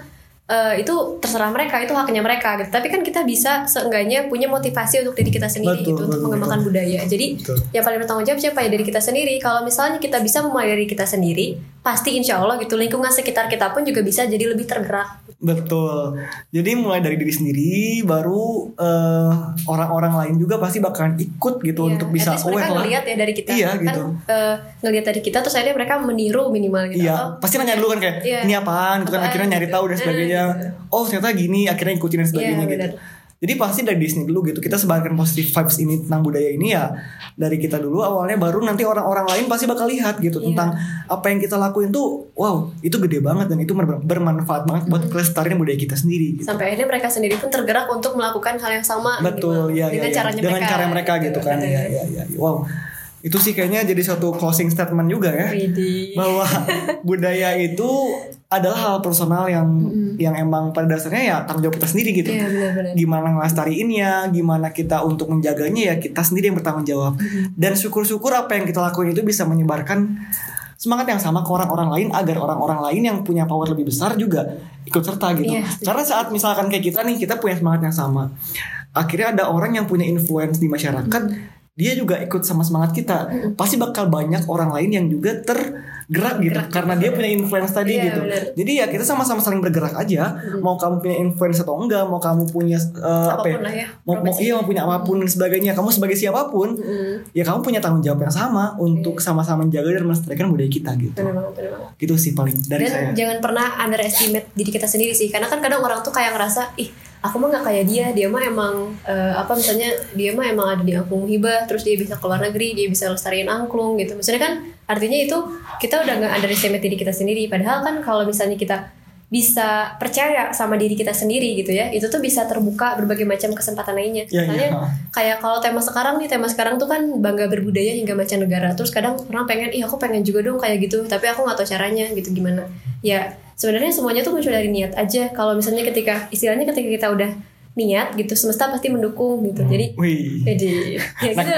eh, itu terserah mereka, itu haknya mereka gitu. Tapi kan kita bisa seenggaknya punya motivasi untuk diri kita sendiri Betul, gitu untuk betul, mengembangkan budaya. Jadi Betul. yang paling bertanggung jawab siapa ya dari kita sendiri. Kalau misalnya kita bisa memulai dari kita sendiri, pasti insya Allah gitu lingkungan sekitar kita pun juga bisa jadi lebih tergerak. Betul. Jadi mulai dari diri sendiri, baru eh, orang-orang lain juga pasti bakalan ikut gitu Iya, untuk bisa aware mereka lah. ngelihat ya dari kita Iya, kan gitu. eh, ngelihat dari kita terus akhirnya mereka meniru minimal gitu. Iya, Atau pasti nanya dulu kan kayak Iya. ini apaan, gitu kan akhirnya nyari gitu. tahu dan sebagainya. Gitu. Oh ternyata gini, akhirnya ikutin dan sebagainya Iya, gitu. Jadi pasti dari Disney dulu gitu. Kita sebarkan positive vibes ini tentang budaya ini ya dari kita dulu awalnya baru nanti orang-orang lain pasti bakal lihat gitu Iya. tentang apa yang kita lakuin tuh wow itu gede banget dan itu ber- bermanfaat banget buat kelestarian budaya kita sendiri. Gitu. sampai akhirnya mereka sendiri pun tergerak untuk melakukan hal yang sama Betul, minimal. ya, dengan ya, ya. caranya dengan mereka cara mereka gitu kan. Ya, ya, ya. Wow. Itu sih kayaknya jadi suatu closing statement juga ya. Widih. bahwa budaya itu adalah hal personal yang yang emang pada dasarnya ya tanggung jawab kita sendiri gitu. Iya benar-benar. Gimana ngelestariinnya, gimana kita untuk menjaganya ya kita sendiri yang bertanggung jawab. Dan syukur-syukur apa yang kita lakuin itu bisa menyebarkan semangat yang sama ke orang-orang lain agar orang-orang lain yang punya power lebih besar juga ikut serta gitu. Iya, setuju. Karena saat misalkan kayak kita nih kita punya semangat yang sama. akhirnya ada orang yang punya influence di masyarakat dia juga ikut sama semangat kita. Pasti bakal banyak orang lain yang juga tergerak gitu karena dia punya influence tadi Iya, gitu. bener. jadi ya kita sama-sama saling bergerak aja. Mau kamu punya influence atau enggak mau kamu punya eh, apa ya? Ya, mau, iya mau punya apa pun dan sebagainya. Kamu sebagai siapa pun ya kamu punya tanggung jawab yang sama untuk sama-sama menjaga dan melestarikan budaya kita gitu. Bener banget, bener banget. gitu sih paling dari dan saya. jangan pernah underestimate diri kita sendiri sih. Karena kan kadang orang tuh kayak ngerasa ih aku mah nggak kayak dia. Dia mah emang eh, apa misalnya dia mah emang ada di angklung hibah terus dia bisa keluar negeri dia bisa lestariin angklung gitu. Maksudnya kan artinya itu kita udah nggak underestimate diri kita sendiri. Padahal kan kalau misalnya kita bisa percaya sama diri kita sendiri gitu ya itu tuh bisa terbuka berbagai macam kesempatan lainnya. Iya, misalnya iya. kayak kalau tema sekarang nih tema sekarang tuh kan bangga berbudaya hingga mancanegara. Terus kadang orang pengen ih aku pengen juga dong kayak gitu tapi aku nggak tahu caranya gitu gimana. Ya sebenarnya semuanya tuh muncul dari niat aja. Kalau misalnya ketika istilahnya ketika kita udah niat gitu semesta pasti mendukung gitu. Jadi wih. jadi ya gitu.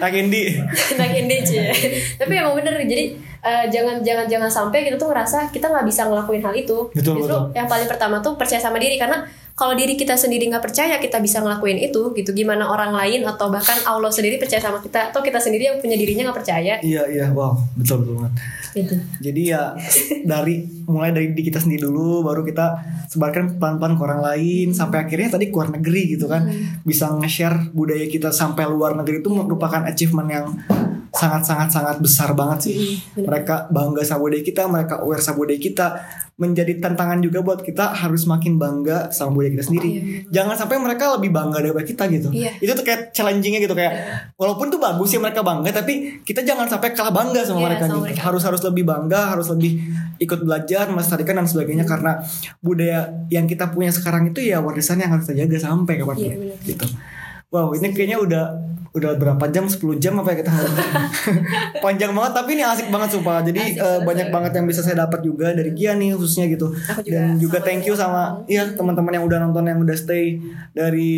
Kak Indi. (laughs) Nak indie cie. tapi emang bener jadi eh, jangan jangan jangan sampai kita tuh ngerasa kita nggak bisa ngelakuin hal itu. Betul, Justru betul. yang paling pertama tuh percaya sama diri. Karena kalau diri kita sendiri nggak percaya kita bisa ngelakuin itu gitu. Gimana orang lain atau bahkan Allah sendiri percaya sama kita atau kita sendiri yang punya dirinya nggak percaya. Iya iya. Wow. Betul betul banget. Gitu. Jadi ya dari mulai dari diri kita sendiri dulu baru kita sebarkan pelan-pelan ke orang lain sampai akhirnya tadi ke luar negeri gitu kan. Bisa nge-share budaya kita sampai luar negeri itu merupakan achievement yang sangat-sangat sangat besar banget sih. Mereka bangga sama budaya kita, mereka aware sama budaya kita. Menjadi tantangan juga buat kita harus makin bangga sama budaya kita sendiri. Jangan sampai mereka lebih bangga daripada kita gitu. Iya. Itu tuh kayak challengingnya gitu kayak walaupun tuh bagus ya mereka bangga tapi kita jangan sampai kalah bangga sama Iya, mereka sama gitu. mereka. Harus harus lebih bangga, harus lebih ikut belajar, melestarikan dan sebagainya karena budaya yang kita punya sekarang itu ya warisan yang harus kita jaga sampai kapan pun Iya, benar. gitu. Wow, ini kayaknya udah udah berapa jam? 10 jam apa ya kita? (laughs) Panjang banget tapi ini asik banget sumpah. Jadi Asik, seru, banyak banget yang bisa saya dapat juga dari Gia nih khususnya gitu. Aku juga Dan juga thank you sama ya teman-teman yang udah nonton yang udah stay dari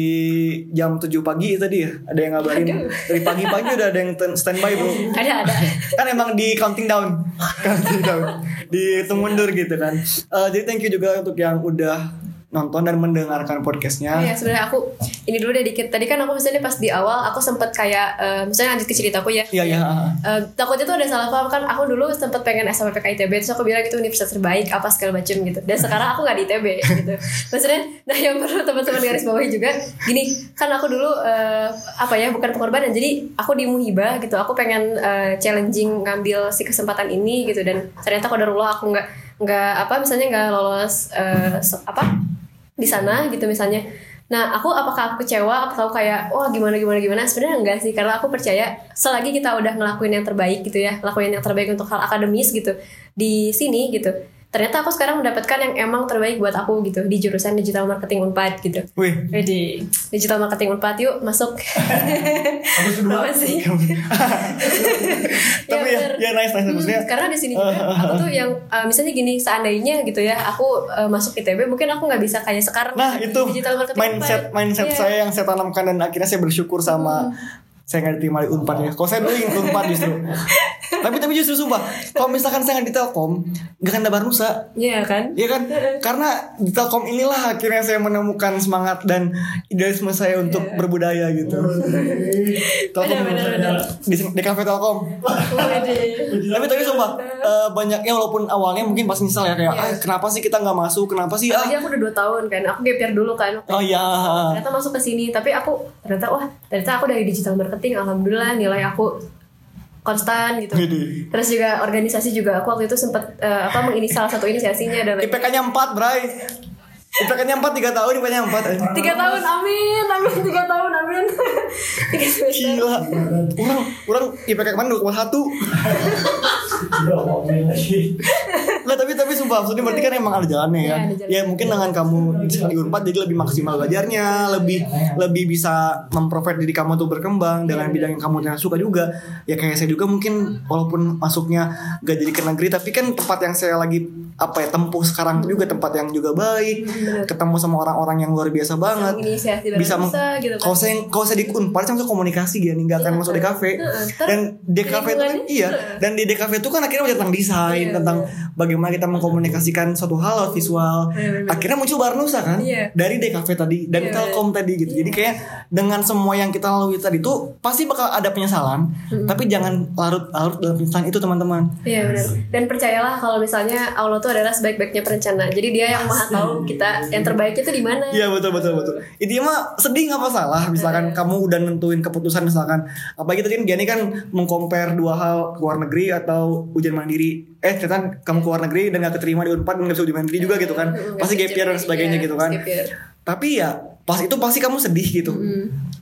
jam 7 pagi tadi ya. Ada yang ngabarin dari pagi-pagi udah ada yang standby bro. ada ada (laughs) kan emang di counting down (laughs) counting down dihitung mundur gitu kan Eh, jadi thank you juga untuk yang udah nonton dan mendengarkan podcastnya. Oh ya sebenarnya aku ini dulu deh dikit. Tadi kan aku misalnya pas di awal aku sempet kayak eh, misalnya lanjut ke ceritaku ya. iya iya Eh, takutnya tuh ada salah paham kan aku dulu sempet pengen SMPK ITB terus aku bilang itu universitas terbaik apa segala macem gitu. Dan sekarang aku nggak di ITB (laughs) gitu. Maksudnya nah yang perlu teman-teman garis bawahi juga gini kan aku dulu eh, apa ya bukan pengorbanan jadi aku di Muhibah gitu. Aku pengen eh, challenging ngambil si kesempatan ini gitu. Dan ternyata kodarullah aku nggak nggak apa misalnya nggak lolos se- apa di sana gitu misalnya Nah, aku apakah aku kecewa? Aku kayak wah gimana gimana gimana? Sebenarnya enggak sih, karena aku percaya selagi kita udah ngelakuin yang terbaik gitu ya, lakuin yang terbaik untuk hal akademis gitu di sini gitu. Ternyata aku sekarang mendapatkan yang emang terbaik buat aku gitu di jurusan digital marketing Unpad gitu. wih Jadi digital marketing Unpad yuk masuk. (laughs) Kedua. Apa sih? (laughs) tapi ya bener. ya nice nice Hmm, karena di sini juga aku tuh yang uh, misalnya gini seandainya gitu ya aku uh, masuk ITB mungkin aku nggak bisa kayak sekarang nah di itu digital marketing mindset Unpad. mindset Iya. saya yang saya tanamkan dan akhirnya saya bersyukur sama saya nggak diterima di Unpad ya. Kalau saya dulu ingin ke Unpad justru. tapi tapi justru sumpah, kalau misalkan saya nggak di Telkom, gak akan ada Barnusa. Iya kan? Iya kan? Karena di Telkom inilah akhirnya saya menemukan semangat dan idealisme saya untuk berbudaya gitu. Telkom Benar, benar, benar. di, di kafe Telkom. tapi tapi sumpah eh, banyak ya walaupun awalnya mungkin pas nyesal ya kayak Iya. ah, kenapa sih kita nggak masuk? Kenapa sih? Ah, aku udah 2 tahun kan, aku gap year dulu kan. oh ya. Ternyata masuk ke sini, tapi aku ternyata wah ternyata aku dari digital marketing, alhamdulillah nilai aku konstan gitu. Jadi Terus juga organisasi juga aku waktu itu sempat eh, apa menginisial satu inisiasinya dan IPK-nya 4, Bray. IPK-nya 4 3 tahun, IPK-nya 4. tiga tahun amin amin tiga tahun amin (laughs) semester Gila. Orang orang IPK kemarin 2,1. Sumpah maksudnya berarti kan emang ada jalannya ya. Iya. Ya mungkin dengan kamu di Unpad jadi lebih maksimal belajarnya, lebih lebih bisa memprovide diri kamu untuk berkembang dengan bidang yang kamu suka juga. Ya kayak saya juga mungkin walaupun masuknya gak jadi ke negeri tapi kan tempat yang saya lagi apa ya tempuh sekarang juga tempat yang juga baik Bener. ketemu sama orang-orang yang luar biasa banget bisa meng- bisa gitu kan. kalau saya kalau saya di Unpar saya komunikasi gini nggak akan Iya, masuk di kafe Heeh, ntar dan di kafe itu kan iya dan di DKV itu kan akhirnya belajar tentang desain Iya, tentang bagaimana kita mengkomunikasikan suatu hal lewat visual Bener-bener. akhirnya muncul Barnusa kan Iya. dari DKV tadi dan Iya, Telkom tadi gitu jadi kayak dengan semua yang kita lalui tadi tuh pasti bakal ada penyesalan tapi jangan larut-larut dalam penyesalan itu teman-teman Iya benar. Dan percayalah kalau misalnya Allah tuh adalah sebaik-baiknya perencana. Jadi dia yang maha tahu kita yang terbaiknya tuh di mana. Iya betul betul betul. Intinya mah sedih nggak masalah. Misalkan kamu udah nentuin keputusan misalkan apalagi tadi kan Gianni kan mengcompare dua hal ke luar negeri atau ujian mandiri. Eh ternyata kamu ke luar negeri dan gak keterima di Unpad dan gak bisa ujian mandiri juga gitu kan. Mm, Pasti gap year dan sebagainya Iya, gitu kan. Tapi ya pas itu pasti kamu sedih gitu.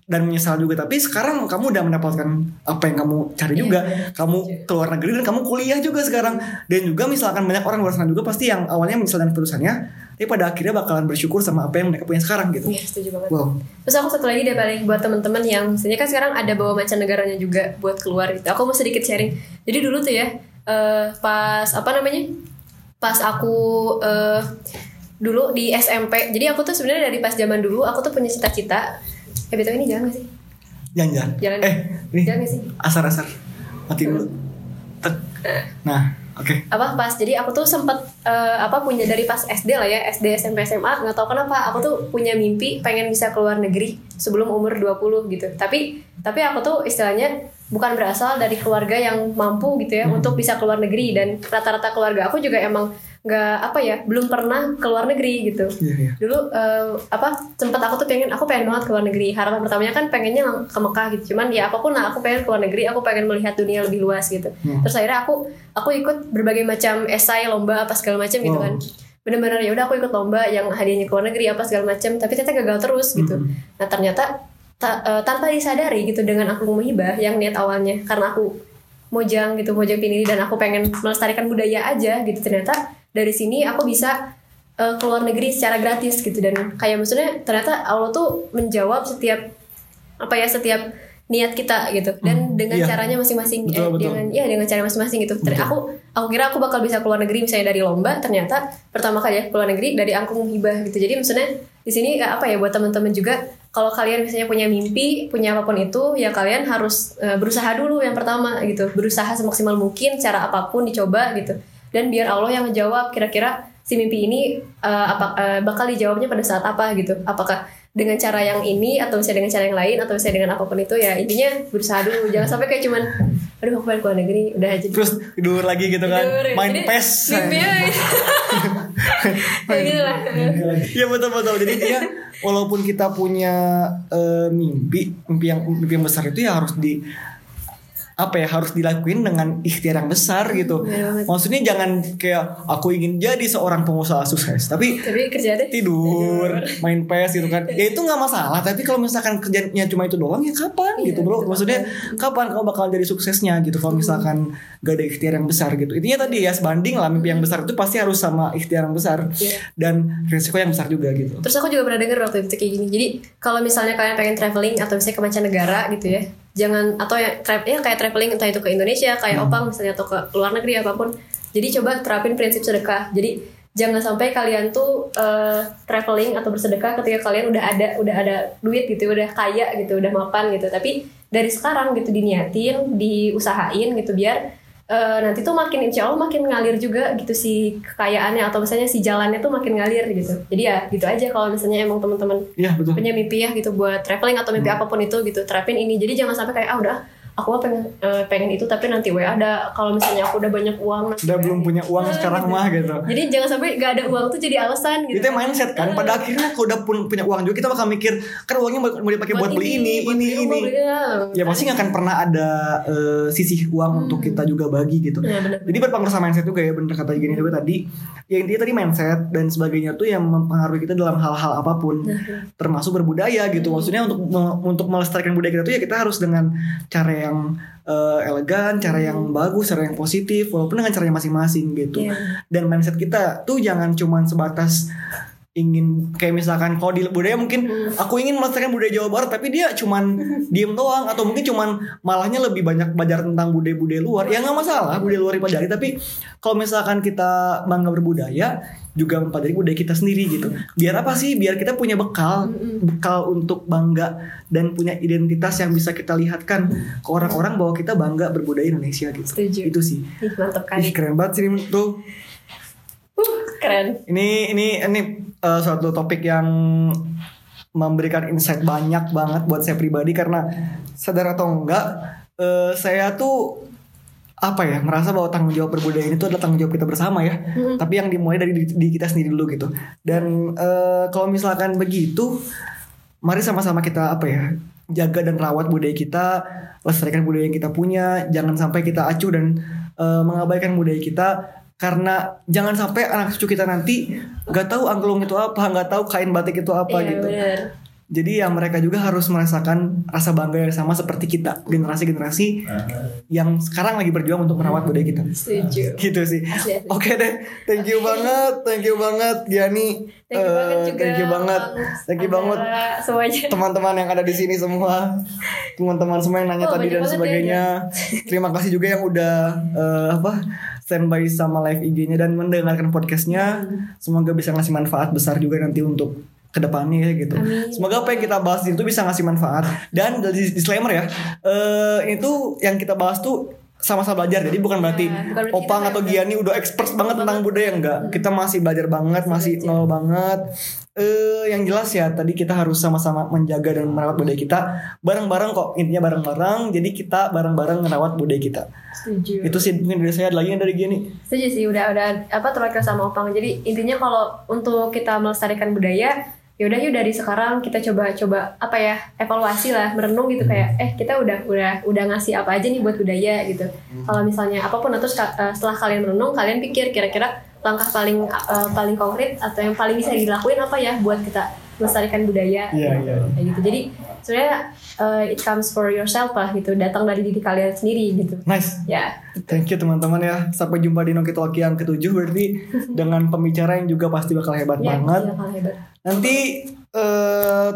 Dan menyesal juga tapi sekarang kamu udah mendapatkan apa yang kamu cari juga. Kamu ke luar negeri dan kamu kuliah juga sekarang. Dan juga misalkan banyak orang luar sana juga pasti yang awalnya menyesal dengan keputusannya, tapi pada akhirnya bakalan bersyukur sama apa yang mereka punya sekarang gitu. Iya setuju banget. Wow. Terus aku satu lagi deh paling buat teman-teman yang misalnya kan sekarang ada bawa mancanegaranya juga buat keluar gitu. Aku mau sedikit sharing. Jadi dulu tuh ya eh, pas apa namanya? Pas aku eh, dulu di SMP. Jadi aku tuh sebenarnya dari pas zaman dulu aku tuh punya cita-cita. Eh betul ini jangan gak sih? Jangan-jangan. Jalan. Eh, nih. Jangan gak sih? Asar-asar. Mati dulu. Tek. Nah, oke. apa pas jadi aku tuh sempet eh, apa punya dari pas SD lah ya SD SMP SMA nggak tahu kenapa aku tuh punya mimpi pengen bisa keluar negeri sebelum umur 20 gitu tapi tapi aku tuh istilahnya bukan berasal dari keluarga yang mampu gitu ya untuk bisa keluar negeri. Dan rata-rata keluarga aku juga emang nggak apa ya belum pernah keluar negeri gitu. Iya, iya. dulu eh, apa sempat aku tuh pengen aku pengen banget keluar negeri. Harapan pertamanya kan pengennya ke Mekah gitu. Cuman ya apa pun lah aku pengen keluar negeri aku pengen melihat dunia lebih luas gitu. Terus akhirnya aku aku ikut berbagai macam esai lomba apa segala macam gitu Wow. kan bener-bener ya udah aku ikut lomba yang hadiahnya ke luar negeri apa segala macam. Tapi ternyata gagal terus gitu. Nah ternyata ta- eh, tanpa disadari gitu dengan aku muhibah yang niat awalnya karena aku mojang gitu mojang pinili dan aku pengen melestarikan budaya aja gitu ternyata dari sini aku bisa eh, keluar negeri secara gratis gitu dan kayak maksudnya ternyata Allah tuh menjawab setiap apa ya setiap niat kita gitu dan dengan iya. caranya masing-masing Betul, eh, betul. dengan ya dengan cara masing-masing gitu. Ter- aku aku kira aku bakal bisa keluar negeri misalnya dari lomba ternyata pertama kali ya keluar negeri dari angkung hibah gitu. Jadi maksudnya di sini kayak apa ya buat teman-teman juga kalau kalian misalnya punya mimpi, punya apa pun itu ya kalian harus eh, berusaha dulu yang pertama gitu. Berusaha semaksimal mungkin cara apa pun dicoba gitu. Dan biar Allah yang menjawab kira-kira si mimpi ini eh, apa eh, bakal dijawabnya pada saat apa gitu. Apakah dengan cara yang ini atau misalnya dengan cara yang lain atau misalnya dengan apa pun itu ya intinya berusaha dulu jangan sampai kayak cuman aduh aku pengen keluar negeri udah aja Terus tidur lagi gitu kan. Tidur. Main Jadi, PES. mimpinya (laughs) gitu lah Iya betul betul. Jadi dia walaupun kita punya eh, mimpi, mimpi yang mimpi yang besar itu ya harus di apa ya harus dilakuin dengan ikhtiar yang besar gitu. Bener banget. Maksudnya jangan kayak aku ingin jadi seorang pengusaha sukses, tapi tapi kerja deh tidur, main PES gitu kan. (laughs) Ya itu nggak masalah, tapi kalau misalkan kerjanya cuma itu doang ya kapan Iya, gitu, Bro? betul Maksudnya kapan kamu bakal jadi suksesnya gitu kalau misalkan gak ada ikhtiar yang besar gitu. Intinya tadi ya sebanding lah mimpi yang besar itu pasti harus sama ikhtiar yang besar Iya. dan resiko yang besar juga gitu. Terus aku juga pernah denger waktu itu kayak gini. Jadi kalau misalnya kalian pengen traveling atau misalnya ke mancanegara gitu ya, jangan atau ya, tra- ya kayak traveling entah itu ke Indonesia, kayak Opang misalnya atau ke luar negeri apa pun. Jadi coba terapin prinsip sedekah. Jadi jangan sampai kalian tuh eh, traveling atau bersedekah ketika kalian udah ada udah ada duit gitu, udah kaya gitu, udah mapan gitu. Tapi dari sekarang gitu diniatin, diusahain gitu biar eh, nanti tuh makin insya Allah makin ngalir juga gitu si kekayaannya atau misalnya si jalannya tuh makin ngalir gitu. Jadi ya gitu aja kalau misalnya emang teman-teman betul. punya mimpi ya gitu buat traveling atau mimpi apa pun itu gitu terapin ini. Jadi jangan sampai kayak ah udah aku mah pengen eh, pengen itu tapi nanti WA ada kalau misalnya aku udah banyak uang Udah belum punya uang sekarang mah gitu. jadi jangan sampai gak ada uang tuh jadi alasan gitu Itu yang mindset kan. Pada akhirnya kalau udah pun punya uang juga kita bakal mikir kan uangnya mau dipakai buat, beli ini, ini, ini. rumah, beli- ya. Ya pasti nggak akan pernah ada eh, sisih uang untuk kita juga bagi gitu. Ya, benar. Jadi berpengaruh sama mindset juga ya bener kata gini juga tadi. Ya intinya tadi mindset dan sebagainya tuh yang mempengaruhi kita dalam hal-hal apa pun, termasuk berbudaya gitu. Maksudnya untuk untuk melestarikan budaya kita tuh ya kita harus dengan cara yang eh, elegan, cara yang bagus, cara yang positif, walaupun dengan caranya masing-masing gitu. Iya. Dan mindset kita tuh jangan cuman sebatas ingin kayak misalkan kalau di budaya mungkin aku ingin melestarikan budaya Jawa Barat tapi dia cuman (laughs) diem doang atau mungkin cuman malahnya lebih banyak belajar tentang budaya-budaya luar ya nggak masalah budaya luar dipelajari tapi kalau misalkan kita bangga berbudaya juga mempelajari budaya kita sendiri gitu. Biar apa sih? Biar kita punya bekal bekal untuk bangga dan punya identitas yang bisa kita lihatkan ke orang-orang bahwa kita bangga berbudaya Indonesia gitu. Setuju. itu sih. Ih, mantap Ih, kali keren banget sih tuh uh, keren. Ini ini ini uh, suatu topik yang memberikan insight banyak banget buat saya pribadi karena sadar atau enggak eh, saya tuh apa ya merasa bahwa tanggung jawab berbudaya ini tuh adalah tanggung jawab kita bersama ya. Tapi yang dimulai dari diri, diri kita sendiri dulu gitu. Dan eh, kalau misalkan begitu mari sama-sama kita apa ya jaga dan rawat budaya kita lestarikan budaya yang kita punya jangan sampai kita acuh dan eh, mengabaikan budaya kita. Karena jangan sampai anak cucu kita nanti nggak tahu angklung itu apa nggak tahu kain batik itu apa Iya, gitu. bener. Jadi ya mereka juga harus merasakan rasa bangga yang sama seperti kita generasi-generasi yang sekarang lagi berjuang untuk merawat budaya kita. Setuju. (laughs) Gitu sih. Oke deh. Thank you banget thank you banget Giani Thank you banget Eh, juga thank you banget. Bang thank you banget. (laughs) teman-teman yang ada di sini semua. Teman-teman semua yang nanya Oh, tadi dan banget ya, sebagainya. (laughs) Terima kasih juga yang udah eh, apa standby sama live IG-nya dan mendengarkan podcastnya. Semoga bisa ngasih manfaat besar juga nanti untuk ke depannya ya gitu. Amin. semoga apa yang kita bahas itu bisa ngasih manfaat. Dan dari disclaimer ya eh itu yang kita bahas tuh sama-sama belajar. Jadi bukan berarti Ya, bukan berarti Opang atau Giani udah expert banget tentang budaya. enggak kita masih belajar banget masih nol banget. Eh yang jelas ya tadi kita harus sama-sama menjaga dan merawat budaya kita bareng-bareng kok. Intinya bareng-bareng jadi kita bareng-bareng merawat budaya kita. Setuju. Itu sih mungkin dari saya ada lagi yang dari Giani Setuju sih udah udah apa terwakil sama Opang. Jadi intinya kalau untuk kita melestarikan budaya, ya udah yuk dari sekarang kita coba coba apa ya evaluasi lah, merenung gitu kayak eh kita udah udah udah ngasih apa aja nih buat budaya gitu. Kalau misalnya apa pun atau eh, setelah kalian merenung, kalian pikir kira-kira langkah paling eh, paling konkret atau yang paling bisa dilakuin apa ya buat kita melestarikan budaya Iya, iya. kayak gitu. Jadi sebenarnya eh, it comes for yourself lah gitu, datang dari diri kalian sendiri gitu. nice Ya. Thank you teman-teman ya. Sampai jumpa di Noki Talkie yang ketujuh berarti (laughs) dengan pembicara yang juga pasti bakal hebat Ya, banget. bakal hebat. Nanti eh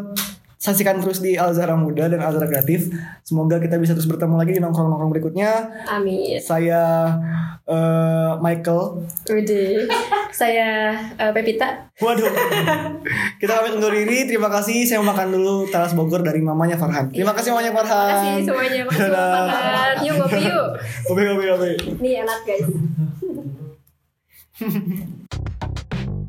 saksikan terus di Alzara Muda dan Alzara Kreatif. Semoga kita bisa terus bertemu lagi di nongkrong-nongkrong berikutnya. Amin. Saya eh, Michael. Udah. Saya eh, Pepita. Waduh. kita pamit undur diri. Terima kasih. Saya mau makan dulu talas Bogor dari mamanya Farhan. Terima kasih mamanya Terima Farhan. kasih semuanya. Makasih banget. Yuk ngopi yuk. Oke, oke, oke. Nih enak guys. (laughs)